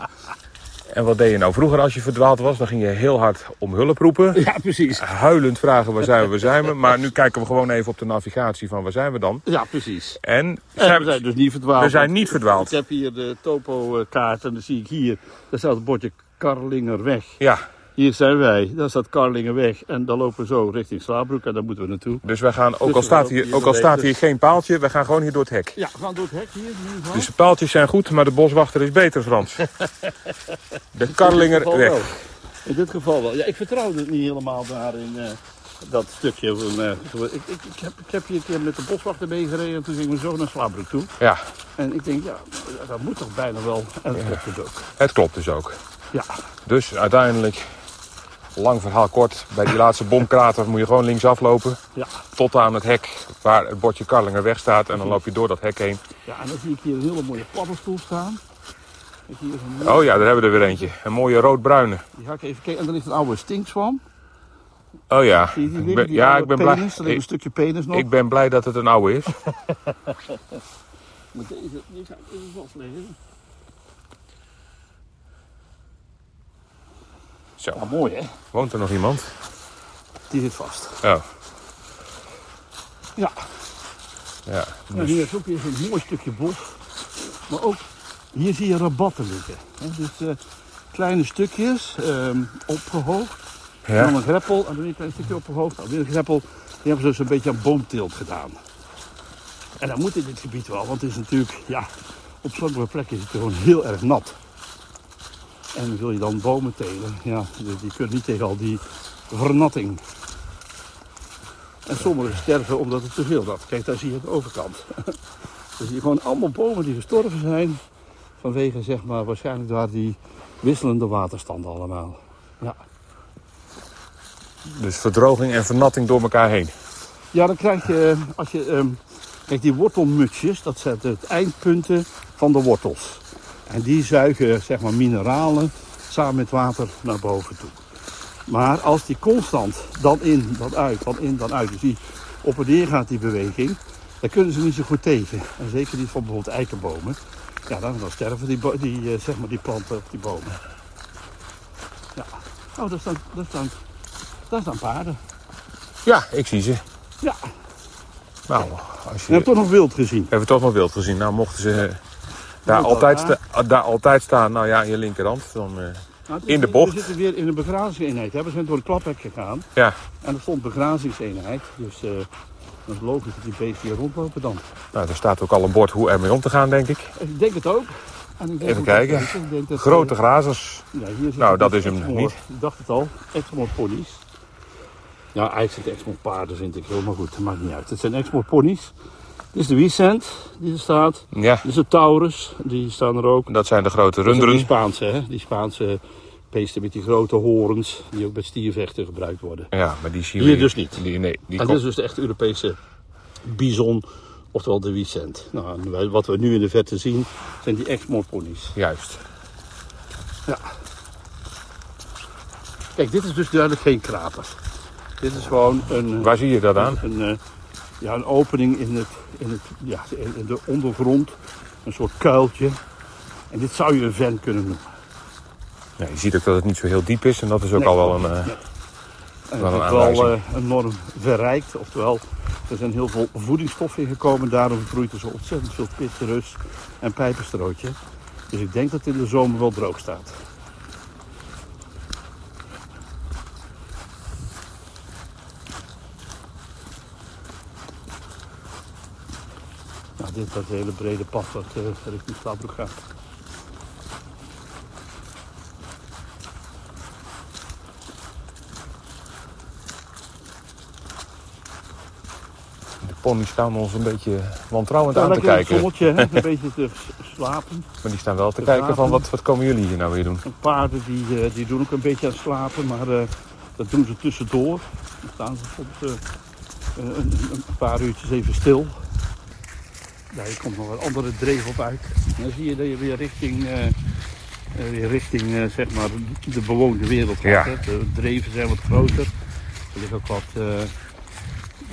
[SPEAKER 1] En wat deed je nou vroeger als je verdwaald was? Dan ging je heel hard om hulp roepen. *laughs*
[SPEAKER 2] Ja, precies.
[SPEAKER 1] Huilend vragen waar zijn we, waar zijn we. Maar nu kijken we gewoon even op de navigatie van waar zijn we dan.
[SPEAKER 2] Ja, precies.
[SPEAKER 1] En
[SPEAKER 2] En
[SPEAKER 1] zijn
[SPEAKER 2] we zijn dus niet verdwaald.
[SPEAKER 1] we zijn niet verdwaald.
[SPEAKER 2] Ik heb hier de topo-kaart en dan zie ik hier, daar staat het bordje Karlingerweg.
[SPEAKER 1] Ja,
[SPEAKER 2] Hier zijn wij, daar staat Karlingerweg en dan lopen we zo richting Slaabroek en daar moeten we naartoe.
[SPEAKER 1] dus wij gaan, ook
[SPEAKER 2] Dus
[SPEAKER 1] al staat hier,
[SPEAKER 2] hier
[SPEAKER 1] ook al staat hier geen paaltje, we gaan gewoon hier door het hek.
[SPEAKER 2] Ja, we gaan door het hek hier geval.
[SPEAKER 1] Dus de paaltjes zijn goed, maar de boswachter is beter, Frans. *laughs* De Karlingerweg.
[SPEAKER 2] In dit geval wel. Ja, ik vertrouwde het niet helemaal daar in eh, dat stukje. Van, eh, zo- ik, ik, ik, heb, ik heb hier een keer met de boswachter meegereden en toen gingen we zo naar Slaabroek toe.
[SPEAKER 1] Ja,
[SPEAKER 2] En ik denk, ja, dat moet toch bijna wel. En dat klopt dus ook.
[SPEAKER 1] het klopt dus ook.
[SPEAKER 2] Ja,
[SPEAKER 1] Dus uiteindelijk, lang verhaal kort, bij die laatste bomkrater moet je gewoon linksaf lopen.
[SPEAKER 2] ja.
[SPEAKER 1] Tot aan het hek waar het bordje Karlingerweg staat. En dan loop je door dat hek heen.
[SPEAKER 2] ja, en dan zie ik hier een hele mooie paddenstoel staan. Hier is een
[SPEAKER 1] Oh ja, daar hebben we er weer eentje. Een mooie roodbruine.
[SPEAKER 2] Die ga ik even kijken. En dan ligt een oude stinkzwam.
[SPEAKER 1] Oh ja,
[SPEAKER 2] Zie je die liggen?
[SPEAKER 1] ja, ik ben blij.
[SPEAKER 2] penis. Er ligt een
[SPEAKER 1] Ik,
[SPEAKER 2] stukje penis nog.
[SPEAKER 1] ik ben blij dat het een oude is. *laughs*
[SPEAKER 2] Met deze, die ga ik even vastleggen.
[SPEAKER 1] Zo,
[SPEAKER 2] Ja, mooi hè?
[SPEAKER 1] woont er nog iemand?
[SPEAKER 2] Die zit vast.
[SPEAKER 1] Oh,
[SPEAKER 2] Ja,
[SPEAKER 1] ja.
[SPEAKER 2] en hier is ook weer zo'n mooi stukje bos. Maar ook, hier zie je rabatten liggen. Hè? Dus eh, kleine stukjes, ehm, opgehoogd. En dan een greppel, en dan weer een klein stukje opgehoogd. Dan weer een greppel. Die hebben ze dus een beetje aan boomteelt gedaan. En dat moet in dit gebied wel, want het is natuurlijk, ja, op sommige plekken is het gewoon heel erg nat. En wil je dan bomen telen, ja, die, die kunnen niet tegen al die vernatting. En sommigen sterven omdat het te veel nat. Kijk, daar zie je de overkant. *laughs* Zie je gewoon allemaal bomen die gestorven zijn. Vanwege, zeg maar, waarschijnlijk daar die wisselende waterstanden allemaal. Ja.
[SPEAKER 1] dus verdroging en vernatting door elkaar heen.
[SPEAKER 2] Ja, dan krijg je, eh, als je, ehm, kijk die wortelmutsjes, dat zijn het eindpunten van de wortels. En die zuigen, zeg maar, mineralen samen met water naar boven toe. Maar als die constant dan in, dan uit, dan in, dan uit, dus die op en neer gaat die beweging, dan kunnen ze niet zo goed tegen. En zeker niet van bijvoorbeeld eikenbomen. Ja, dan, dan sterven die, die, eh, zeg maar, die planten of die bomen. Ja. Oh, daar staan, daar staan, daar staan paarden.
[SPEAKER 1] Ja, ik zie ze.
[SPEAKER 2] Ja,
[SPEAKER 1] Nou, als
[SPEAKER 2] je hebt toch nog wild gezien.
[SPEAKER 1] Hebben we toch nog wild gezien. Nou, mochten ze eh, daar, altijd sta- daar altijd staan, nou ja, aan je linkerhand, dan... eh,
[SPEAKER 2] Nou, het
[SPEAKER 1] In de bocht.
[SPEAKER 2] We zitten weer in een begrazingseenheid. hè. We zijn door een klaphek gegaan
[SPEAKER 1] ja,
[SPEAKER 2] en er stond begrazingseenheid. Dus eh dat is logisch dat die beesten hier rondlopen dan.
[SPEAKER 1] nou, er staat ook al een bord hoe ermee om te gaan, denk ik.
[SPEAKER 2] Ik denk het ook. En ik denk
[SPEAKER 1] Even kijken.
[SPEAKER 2] dat- ik denk dat,
[SPEAKER 1] Grote
[SPEAKER 2] eh,
[SPEAKER 1] grazers.
[SPEAKER 2] ja, hier
[SPEAKER 1] Nou, dat is hem niet.
[SPEAKER 2] Ik dacht het al. Exmoor ponies. Ja, eigenlijk zijn het Exmoor paarden vind ik heel, maar goed, dat maakt niet uit. Het zijn Exmoor ponies. Dit is de Wiesent die er staat.
[SPEAKER 1] Ja,
[SPEAKER 2] Dit is de Taurus, die staan er ook.
[SPEAKER 1] dat zijn de grote
[SPEAKER 2] zijn die
[SPEAKER 1] runderen.
[SPEAKER 2] Spaanse, hè? Die Spaanse beesten met die grote horens die ook bij stiervechten gebruikt worden.
[SPEAKER 1] Ja, maar die zien
[SPEAKER 2] Hier
[SPEAKER 1] we
[SPEAKER 2] dus niet.
[SPEAKER 1] Die, nee, die
[SPEAKER 2] En
[SPEAKER 1] komt-
[SPEAKER 2] dit is dus de echte Europese bison, oftewel de Vicent. Nou, wat we nu in de verte zien, zijn die Exmoor ponies.
[SPEAKER 1] Juist.
[SPEAKER 2] Ja. Kijk, dit is dus duidelijk geen krater. Dit is gewoon een,
[SPEAKER 1] Waar zie je dat aan?
[SPEAKER 2] een, eh, ja, een opening in, het, in, het, ja, in de ondergrond. Een soort kuiltje. En dit zou je een vent kunnen noemen.
[SPEAKER 1] Ja, je ziet ook dat het niet zo heel diep is en dat is ook
[SPEAKER 2] Nee.
[SPEAKER 1] al wel een... eh,
[SPEAKER 2] Nee. En
[SPEAKER 1] Wel
[SPEAKER 2] het
[SPEAKER 1] een
[SPEAKER 2] is wel eh, enorm verrijkt. Oftewel, er zijn heel veel voedingsstoffen in gekomen. Daarom groeit er zo ontzettend veel pitterus en pijpenstrootje. Dus ik denk dat het in de zomer wel droog staat. Dit dat hele brede pad dat eh, richting Stabroek gaat.
[SPEAKER 1] de ponies staan ons een beetje wantrouwend
[SPEAKER 2] Ja,
[SPEAKER 1] aan te kijken.
[SPEAKER 2] zonnetje, hè, een *laughs* beetje te slapen.
[SPEAKER 1] Maar die staan wel te
[SPEAKER 2] Te
[SPEAKER 1] kijken van wat, wat komen jullie hier nou weer doen?
[SPEAKER 2] En paarden die, eh, die doen ook een beetje aan slapen, maar eh, dat doen ze tussendoor. Dan staan ze soms een, een, een paar uurtjes even stil. Daar komt nog een andere dreef op uit. En dan zie je dat je weer richting, eh, eh, weer richting eh, zeg maar de bewoonde wereld gaat.
[SPEAKER 1] Ja.
[SPEAKER 2] De dreven zijn wat groter. Er liggen ook wat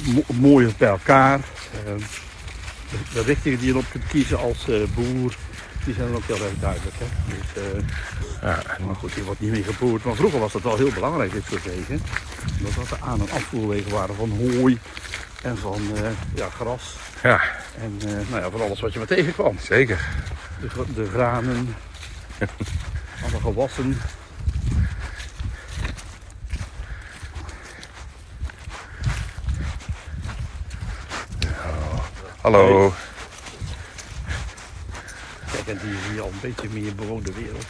[SPEAKER 2] mo- mooier bij elkaar. De, de richtingen die je op kunt kiezen als boer, die zijn dan ook heel erg duidelijk. Hè. Dus,
[SPEAKER 1] Ja,
[SPEAKER 2] maar goed, hier wordt niet meer geboerd. Maar vroeger was dat wel heel belangrijk, dit soort wegen. Omdat dat de aan- en afvoerwegen waren van hooi en van ja, gras.
[SPEAKER 1] Ja,
[SPEAKER 2] En eh, nou ja, van alles wat je maar tegenkwam.
[SPEAKER 1] zeker.
[SPEAKER 2] De, de granen, *laughs* alle gewassen.
[SPEAKER 1] Hallo.
[SPEAKER 2] Kijk, en die zie je al een beetje meer bewoonde wereld.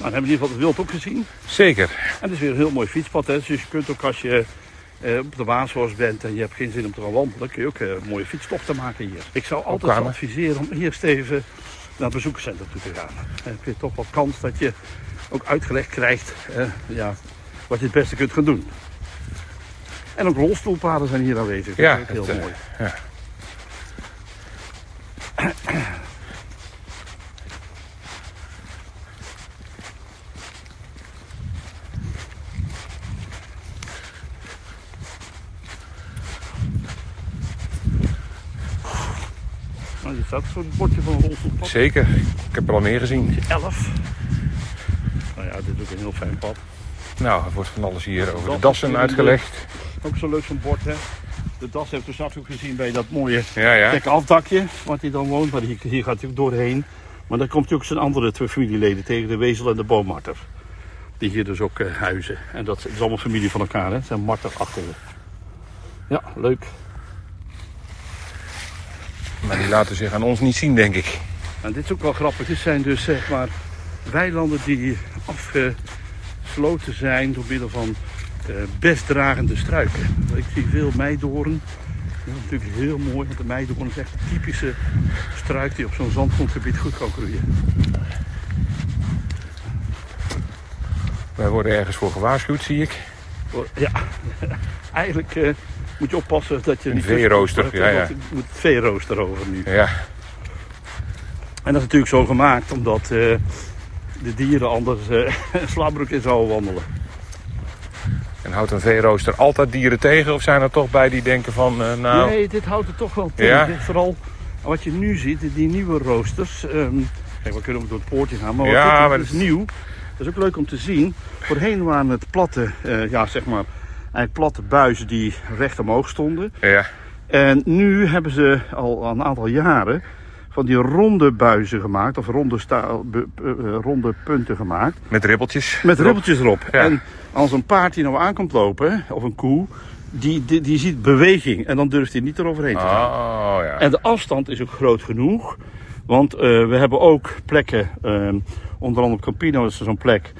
[SPEAKER 2] Nou, dan hebben we in ieder geval het wild ook gezien.
[SPEAKER 1] Zeker.
[SPEAKER 2] En het is weer een heel mooi fietspad. Hè? Dus je kunt ook als je eh, op de Waashorst bent en je hebt geen zin om te gaan wandelen, kun je ook eh, mooie fietstochten maken hier. Ik zou altijd adviseren om eerst even naar het bezoekerscentrum toe te gaan. Dan heb je toch wel kans dat je ook uitgelegd krijgt eh, ja, wat je het beste kunt gaan doen. En ook rolstoelpaden zijn hier aanwezig.
[SPEAKER 1] Ja,
[SPEAKER 2] dat is ook
[SPEAKER 1] het,
[SPEAKER 2] heel
[SPEAKER 1] eh,
[SPEAKER 2] mooi.
[SPEAKER 1] ja. *clears throat*
[SPEAKER 2] Hier staat zo'n bordje van een rolstoelpad.
[SPEAKER 1] Zeker. Ik heb er al meer gezien.
[SPEAKER 2] 11. Nou ja, dit is ook een heel fijn pad.
[SPEAKER 1] Nou, er wordt van alles hier over de
[SPEAKER 2] Dat is
[SPEAKER 1] dassen uitgelegd.
[SPEAKER 2] Ook zo leuk zo'n bord, hè. De das heeft dus straks ook gezien bij dat mooie
[SPEAKER 1] Ja, ja.
[SPEAKER 2] afdakje, wat hij dan woont. Maar hier, hier gaat hij ook doorheen. Maar dan komt hij ook zijn andere twee familieleden tegen, de wezel en de boommarter. Die hier dus ook eh, huizen. En dat is allemaal familie van elkaar, hè. Het zijn marterachtigen. Ja, leuk.
[SPEAKER 1] Maar die laten zich aan ons niet zien, denk ik.
[SPEAKER 2] En dit is ook wel grappig. Dit zijn dus zeg maar weilanden die afgesloten zijn door middel van eh, bestdragende struiken. Ik zie veel meidoorn. Dat is natuurlijk heel mooi, want de meidoorn is echt een typische struik die op zo'n zandgrondgebied goed kan groeien.
[SPEAKER 1] Wij worden ergens voor gewaarschuwd, zie ik.
[SPEAKER 2] Ja, *laughs* eigenlijk eh, moet je oppassen dat je
[SPEAKER 1] Een
[SPEAKER 2] niet...
[SPEAKER 1] veerooster, ja, ja.
[SPEAKER 2] Moet het veerooster over nu.
[SPEAKER 1] Ja,
[SPEAKER 2] En dat is natuurlijk zo gemaakt omdat eh, de dieren anders *laughs* een slabroek in zouden wandelen.
[SPEAKER 1] en houdt een veerooster altijd dieren tegen? Of zijn er toch bij die denken van, eh, nou...
[SPEAKER 2] Nee, dit houdt het toch wel tegen.
[SPEAKER 1] Ja?
[SPEAKER 2] Dit Vooral wat je nu ziet, die nieuwe roosters. ehm, kijk, we kunnen ook door het poortje gaan, maar wat
[SPEAKER 1] Ja,
[SPEAKER 2] dit
[SPEAKER 1] maar
[SPEAKER 2] is nieuw. Dat is ook leuk om te zien. Voorheen waren het platte, ja zeg maar, eigenlijk platte buizen die recht omhoog stonden.
[SPEAKER 1] Ja,
[SPEAKER 2] En nu hebben ze al een aantal jaren van die ronde buizen gemaakt, of ronde, sta- be- be- eh, ronde punten gemaakt.
[SPEAKER 1] met ribbeltjes.
[SPEAKER 2] Met ribbeltjes erop.
[SPEAKER 1] Ja.
[SPEAKER 2] En als een paard die nou aankomt lopen, of een koe, die, die, die ziet beweging en dan durft hij niet eroverheen te gaan.
[SPEAKER 1] Oh, ja.
[SPEAKER 2] En de afstand is ook groot genoeg. Want eh, we hebben ook plekken, ehm, onder andere op Campino is er zo'n plek,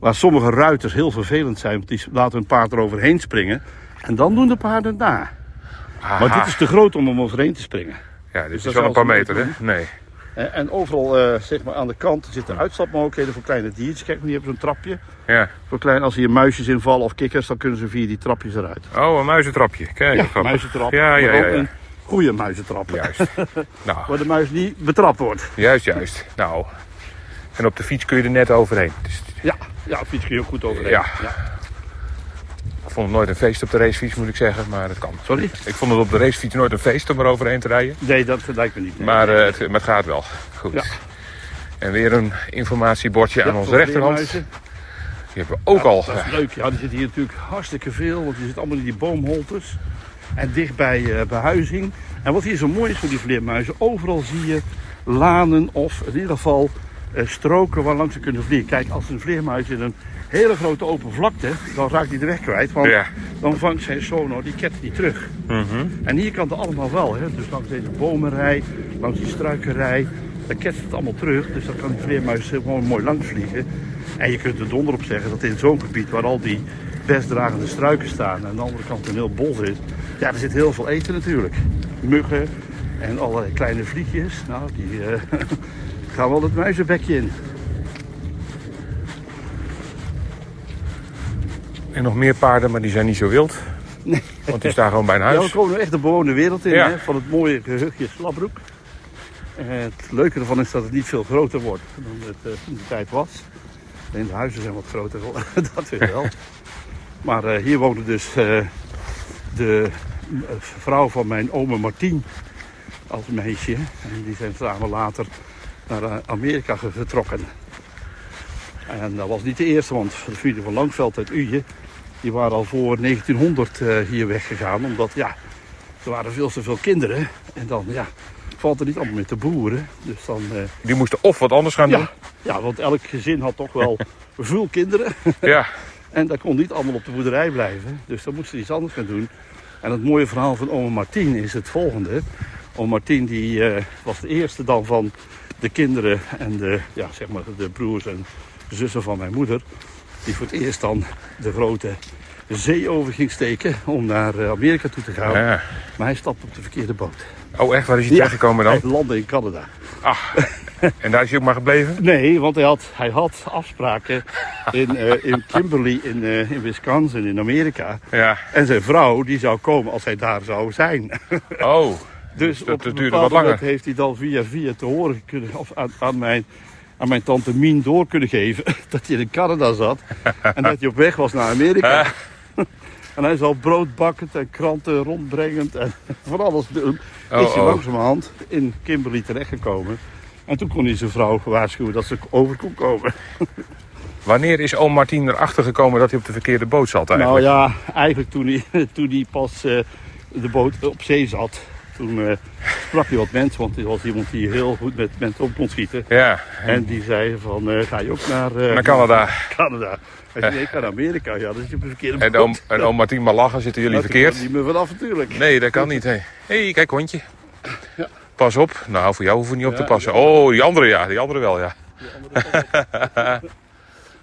[SPEAKER 2] waar sommige ruiters heel vervelend zijn, want die laten hun paard eroverheen springen. En dan doen de paarden het na.
[SPEAKER 1] Aha.
[SPEAKER 2] Maar dit is te groot om om overheen te springen.
[SPEAKER 1] Ja, dit
[SPEAKER 2] dus
[SPEAKER 1] is
[SPEAKER 2] dat
[SPEAKER 1] wel een paar meter, hè? Nee.
[SPEAKER 2] En, en overal eh, zeg maar aan de kant zitten uitstapmogelijkheden voor kleine diertjes. Kijk, hier hebben ze een trapje.
[SPEAKER 1] Ja.
[SPEAKER 2] Voor klein, als hier muisjes invallen of kikkers, dan kunnen ze via die trapjes eruit.
[SPEAKER 1] Oh, een muizentrapje. Kijk,
[SPEAKER 2] Ja,
[SPEAKER 1] grappig.
[SPEAKER 2] muizentrap.
[SPEAKER 1] Ja, ja, ja.
[SPEAKER 2] een goede muizentrap.
[SPEAKER 1] Juist. *laughs* nou,
[SPEAKER 2] Waar de muis niet betrapt wordt.
[SPEAKER 1] juist, juist. Nou. En op de fiets kun je er net overheen. Dus
[SPEAKER 2] Ja, ja fiets kun je ook goed overheen.
[SPEAKER 1] Ja. ik vond het nooit een feest op de racefiets, moet ik zeggen. Maar het kan.
[SPEAKER 2] Sorry?
[SPEAKER 1] Ik vond het op de racefiets nooit een feest om er overheen te rijden.
[SPEAKER 2] Nee, dat lijkt me niet. Nee.
[SPEAKER 1] Maar, eh, het, maar het gaat wel. Goed.
[SPEAKER 2] Ja.
[SPEAKER 1] En weer een informatiebordje
[SPEAKER 2] Ja,
[SPEAKER 1] aan onze rechterhand. Die hebben we ook al.
[SPEAKER 2] Dat is leuk. Ja, die zitten hier natuurlijk hartstikke veel. Want die zitten allemaal in die boomholtes. En dicht bij eh, behuizing. En wat hier zo mooi is voor die vleermuizen. Overal zie je lanen of in ieder geval eh, stroken waar langs ze kunnen vliegen. Kijk, als een vleermuis in een hele grote open vlakte. Dan raakt hij de weg kwijt. Want
[SPEAKER 1] Ja.
[SPEAKER 2] dan vangt zijn sonar die ket niet terug.
[SPEAKER 1] Mhm.
[SPEAKER 2] En hier kan het allemaal wel. Hè? Dus langs deze bomenrij, langs die struikenrij. Dan ketst het allemaal terug. Dus dan kan die vleermuis gewoon mooi langs vliegen. En je kunt er donder op zeggen dat in zo'n gebied waar al die bestdragende struiken staan. En aan de andere kant een heel bos is. Ja, er zit heel veel eten natuurlijk. Muggen en allerlei kleine vliegjes. Nou, die eh, *laughs* gaan wel het muizenbekje in.
[SPEAKER 1] En nog meer paarden, maar die zijn niet zo wild.
[SPEAKER 2] Nee.
[SPEAKER 1] Want die staan gewoon bij een
[SPEAKER 2] Ja, we
[SPEAKER 1] huis.
[SPEAKER 2] komen echt de bewoonde wereld in,
[SPEAKER 1] Ja.
[SPEAKER 2] hè, van het mooie gehuchtje Slabroek. En het leuke ervan is dat het niet veel groter wordt dan het eh, in de tijd was. Alleen de huizen zijn wat groter geworden, *laughs* dat weer wel. maar eh, hier woonde dus eh, de eh, vrouw van mijn oma Martien als meisje. En die zijn samen later naar eh, Amerika ge- getrokken. En dat was niet de eerste, want de familie van Langveld uit Uje, die waren al voor 1900 eh, hier weggegaan. Omdat ja, er waren veel te veel kinderen. En dan ja, valt er niet allemaal meer te boeren. Dus dan, eh,
[SPEAKER 1] Die moesten of wat anders gaan doen.
[SPEAKER 2] ja, want elk gezin had toch wel *laughs* veel kinderen. *laughs*
[SPEAKER 1] Ja.
[SPEAKER 2] En dat kon niet allemaal op de boerderij blijven. Dus dan moesten ze iets anders gaan doen. En het mooie verhaal van oma Martien is het volgende. Oma Martien die, was de eerste dan van de kinderen en de, ja, zeg maar de broers en zussen van mijn moeder. Die voor het eerst dan de grote zee over ging steken om naar eh, Amerika toe te gaan.
[SPEAKER 1] ja.
[SPEAKER 2] Maar hij stapte op de verkeerde boot.
[SPEAKER 1] Oh, echt? Waar is hij terechtgekomen dan?
[SPEAKER 2] Hij landde in Canada.
[SPEAKER 1] Ach. *laughs* En daar is hij ook maar gebleven?
[SPEAKER 2] Nee, want hij had, hij had afspraken in, eh, in Kimberley in, eh, in Wisconsin in Amerika.
[SPEAKER 1] Ja.
[SPEAKER 2] En zijn vrouw die zou komen als hij daar zou zijn.
[SPEAKER 1] Oh. *laughs*
[SPEAKER 2] Dus
[SPEAKER 1] dat-
[SPEAKER 2] op
[SPEAKER 1] dat
[SPEAKER 2] een
[SPEAKER 1] duurde wat langer.
[SPEAKER 2] heeft hij dan via via te horen kunnen, of aan, aan, mijn, aan mijn tante Mien door kunnen geven *laughs* dat hij in Canada zat. en dat hij op weg was naar Amerika. *laughs* en hij zal brood bakkend en kranten rondbrengend en *laughs* van alles doen.
[SPEAKER 1] Oh,
[SPEAKER 2] is hij
[SPEAKER 1] oh.
[SPEAKER 2] langzamerhand in Kimberley terechtgekomen. En toen kon hij zijn vrouw waarschuwen dat ze over kon komen.
[SPEAKER 1] Wanneer is oom Martien erachter gekomen dat hij op de verkeerde boot zat
[SPEAKER 2] Nou
[SPEAKER 1] eigenlijk?
[SPEAKER 2] ja, eigenlijk toen hij, toen hij pas eh, de boot op zee zat. Toen eh, sprak hij wat mensen, want hij was iemand die heel goed met mensen op kon schieten.
[SPEAKER 1] Ja.
[SPEAKER 2] En die zei van, eh, ga je ook naar, eh,
[SPEAKER 1] Naar Canada. *laughs*
[SPEAKER 2] Canada? Hij zei, nee, ik ga naar Amerika. Ja, dat is op de verkeerde
[SPEAKER 1] En oom, en oom Martien zitten jullie *laughs*
[SPEAKER 2] Dat kan
[SPEAKER 1] verkeerd?
[SPEAKER 2] niet meer vanaf natuurlijk.
[SPEAKER 1] Nee, dat kan niet. Hé, hey, kijk hondje.
[SPEAKER 2] Ja.
[SPEAKER 1] Pas op. Nou, voor jou hoeven we niet op te passen.
[SPEAKER 2] ja.
[SPEAKER 1] Oh, die andere ja. Die andere wel, ja.
[SPEAKER 2] Die andere. *laughs*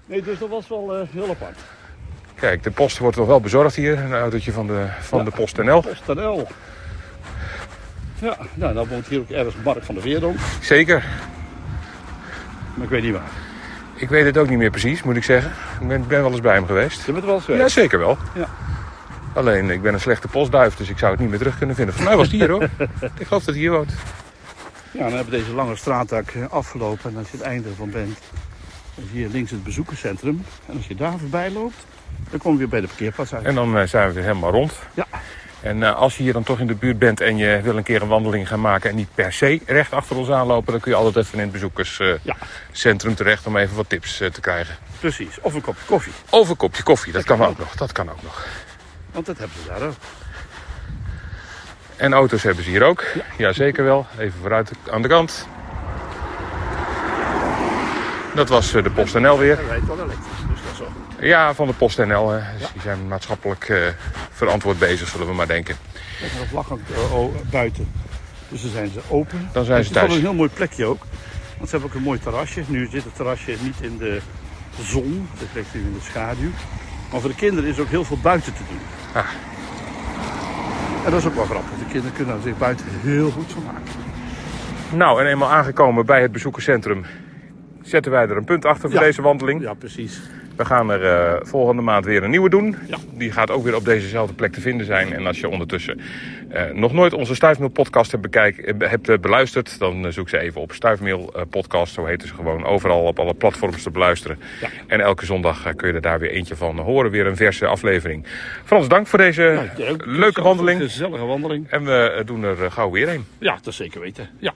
[SPEAKER 2] Nee, dus dat was wel heel apart.
[SPEAKER 1] Kijk, de post wordt nog wel bezorgd hier. Een autootje van de, van de PostNL.
[SPEAKER 2] PostNL. Ja, nou, dan woont hier ook ergens Mark van der Weerdonk.
[SPEAKER 1] Zeker.
[SPEAKER 2] Maar ik weet niet waar.
[SPEAKER 1] Ik weet het ook niet meer precies, moet ik zeggen. Ik ben, ben wel eens bij hem geweest.
[SPEAKER 2] Je bent er wel eens
[SPEAKER 1] Ja,
[SPEAKER 2] geweest?
[SPEAKER 1] zeker wel.
[SPEAKER 2] Ja.
[SPEAKER 1] Alleen, ik ben een slechte postduif, dus ik zou het niet meer terug kunnen vinden. Voor mij was het hier hoor. *laughs* ik geloof dat hij hier woont.
[SPEAKER 2] Ja, dan hebben we deze lange straattak eh, afgelopen en als je het einde van bent, zie je links het bezoekerscentrum. En als je daar voorbij loopt, dan kom je weer bij de parkeerplaats uit.
[SPEAKER 1] En dan eh, zijn we weer helemaal rond.
[SPEAKER 2] Ja.
[SPEAKER 1] En eh, als je hier dan toch in de buurt bent en je wil een keer een wandeling gaan maken en niet per se recht achter ons aanlopen, dan kun je altijd even in het bezoekerscentrum
[SPEAKER 2] Ja.
[SPEAKER 1] terecht om even wat tips eh, te krijgen.
[SPEAKER 2] Precies, of een kopje koffie,
[SPEAKER 1] Of een kopje koffie, dat kan ook nog. Dat kan ook nog.
[SPEAKER 2] want dat hebben ze daar ook.
[SPEAKER 1] En auto's hebben ze hier ook. Ja, zeker wel. Even vooruit aan de kant. Dat was eh, de PostNL weer.
[SPEAKER 2] Hij rijdt wel elektrisch, dus dat is zo.
[SPEAKER 1] Ja, van de PostNL. hè. Dus die zijn maatschappelijk eh, verantwoord bezig, zullen we maar denken.
[SPEAKER 2] Kijk, er vlag hangt eh, buiten. Dus dan zijn ze open.
[SPEAKER 1] Dan zijn
[SPEAKER 2] Het
[SPEAKER 1] ze
[SPEAKER 2] is wel
[SPEAKER 1] thuis.
[SPEAKER 2] een heel mooi plekje ook. Want ze hebben ook een mooi terrasje. Nu zit het terrasje niet in de zon, het ligt nu in de schaduw. Maar voor de kinderen is ook heel veel buiten te doen.
[SPEAKER 1] Ah.
[SPEAKER 2] En dat is ook wel grappig. De kinderen kunnen er zich buiten heel goed van maken.
[SPEAKER 1] Nou, en eenmaal aangekomen bij het bezoekerscentrum zetten wij er een punt achter voor
[SPEAKER 2] Ja.
[SPEAKER 1] deze wandeling.
[SPEAKER 2] Ja, precies.
[SPEAKER 1] We gaan er eh, volgende maand weer een nieuwe doen.
[SPEAKER 2] Ja.
[SPEAKER 1] Die gaat ook weer op dezezelfde plek te vinden zijn. En als je ondertussen eh, nog nooit onze Stuifmeel podcast hebt, bekijk, eh, hebt beluisterd... dan zoek ze even op Stuifmeel podcast. Zo heten ze gewoon overal op alle platforms te beluisteren.
[SPEAKER 2] Ja.
[SPEAKER 1] En elke zondag kun je er daar weer eentje van horen. Weer een verse aflevering. Frans, dank voor deze
[SPEAKER 2] Ja,
[SPEAKER 1] leuke wandeling.
[SPEAKER 2] Gezellige wandeling.
[SPEAKER 1] En we doen er gauw weer een.
[SPEAKER 2] Ja, dat zeker weten. Ja.